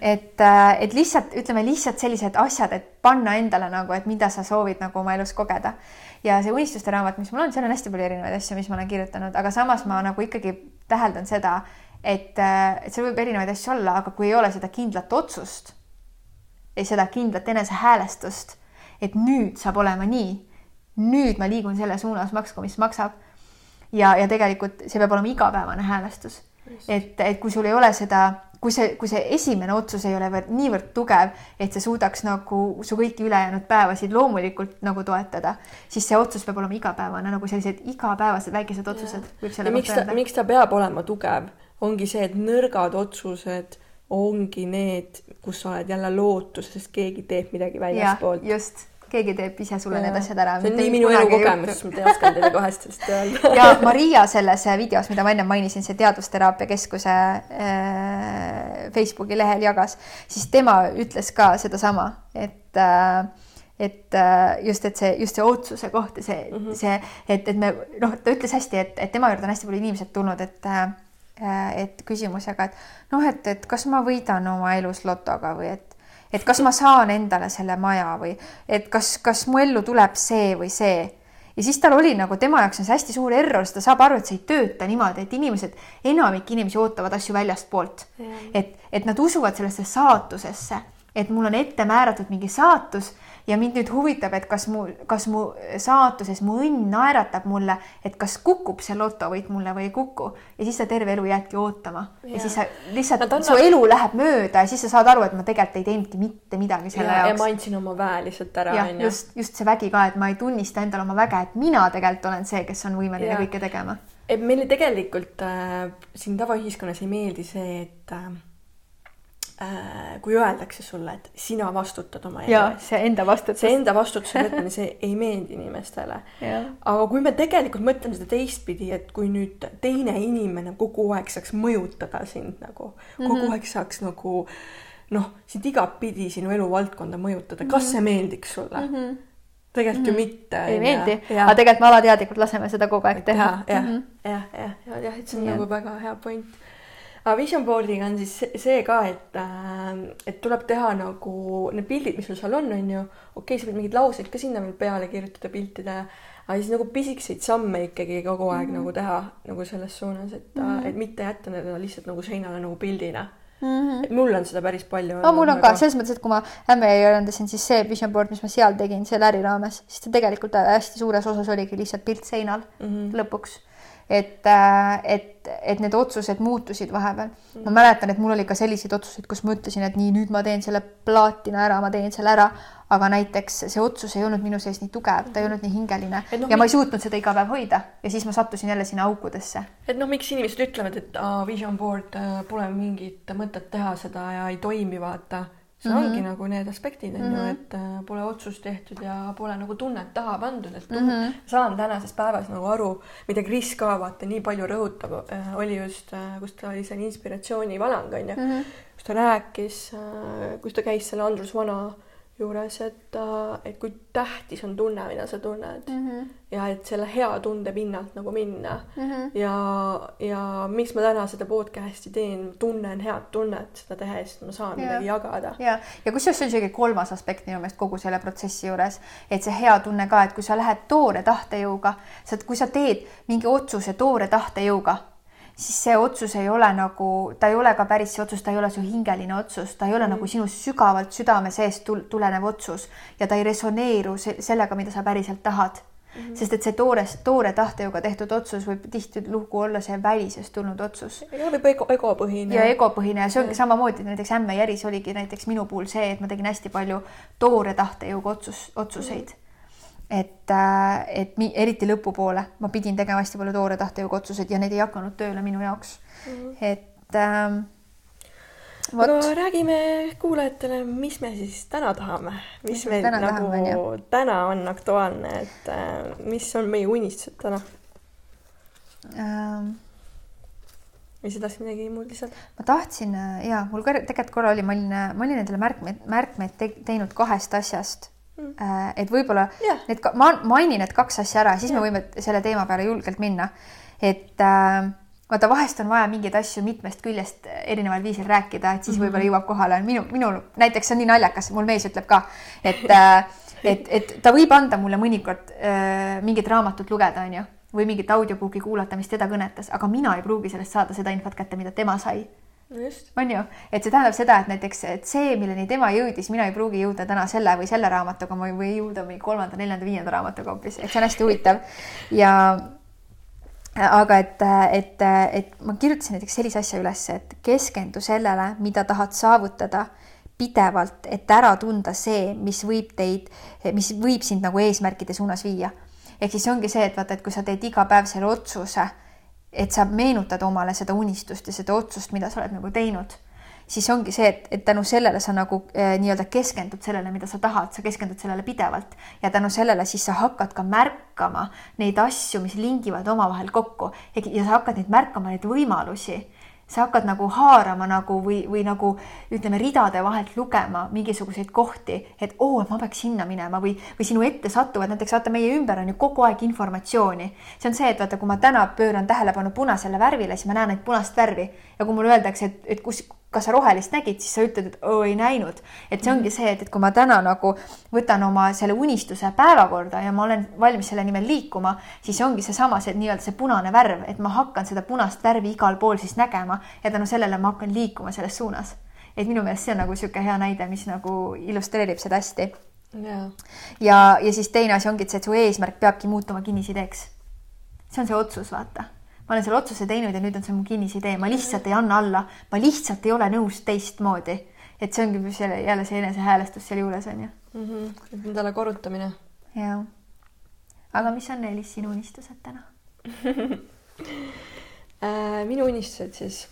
et, äh, et lihtsalt ütleme lihtsalt sellised asjad, et panna endale nagu, et mida sa soovid nagu oma elus kogeda. Ja see unistuste raamat, mis mul on, seal on hästi palju erinevaid asju, mis ma olen kirjutanud, aga samas ma nagu ikkagi täheldan seda, et, äh, et seal võib erinevaid asju olla, aga kui ei ole seda kindlat otsust, seda kindlat enesehäälestust, et nüüd saab olema nii nüüd ma liigun selle suunas, maksku mis maksab. ja, ja tegelikult see peab olema igapäevane häälestus et, et kui sul ei ole seda kui see, kui see esimene otsus ei ole veel niivõrd tugev, et see suudaks nagu su kõiki ülejäänud päevasid loomulikult nagu toetada, siis see otsus peab olema igapäevane, nagu sellised igapäevased väikesed otsused. ja miks ta, miks ta peab olema tugev, ongi see, et nõrgad otsused ongi need, kus sa oled jälle lootuses, keegi teeb midagi väljaspoolt. just keegi teeb ise sulle ja. need asjad ära. see on nii minu elukogemus, ma ei osanud teile kohe sellest öelda ja Maria selles videos, mida ma enne mainisin, see Teadusteraapia Keskuse äh, Facebooki lehel jagas, siis tema ütles ka sedasama, et äh, et äh, just, et see, just see otsuse koht ja see mm, -hmm. see, et, et me noh, ta ütles hästi, et, et tema juurde on hästi palju inimesed tulnud, et äh, et küsimusega, et noh, et, et kas ma võidan oma elus lotoga või et et kas ma saan endale selle maja või et kas, kas mu ellu tuleb see või see. ja siis tal oli nagu tema jaoks on see hästi suur error, sest ta saab aru, et see ei tööta niimoodi, et inimesed, enamik inimesi ootavad asju väljastpoolt. et, et nad usuvad sellesse saatusesse, et mul on ette määratud mingi saatus ja mind nüüd huvitab, et kas mu, kas mu saatuses mu õnn naeratab mulle, et kas kukub see lotovõit mulle või ei kuku ja siis sa terve elu jäädki ootama ja, ja siis sa lihtsalt no,, su elu läheb mööda ja siis sa saad aru, et ma tegelikult ei teinudki mitte midagi selle ja, jaoks. ja ma andsin oma väe lihtsalt ära. jah, just, just see vägi ka, et ma ei tunnista endale oma väge, et mina tegelikult olen see, kes on võimeline kõike tegema. et meile tegelikult äh, siin tavaühiskonnas ei meeldi see, et Äh, kui öeldakse sulle, et sina vastutad oma elu eest. see enda vastutus. see enda vastutuse võtmine, see ei meeldi inimestele. aga kui me tegelikult mõtleme seda teistpidi, et kui nüüd teine inimene kogu aeg saaks mõjutada sind nagu mm, -hmm. kogu aeg saaks nagu noh, sind igatpidi sinu eluvaldkonda mõjutada, kas mhm. see meeldiks sulle mm? -hmm tegelikult ju mhm. mitte. ei meeldi, aga tegelikult me alateadlikult laseme seda kogu aeg teha. jah, jah, jah, jah, jah, et see on ja. nagu väga hea point aga vision board'iga on siis see ka, et, äh, et tuleb teha nagu need pildid, mis sul seal on, on ju. okei okay,, sa võid mingeid lauseid ka sinna veel peale kirjutada piltide, aga siis nagu pisikeseid samme ikkagi kogu aeg mm -hmm. nagu teha nagu selles suunas, et mm, -hmm. et mitte jätta need lihtsalt nagu seinale nagu pildina Mm -hmm. et mul on seda päris palju olnud. mul on ka selles mõttes, et kui ma Ämmejäi arendasin, siis see vision board, mis ma seal tegin, selle äri raames, siis ta tegelikult hästi suures osas oligi lihtsalt pilt seinal mm -hmm. lõpuks et, äh, et, et need otsused muutusid vahepeal. ma mäletan, et mul oli ka selliseid otsuseid, kus ma ütlesin, et nii, nüüd ma teen selle plaatina ära, ma teen selle ära, aga näiteks see otsus ei olnud minu sees nii tugev, ta ei olnud nii hingeline no, ja ma ei suutnud seda iga päev hoida ja siis ma sattusin jälle sinna aukudesse. et noh, miks inimesed ütlevad, et aa, vision board äh, pole mingit mõtet teha seda ja ei toimi, vaata see mm -hmm. ongi nagu need aspektid on mm -hmm. ju, mhm. et äh, pole otsust tehtud ja pole nagu tunnet taha pandud, et mm -hmm. saan tänases päevas nagu aru, mida Kris ka vaata nii palju rõhutab äh,, oli just äh,, kus ta oli seal inspiratsioonivalang on ju mm, -hmm. kus ta rääkis kus ta käis selle Andrus Vana äh, juures, et, et kui tähtis on tunne, mida sa tunned mm. -hmm. ja et selle hea tunde pinnalt nagu minna mm. -hmm. ja, ja miks ma täna seda podcast'i teen, tunnen head tunnet seda tehes, ma saan midagi jagada. ja, ja kusjuures see on isegi kolmas aspekt minu meelest kogu selle protsessi juures, et see hea tunne ka, et kui sa lähed toore tahtejõuga, sa, kui sa teed mingi otsuse toore tahtejõuga siis see otsus ei ole nagu, ta ei ole ka päris see otsus, ta ei ole su hingeline otsus, ta ei ole mm. nagu sinust sügavalt südame seest tulenev otsus ja ta ei resoneeru sellega, mida sa päriselt tahad Mm -hmm. sest et see toores, toore tahtejõuga tehtud otsus võib tihtilugu olla see välisest tulnud otsus. ja võib ego, egopõhine. ja egopõhine ja see ongi samamoodi näiteks ämme Järis oligi näiteks minu puhul see, et ma tegin hästi palju toore tahtejõuga otsus, otsuseid mm. Et, äh, et mi, eriti lõpupoole ma pidin tegema hästi palju toore tahtejõuga otsuseid ja need ei hakanud tööle minu jaoks mm. -hmm. et ähm, vot. aga räägime kuulajatele, mis me siis täna tahame, mis meil täna nagu tahame, täna on aktuaalne, et äh, mis on meie unistused täna ähm,? või sa tahtsid midagi muud lisada? ma tahtsin äh, ja mul ka tegelikult korra oli, ma olin, ma olin endale märkmeid, märkmeid te, teinud kahest asjast. Et võib-olla yeah. need, ma mainin need kaks asja ära, siis yeah. me võime selle teema peale julgelt minna. et äh, vaata, vahest on vaja mingeid asju mitmest küljest erineval viisil rääkida, et siis mm võib-olla jõuab kohale. minu, minul näiteks see on nii naljakas, mul mees ütleb ka, et äh, et, et ta võib anda mulle mõnikord äh, mingit raamatut lugeda, onju, või mingit audiobuki kuulata, mis teda kõnetas, aga mina ei pruugi sellest saada seda infot kätte, mida tema sai on ju, et see tähendab seda, et näiteks, et see, milleni tema jõudis, mina ei pruugi jõuda täna selle või selle raamatuga, ma või jõuda mingi kolmanda, neljanda, viienda raamatuga hoopis, et see on hästi huvitav. Ja aga et, et, et ma kirjutasin näiteks sellise asja üles, et keskendu sellele, mida tahad saavutada pidevalt, et ära tunda see, mis võib teid, mis võib sind nagu eesmärkide suunas viia. ehk siis ongi see, et vaata, et kui sa teed iga päev selle otsuse, et sa meenutad omale seda unistust ja seda otsust, mida sa oled nagu teinud siis ongi see, et, et tänu sellele sa nagu äh, nii-öelda keskendud sellele, mida sa tahad, sa keskendud sellele pidevalt. Ja tänu sellele siis sa hakkad ka märkama neid asju, mis lingivad omavahel kokku. Ja sa hakkad neid märkama, neid võimalusi sa hakkad nagu haarama nagu või, või nagu ütleme, ridade vahelt lugema mingisuguseid kohti, et oo, et ma peaks sinna minema või, või sinu ette satuvad, näiteks vaata, meie ümber on ju kogu aeg informatsiooni. see on see, et vaata, kui ma täna pööran tähelepanu punasele värvile, siis ma näen ainult punast värvi ja kui mulle öeldakse, et, et kus, kas sa rohelist nägid, siis sa ütled, et oo ei näinud. et see ongi see, et, et kui ma täna nagu võtan oma selle unistuse päevakorda ja ma olen valmis selle nimel liikuma, siis ongi seesama, see nii-öelda see punane värv, et ma hakkan seda punast värvi igal pool siis nägema ja tänu sellele ma hakkan liikuma selles suunas. et minu meelest see on nagu niisugune hea näide, mis nagu illustreerib seda hästi. ja, ja, ja siis teine asi ongi, et see, et su eesmärk peabki muutuma kinnisideeks. see on see otsus, vaata ma olen selle otsuse teinud ja nüüd on see mu kinnisidee, ma lihtsalt ei anna alla, ma lihtsalt ei ole nõus teistmoodi. et see ongi selle jälle see enesehäälestus sealjuures on ju mm. -hmm. endale korrutamine. jaa. aga mis on Elis sinu unistused täna äh, minu unistused siis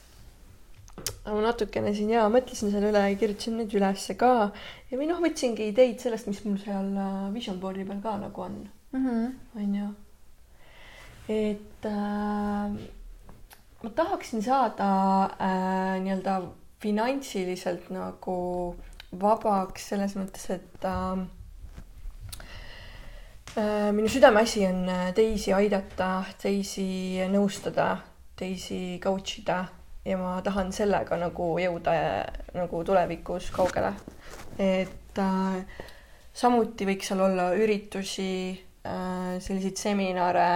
ma natukene siin ja mõtlesin selle üle ja kirjutasin need ülesse ka ja või noh, võtsingi ideid sellest, mis mul seal äh, vision board'i peal ka nagu on mm. -hmm. Et äh, ma tahaksin saada äh, nii-öelda finantsiliselt nagu vabaks selles mõttes, et äh, äh, minu südameasi on äh, teisi aidata, teisi nõustada, teisi coach ida ja ma tahan sellega nagu jõuda nagu tulevikus kaugele. et äh, samuti võiks seal olla üritusi äh,, selliseid seminare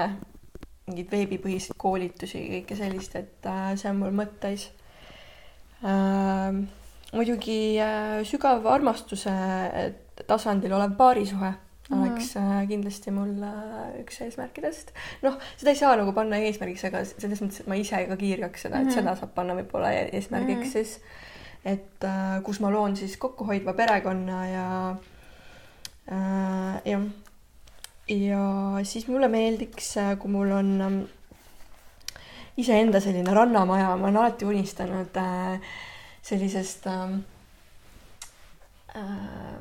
mingeid veebipõhiseid koolitusi, kõike sellist, et äh, see on mul mõtteis äh,. muidugi äh, sügav armastuse tasandil olev paarisuhe mm. oleks äh, kindlasti mul äh, üks eesmärkidest. noh, seda ei saa nagu panna eesmärgiks, aga selles mõttes, et ma ise ka kiirgaks seda, et mm. seda saab panna võib-olla e-, eesmärgiks mm. siis. et äh, kus ma loon siis kokkuhoidva perekonna ja äh, jah ja siis mulle meeldiks, äh, kui mul on ähm, iseenda selline rannamaja, ma olen alati unistanud äh, sellisest ähm, äh,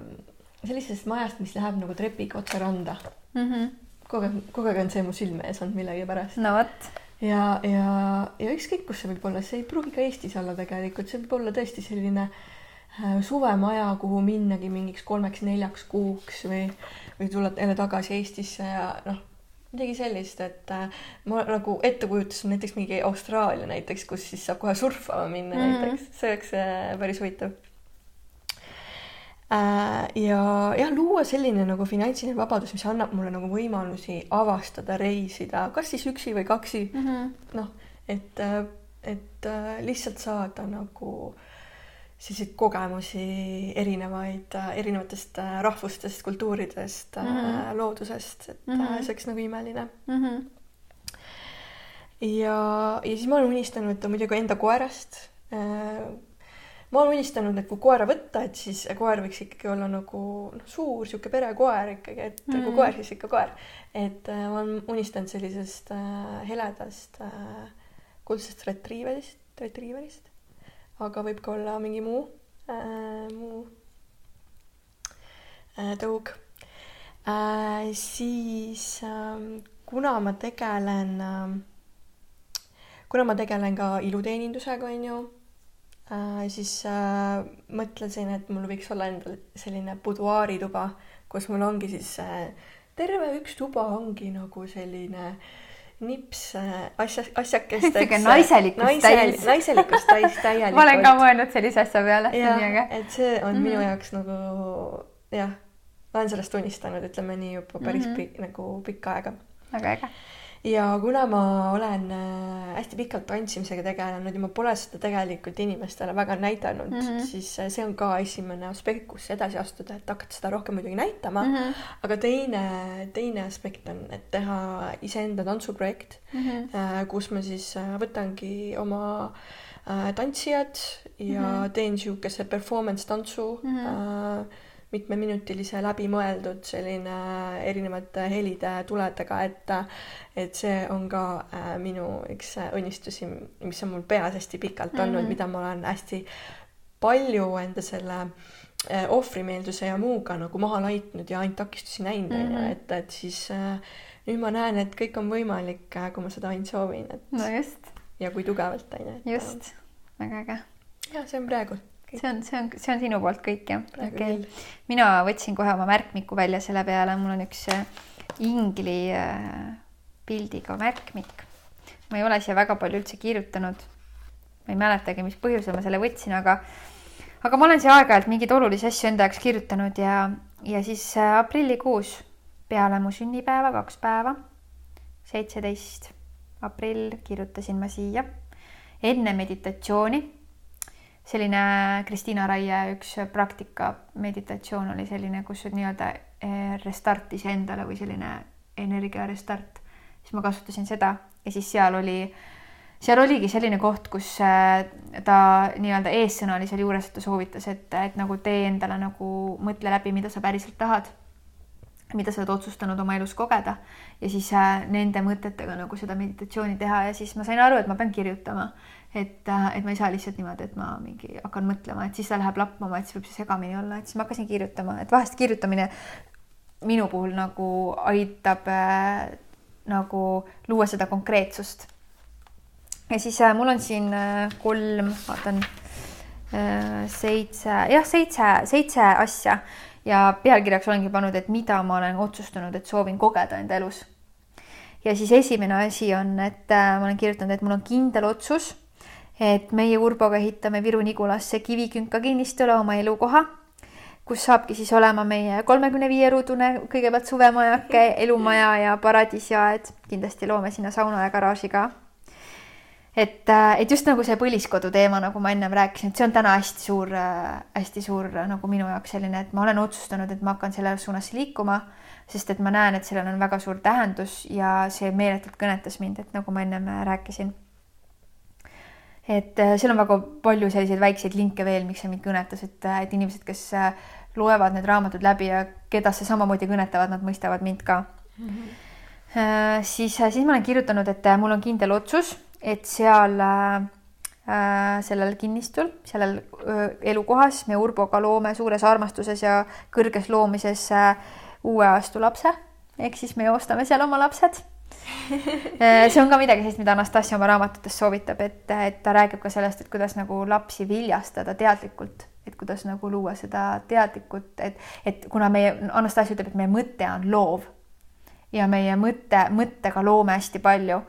sellisest majast, mis läheb nagu trepiga otse randa mm. -hmm. kogu aeg, kogu aeg on see mu silme ees olnud millegipärast. no vot. ja, ja, ja ükskõik, kus see võib olla, see ei pruugi ka Eestis olla tegelikult, see võib olla tõesti selline suvemaja, kuhu minnagi mingiks kolmeks-neljaks kuuks või või tulla jälle tagasi Eestisse ja noh, midagi sellist, et äh, ma nagu ettekujutus on näiteks mingi Austraalia näiteks, kus siis saab kohe surfama minna mm -hmm. näiteks, see oleks äh, päris huvitav äh,. ja jah, luua selline nagu finantsiline vabadus, mis annab mulle nagu võimalusi avastada, reisida, kas siis üksi või kaksi mm -hmm.. noh, et, et lihtsalt saada nagu äh, selliseid kogemusi erinevaid, erinevatest äh, rahvustest, kultuuridest mm, -hmm. loodusest, et mm -hmm. see oleks nagu imeline mm. -hmm. ja, ja siis ma olen unistanud muidugi enda koerast. Ma olen unistanud, et kui koera võtta, et siis koer võiks ikkagi olla nagu noh, suur sihuke perekoer ikkagi, et mm -hmm. kui koer, siis ikka koer. et ma olen unistanud sellisest äh, heledast äh, kuldsest retriiverist, retriiverist aga võib ka olla mingi muu äh,, muu äh, tõug äh,. siis äh, kuna ma tegelen äh,, kuna ma tegelen ka iluteenindusega, on ju äh,, siis äh, mõtlesin, et mul võiks olla endal selline buduaarituba, kus mul ongi siis äh, terve üks tuba ongi nagu selline äh, nips asja, asjakesteks. sihuke naiselikkus naisel, täis. naiselikkus täis täielikult ma olen ka mõelnud sellise asja peale, et see on mm -hmm. minu jaoks nagu jah, ma olen sellest unistanud, ütleme nii juba päris mm -hmm. pikk, nagu pikka aega. väga äge. Ja kuna ma olen äh, hästi pikalt tantsimisega tegelenud ja ma pole seda tegelikult inimestele väga näidanud mm, -hmm. siis äh, see on ka esimene aspekt, kus edasi astuda, et hakata seda rohkem muidugi näitama mm. -hmm. aga teine, teine aspekt on, et teha iseenda tantsuprojekt mm, -hmm. kus ma siis võtangi oma tantsijad ja mm -hmm. teen niisuguse performance tantsu mm. -hmm mitmeminutilise läbimõeldud selline erinevate helide, tuledega, et et see on ka äh, minu üks unistusi, mis on mul peas hästi pikalt olnud mm, -hmm. mida ma olen hästi palju enda selle äh, ohvrimeelduse ja muuga nagu maha laitnud ja ainult takistusi näinud, on ju, mhm. et, et siis äh, nüüd ma näen, et kõik on võimalik, äh, kui ma seda ainult soovin, et no just. ja kui tugevalt, on ju. just, väga äge. ja see on praegu see on, see on, see on sinu poolt kõik jah? okei okay.. mina võtsin kohe oma märkmiku välja selle peale, mul on üks äh, ingli äh, pildiga märkmik. ma ei ole siia väga palju üldse kirjutanud. ma ei mäletagi, mis põhjusel ma selle võtsin, aga, aga ma olen siia aeg-ajalt mingeid olulisi asju enda jaoks kirjutanud ja, ja siis äh, aprillikuus peale mu sünnipäeva kaks päeva, seitseteist aprill kirjutasin ma siia enne meditatsiooni selline Kristiina Raie üks praktika meditatsioon oli selline, kus nii-öelda eh, restart iseendale või selline energia restart, siis ma kasutasin seda ja siis seal oli, seal oligi selline koht, kus eh, ta nii-öelda eessõna oli seal juures, et ta soovitas, et, et nagu tee endale nagu mõtle läbi, mida sa päriselt tahad mida sa oled otsustanud oma elus kogeda. Ja siis äh, nende mõtetega nagu seda meditatsiooni teha. Ja siis ma sain aru, et ma pean kirjutama et, äh, et ma ei saa lihtsalt niimoodi, et ma mingi hakkan mõtlema, et siis ta läheb lappama, et siis võib see segamini olla, et siis ma hakkasin kirjutama, et vahest kirjutamine minu puhul nagu aitab äh, nagu luua seda konkreetsust. ja siis äh, mul on siin äh, kolm, vaatan äh, seitse, jah, seitse, seitse asja ja pealkirjaks olengi pannud, et mida ma olen otsustanud, et soovin kogeda enda elus. ja siis esimene asi on, et äh, ma olen kirjutanud, et mul on kindel otsus et meie Urboga ehitame Viru-Nigulasse kivikünka kinnistule oma elukoha, kus saabki siis olema meie kolmekümne viie ruudune kõigepealt suvemajake, elumaja ja paradiisiaed. kindlasti loome sinna sauna ja garaaži ka. et, äh, et just nagu see põliskodu teema, nagu ma ennem rääkisin, et see on täna hästi suur, äh, hästi suur äh, nagu minu jaoks selline, et ma olen otsustanud, et ma hakkan selles suunas liikuma, sest et ma näen, et sellel on väga suur tähendus ja see meeletult kõnetas mind, et nagu ma ennem rääkisin et äh, seal on väga palju selliseid väikseid linke veel, miks see mind kõnetas, et, äh, et inimesed, kes äh, loevad need raamatud läbi ja keda see samamoodi kõnetavad, nad mõistavad mind ka mm. -hmm. siis, siis ma olen kirjutanud, et mul on kindel otsus, et seal sellel kinnistul, sellel elukohas me Urboga loome suures armastuses ja kõrges loomises uue aasta lapse. ehk siis me ostame seal oma lapsed see on ka midagi sellist, mida Anastasia oma raamatutes soovitab, et, et ta räägib ka sellest, et kuidas nagu lapsi viljastada teadlikult, et kuidas nagu luua seda teadlikult, et, et kuna meie, Anastasia ütleb, et meie mõte on loov ja meie mõte, mõttega loome hästi palju,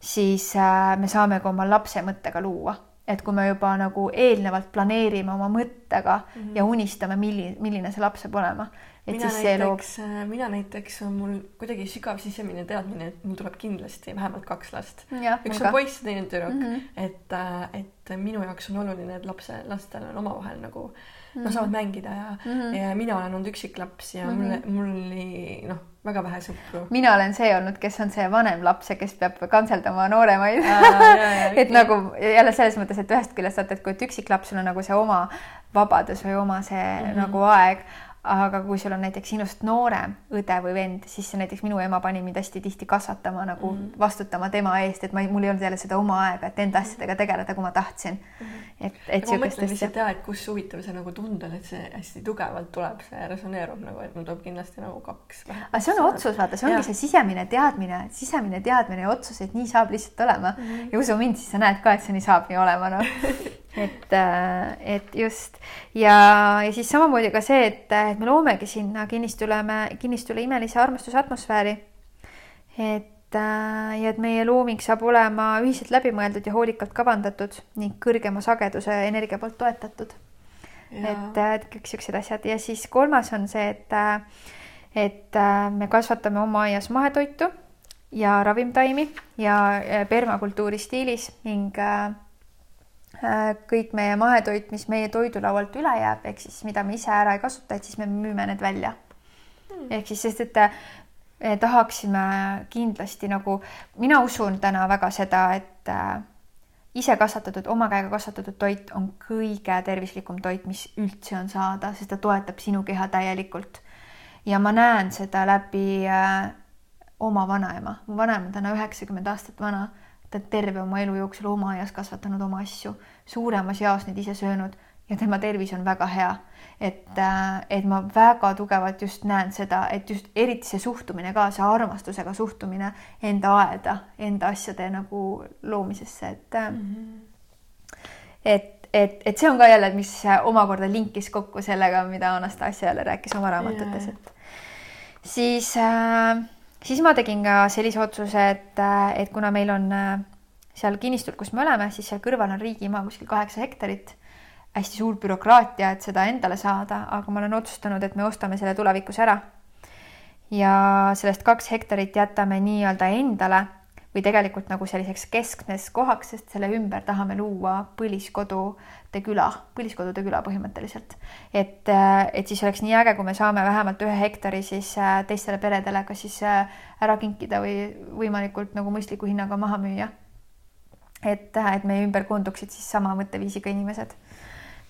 siis äh, me saame ka oma lapse mõttega luua et kui me juba nagu eelnevalt planeerime oma mõttega mm -hmm. ja unistame, milline, milline see laps saab olema, et mina siis see loob. Äh, mina näiteks on mul kuidagi sügav sisemine teadmine, et mul tuleb kindlasti vähemalt kaks last. üks on poiss ja teine tüdruk mm, -hmm. et, äh, et minu jaoks on oluline, et lapse, lastel on omavahel nagu mm -hmm. noh, saavad mängida ja mm, -hmm. ja mina olen olnud üksiklaps ja mm -hmm. mulle, mul oli noh väga vähe sõpru. mina olen see olnud, kes on see vanem laps ja kes peab kantseldama nooremaid et nagu jälle selles mõttes, et ühest küljest vaata, et kui et üksiklapsul on nagu see oma vabadus või oma see mm -hmm. nagu aeg, aga kui sul on näiteks sinust noorem õde või vend, siis näiteks minu ema pani mind hästi tihti kasvatama nagu mm. vastutama tema eest, et ma ei, mul ei olnud jälle seda oma aega, et enda asjadega tegeleda, kui ma tahtsin mm. et, et ma mõtlen lihtsalt jah, et kus huvitav see nagu tundel, et see hästi tugevalt tuleb, see resoneerub nagu, et mul tuleb kindlasti nagu kaks. aga see on otsus, vaata, see ongi ja. see sisemine teadmine, sisemine teadmine ja otsus, et nii saab lihtsalt olema mm. -hmm. ja usu mind, siis sa näed ka, et see nii saabki olema, noh et, äh, et just ja, ja siis samamoodi ka see, et, et me loomegi sinna kinnistule, kinnistule imelise armastuse atmosfääri. et äh, ja et meie looming saab olema ühiselt läbimõeldud ja hoolikalt kavandatud ning kõrgema sageduse energia poolt toetatud. et, äh, et kõik siuksed asjad ja siis kolmas on see, et, et me kasvatame oma aias mahetoitu ja ravimtaimi ja permakultuuri stiilis ning äh, kõik meie mahetoit, mis meie toidulaualt üle jääb, ehk siis mida me ise ära ei kasuta, et siis me müüme need välja. Mm.. ehk siis, sest et tahaksime kindlasti nagu, mina usun täna väga seda, et äh, ise kasvatatud, oma käega kasvatatud toit on kõige tervislikum toit, mis üldse on saada, sest ta toetab sinu keha täielikult. ja ma näen seda läbi äh, oma vanaema, mu vanaema on täna üheksakümmend aastat vana, ta on terve oma elu jooksul oma aias kasvatanud oma asju, suuremas jaos neid ise söönud ja tema tervis on väga hea. et, äh, et ma väga tugevalt just näen seda, et just eriti see suhtumine ka, see armastusega suhtumine enda aeda, enda asjade nagu loomisesse, et mm, -hmm. et, et, et see on ka jälle, mis omakorda linkis kokku sellega, mida Anastasia jälle rääkis oma raamatutes, et siis äh, siis ma tegin ka sellise otsuse, et, äh, et kuna meil on seal kinnistul, kus me oleme, siis seal kõrval on riigimaa kuskil kaheksa hektarit hästi suur bürokraatia, et seda endale saada, aga ma olen otsustanud, et me ostame selle tulevikus ära. ja sellest kaks hektarit jätame nii-öelda endale või tegelikult nagu selliseks keskmes kohaks, sest selle ümber tahame luua põliskodude küla, põliskodude küla põhimõtteliselt. et, et siis oleks nii äge, kui me saame vähemalt ühe hektari siis äh, teistele peredele kas siis äh, ära kinkida või võimalikult nagu mõistliku hinnaga maha müüa. et, äh, et meie ümber koonduksid siis sama mõtteviisiga inimesed Äh,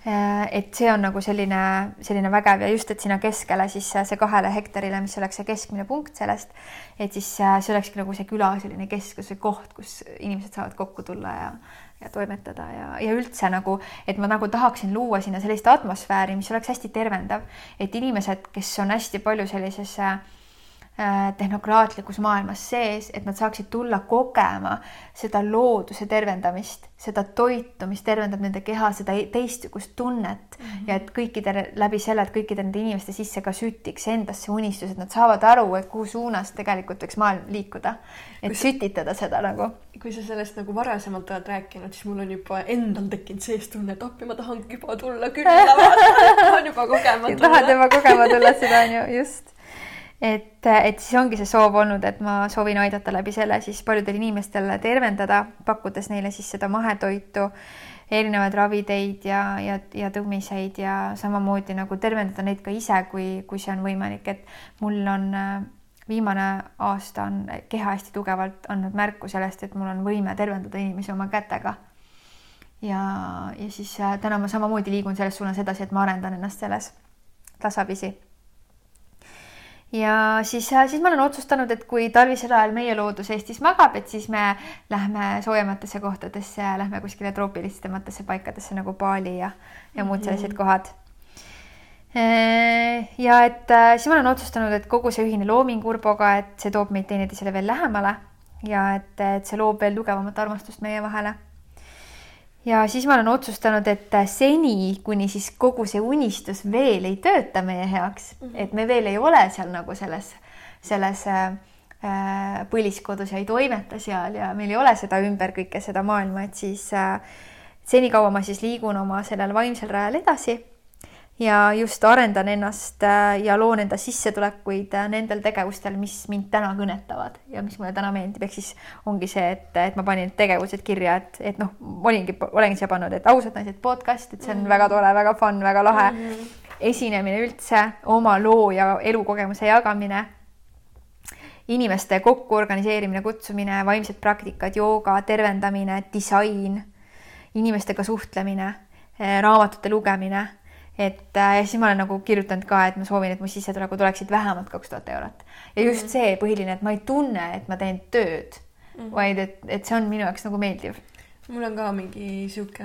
et see on nagu selline, selline vägev ja just, et sinna keskele siis see kahele hektarile, mis oleks see keskmine punkt sellest, et siis äh, see olekski nagu see küla selline keskus või koht, kus inimesed saavad kokku tulla ja ja toimetada ja, ja üldse nagu, et ma nagu tahaksin luua sinna sellist atmosfääri, mis oleks hästi tervendav, et inimesed, kes on hästi palju sellises äh, Äh, tehnokraatlikus maailmas sees, et nad saaksid tulla kogema seda looduse tervendamist, seda toitu, mis tervendab nende keha, seda teistsugust tunnet mm -hmm. ja et kõikide läbi selle, et kõikide nende inimeste sisse ka sütiks endasse unistus, et nad saavad aru, et kuhu suunas tegelikult võiks maailm liikuda. et kui sütitada seda nagu. kui sa sellest nagu varasemalt oled rääkinud, siis mul on juba endal tekkinud sees tunne, et appi, ma tahangi juba tulla külla tahan juba kogema tulla. tahad juba kogema tulla, seda on ju just et, et siis ongi see soov olnud, et ma soovin aidata läbi selle siis paljudel inimestel tervendada, pakkudes neile siis seda mahetoitu, erinevaid raviteid ja, ja, ja tõmmiseid ja samamoodi nagu tervendada neid ka ise, kui, kui see on võimalik, et mul on viimane aasta on keha hästi tugevalt andnud märku sellest, et mul on võime tervendada inimesi oma kätega. ja, ja siis äh, täna ma samamoodi liigun selles suunas edasi, et ma arendan ennast selles tasapisi ja siis, äh, siis ma olen otsustanud, et kui talvisel ajal meie loodus Eestis magab, et siis me lähme soojematesse kohtadesse ja lähme kuskile troopilisematesse paikadesse nagu Bali ja, ja muud sellised mm -hmm. kohad. Äh, ja et äh, siis ma olen otsustanud, et kogu see ühine looming Urboga, et see toob meid teineteisele veel lähemale ja et, et see loob veel tugevamat armastust meie vahele ja siis ma olen otsustanud, et seni, kuni siis kogu see unistus veel ei tööta meie heaks mm, -hmm. et me veel ei ole seal nagu selles, selles äh, põliskodus ja ei toimeta seal ja meil ei ole seda ümber kõike seda maailma, et siis äh, senikaua ma siis liigun oma sellel vaimsel rajal edasi ja just arendan ennast äh, ja loon enda sissetulekuid äh, nendel tegevustel, mis mind täna kõnetavad ja mis mulle täna meeldib, ehk siis ongi see, et, et ma panin tegevused kirja, et, et noh, olingi, olengi siia pannud, et ausad naised podcast, et see on mm -hmm. väga tore, väga fun, väga lahe mm. -hmm. esinemine üldse, oma loo ja elukogemuse jagamine inimeste kokku organiseerimine, kutsumine, vaimsed praktikad, jooga, tervendamine, disain, inimestega suhtlemine, raamatute lugemine et äh, ja siis ma olen nagu kirjutanud ka, et ma soovin, et mu sissetulekud oleksid vähemalt kaks tuhat eurot. ja just mm -hmm. see põhiline, et ma ei tunne, et ma teen tööd mm, -hmm. vaid et, et see on minu jaoks nagu meeldiv. mul on ka mingi sihuke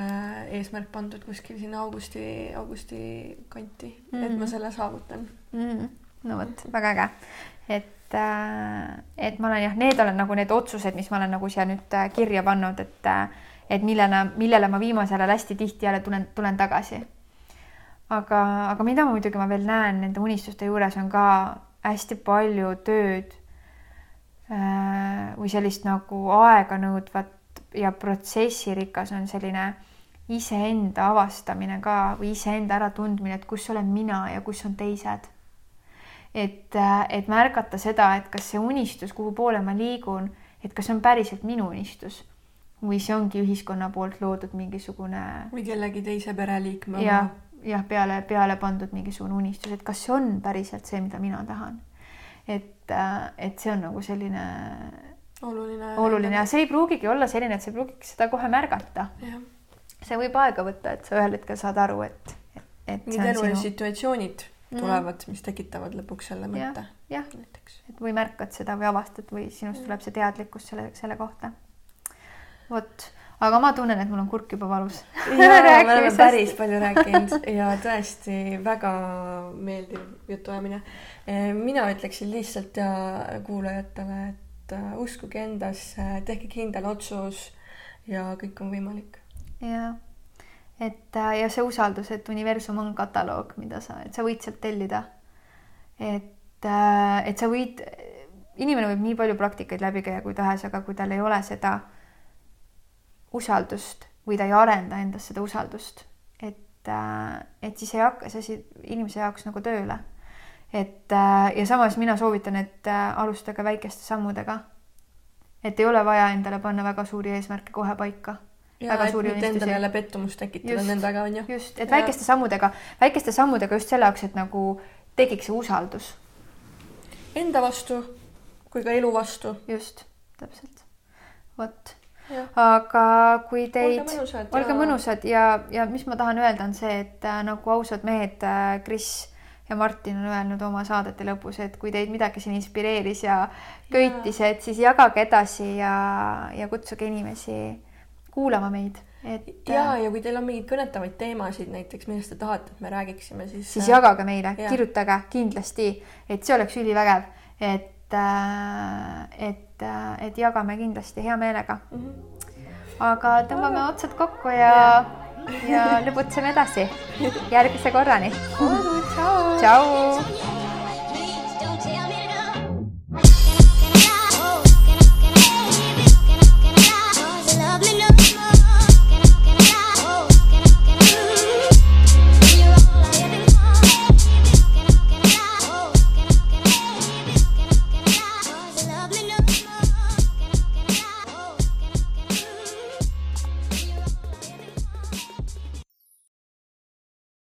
eesmärk pandud kuskil sinna augusti, augusti kanti mm, -hmm. et ma mhm. selle saavutan mm. -hmm. no vot, väga äge. et, äh, et ma olen jah, need olen nagu need otsused, mis ma olen nagu siia nüüd äh, kirja pannud, et et millele, millele ma viimasel ajal hästi tihti jälle tulen, tulen tagasi aga, aga mida muidugi ma veel näen nende unistuste juures on ka hästi palju tööd äh, või sellist nagu aeganõudvat ja protsessirikas on selline iseenda avastamine ka või iseenda äratundmine, et kus olen mina ja kus on teised. et, et märgata seda, et kas see unistus, kuhu poole ma liigun, et kas see on päriselt minu unistus või see ongi ühiskonna poolt loodud mingisugune või kellegi teise pereliikme ja, jah, peale, peale pandud mingisugune unistus, et kas see on päriselt see, mida mina tahan. et, et see on nagu selline oluline, oluline ja see ei pruugigi olla selline, et sa ei pruugigi seda kohe märgata. see võib aega võtta, et sa ühel hetkel saad aru, et, et need elulised sinu... situatsioonid mm. tulevad mm., mis tekitavad lõpuks selle mõtte. jah, et või märkad seda või avastad või sinust tuleb see teadlikkus selle, selle kohta. vot, aga ma tunnen, et mul on kurk juba valus. jaa, me oleme päris palju rääkinud ja tõesti väga meeldiv jutuajamine. mina ütleksin lihtsalt ja kuulajatele, et et äh, uskuge endasse, tehke kindel otsus ja kõik on võimalik. ja, et äh, ja see usaldus, et universum on kataloog, mida sa, et sa võid sealt tellida. et, äh, et sa võid, inimene võib nii palju praktikaid läbi käia kui tahes, aga kui tal ei ole seda usaldust või ta ei arenda endas seda usaldust, et, et siis ei hakka see asi inimese jaoks nagu tööle et äh, ja samas mina soovitan, et äh, alustage väikeste sammudega. et ei ole vaja endale panna väga suuri eesmärke kohe paika. ja et mitte endale jälle pettumust tekitada nendega on ju. just, et ja. väikeste sammudega, väikeste sammudega just selle jaoks, et nagu tekiks see usaldus. Enda vastu kui ka elu vastu. just, täpselt. vot aga kui teid, olge ja... mõnusad ja, ja mis ma tahan öelda, on see, et äh, nagu ausad mehed äh,, Kris ja Martin on öelnud oma saadete lõpus, et kui teid midagi siin inspireeris ja köitis, et siis jagage edasi ja, ja kutsuge inimesi kuulama meid, et. ja, ja kui teil on mingeid kõnetavaid teemasid näiteks, millest te tahate, et me räägiksime, siis. siis jagage meile, kirjutage kindlasti, et see oleks ülivägev, et, äh, et, et jagame kindlasti hea meelega mm. -hmm. aga tõmbame otsad kokku ja, ja ja lõbutseme edasi järgmise korrani. tšau.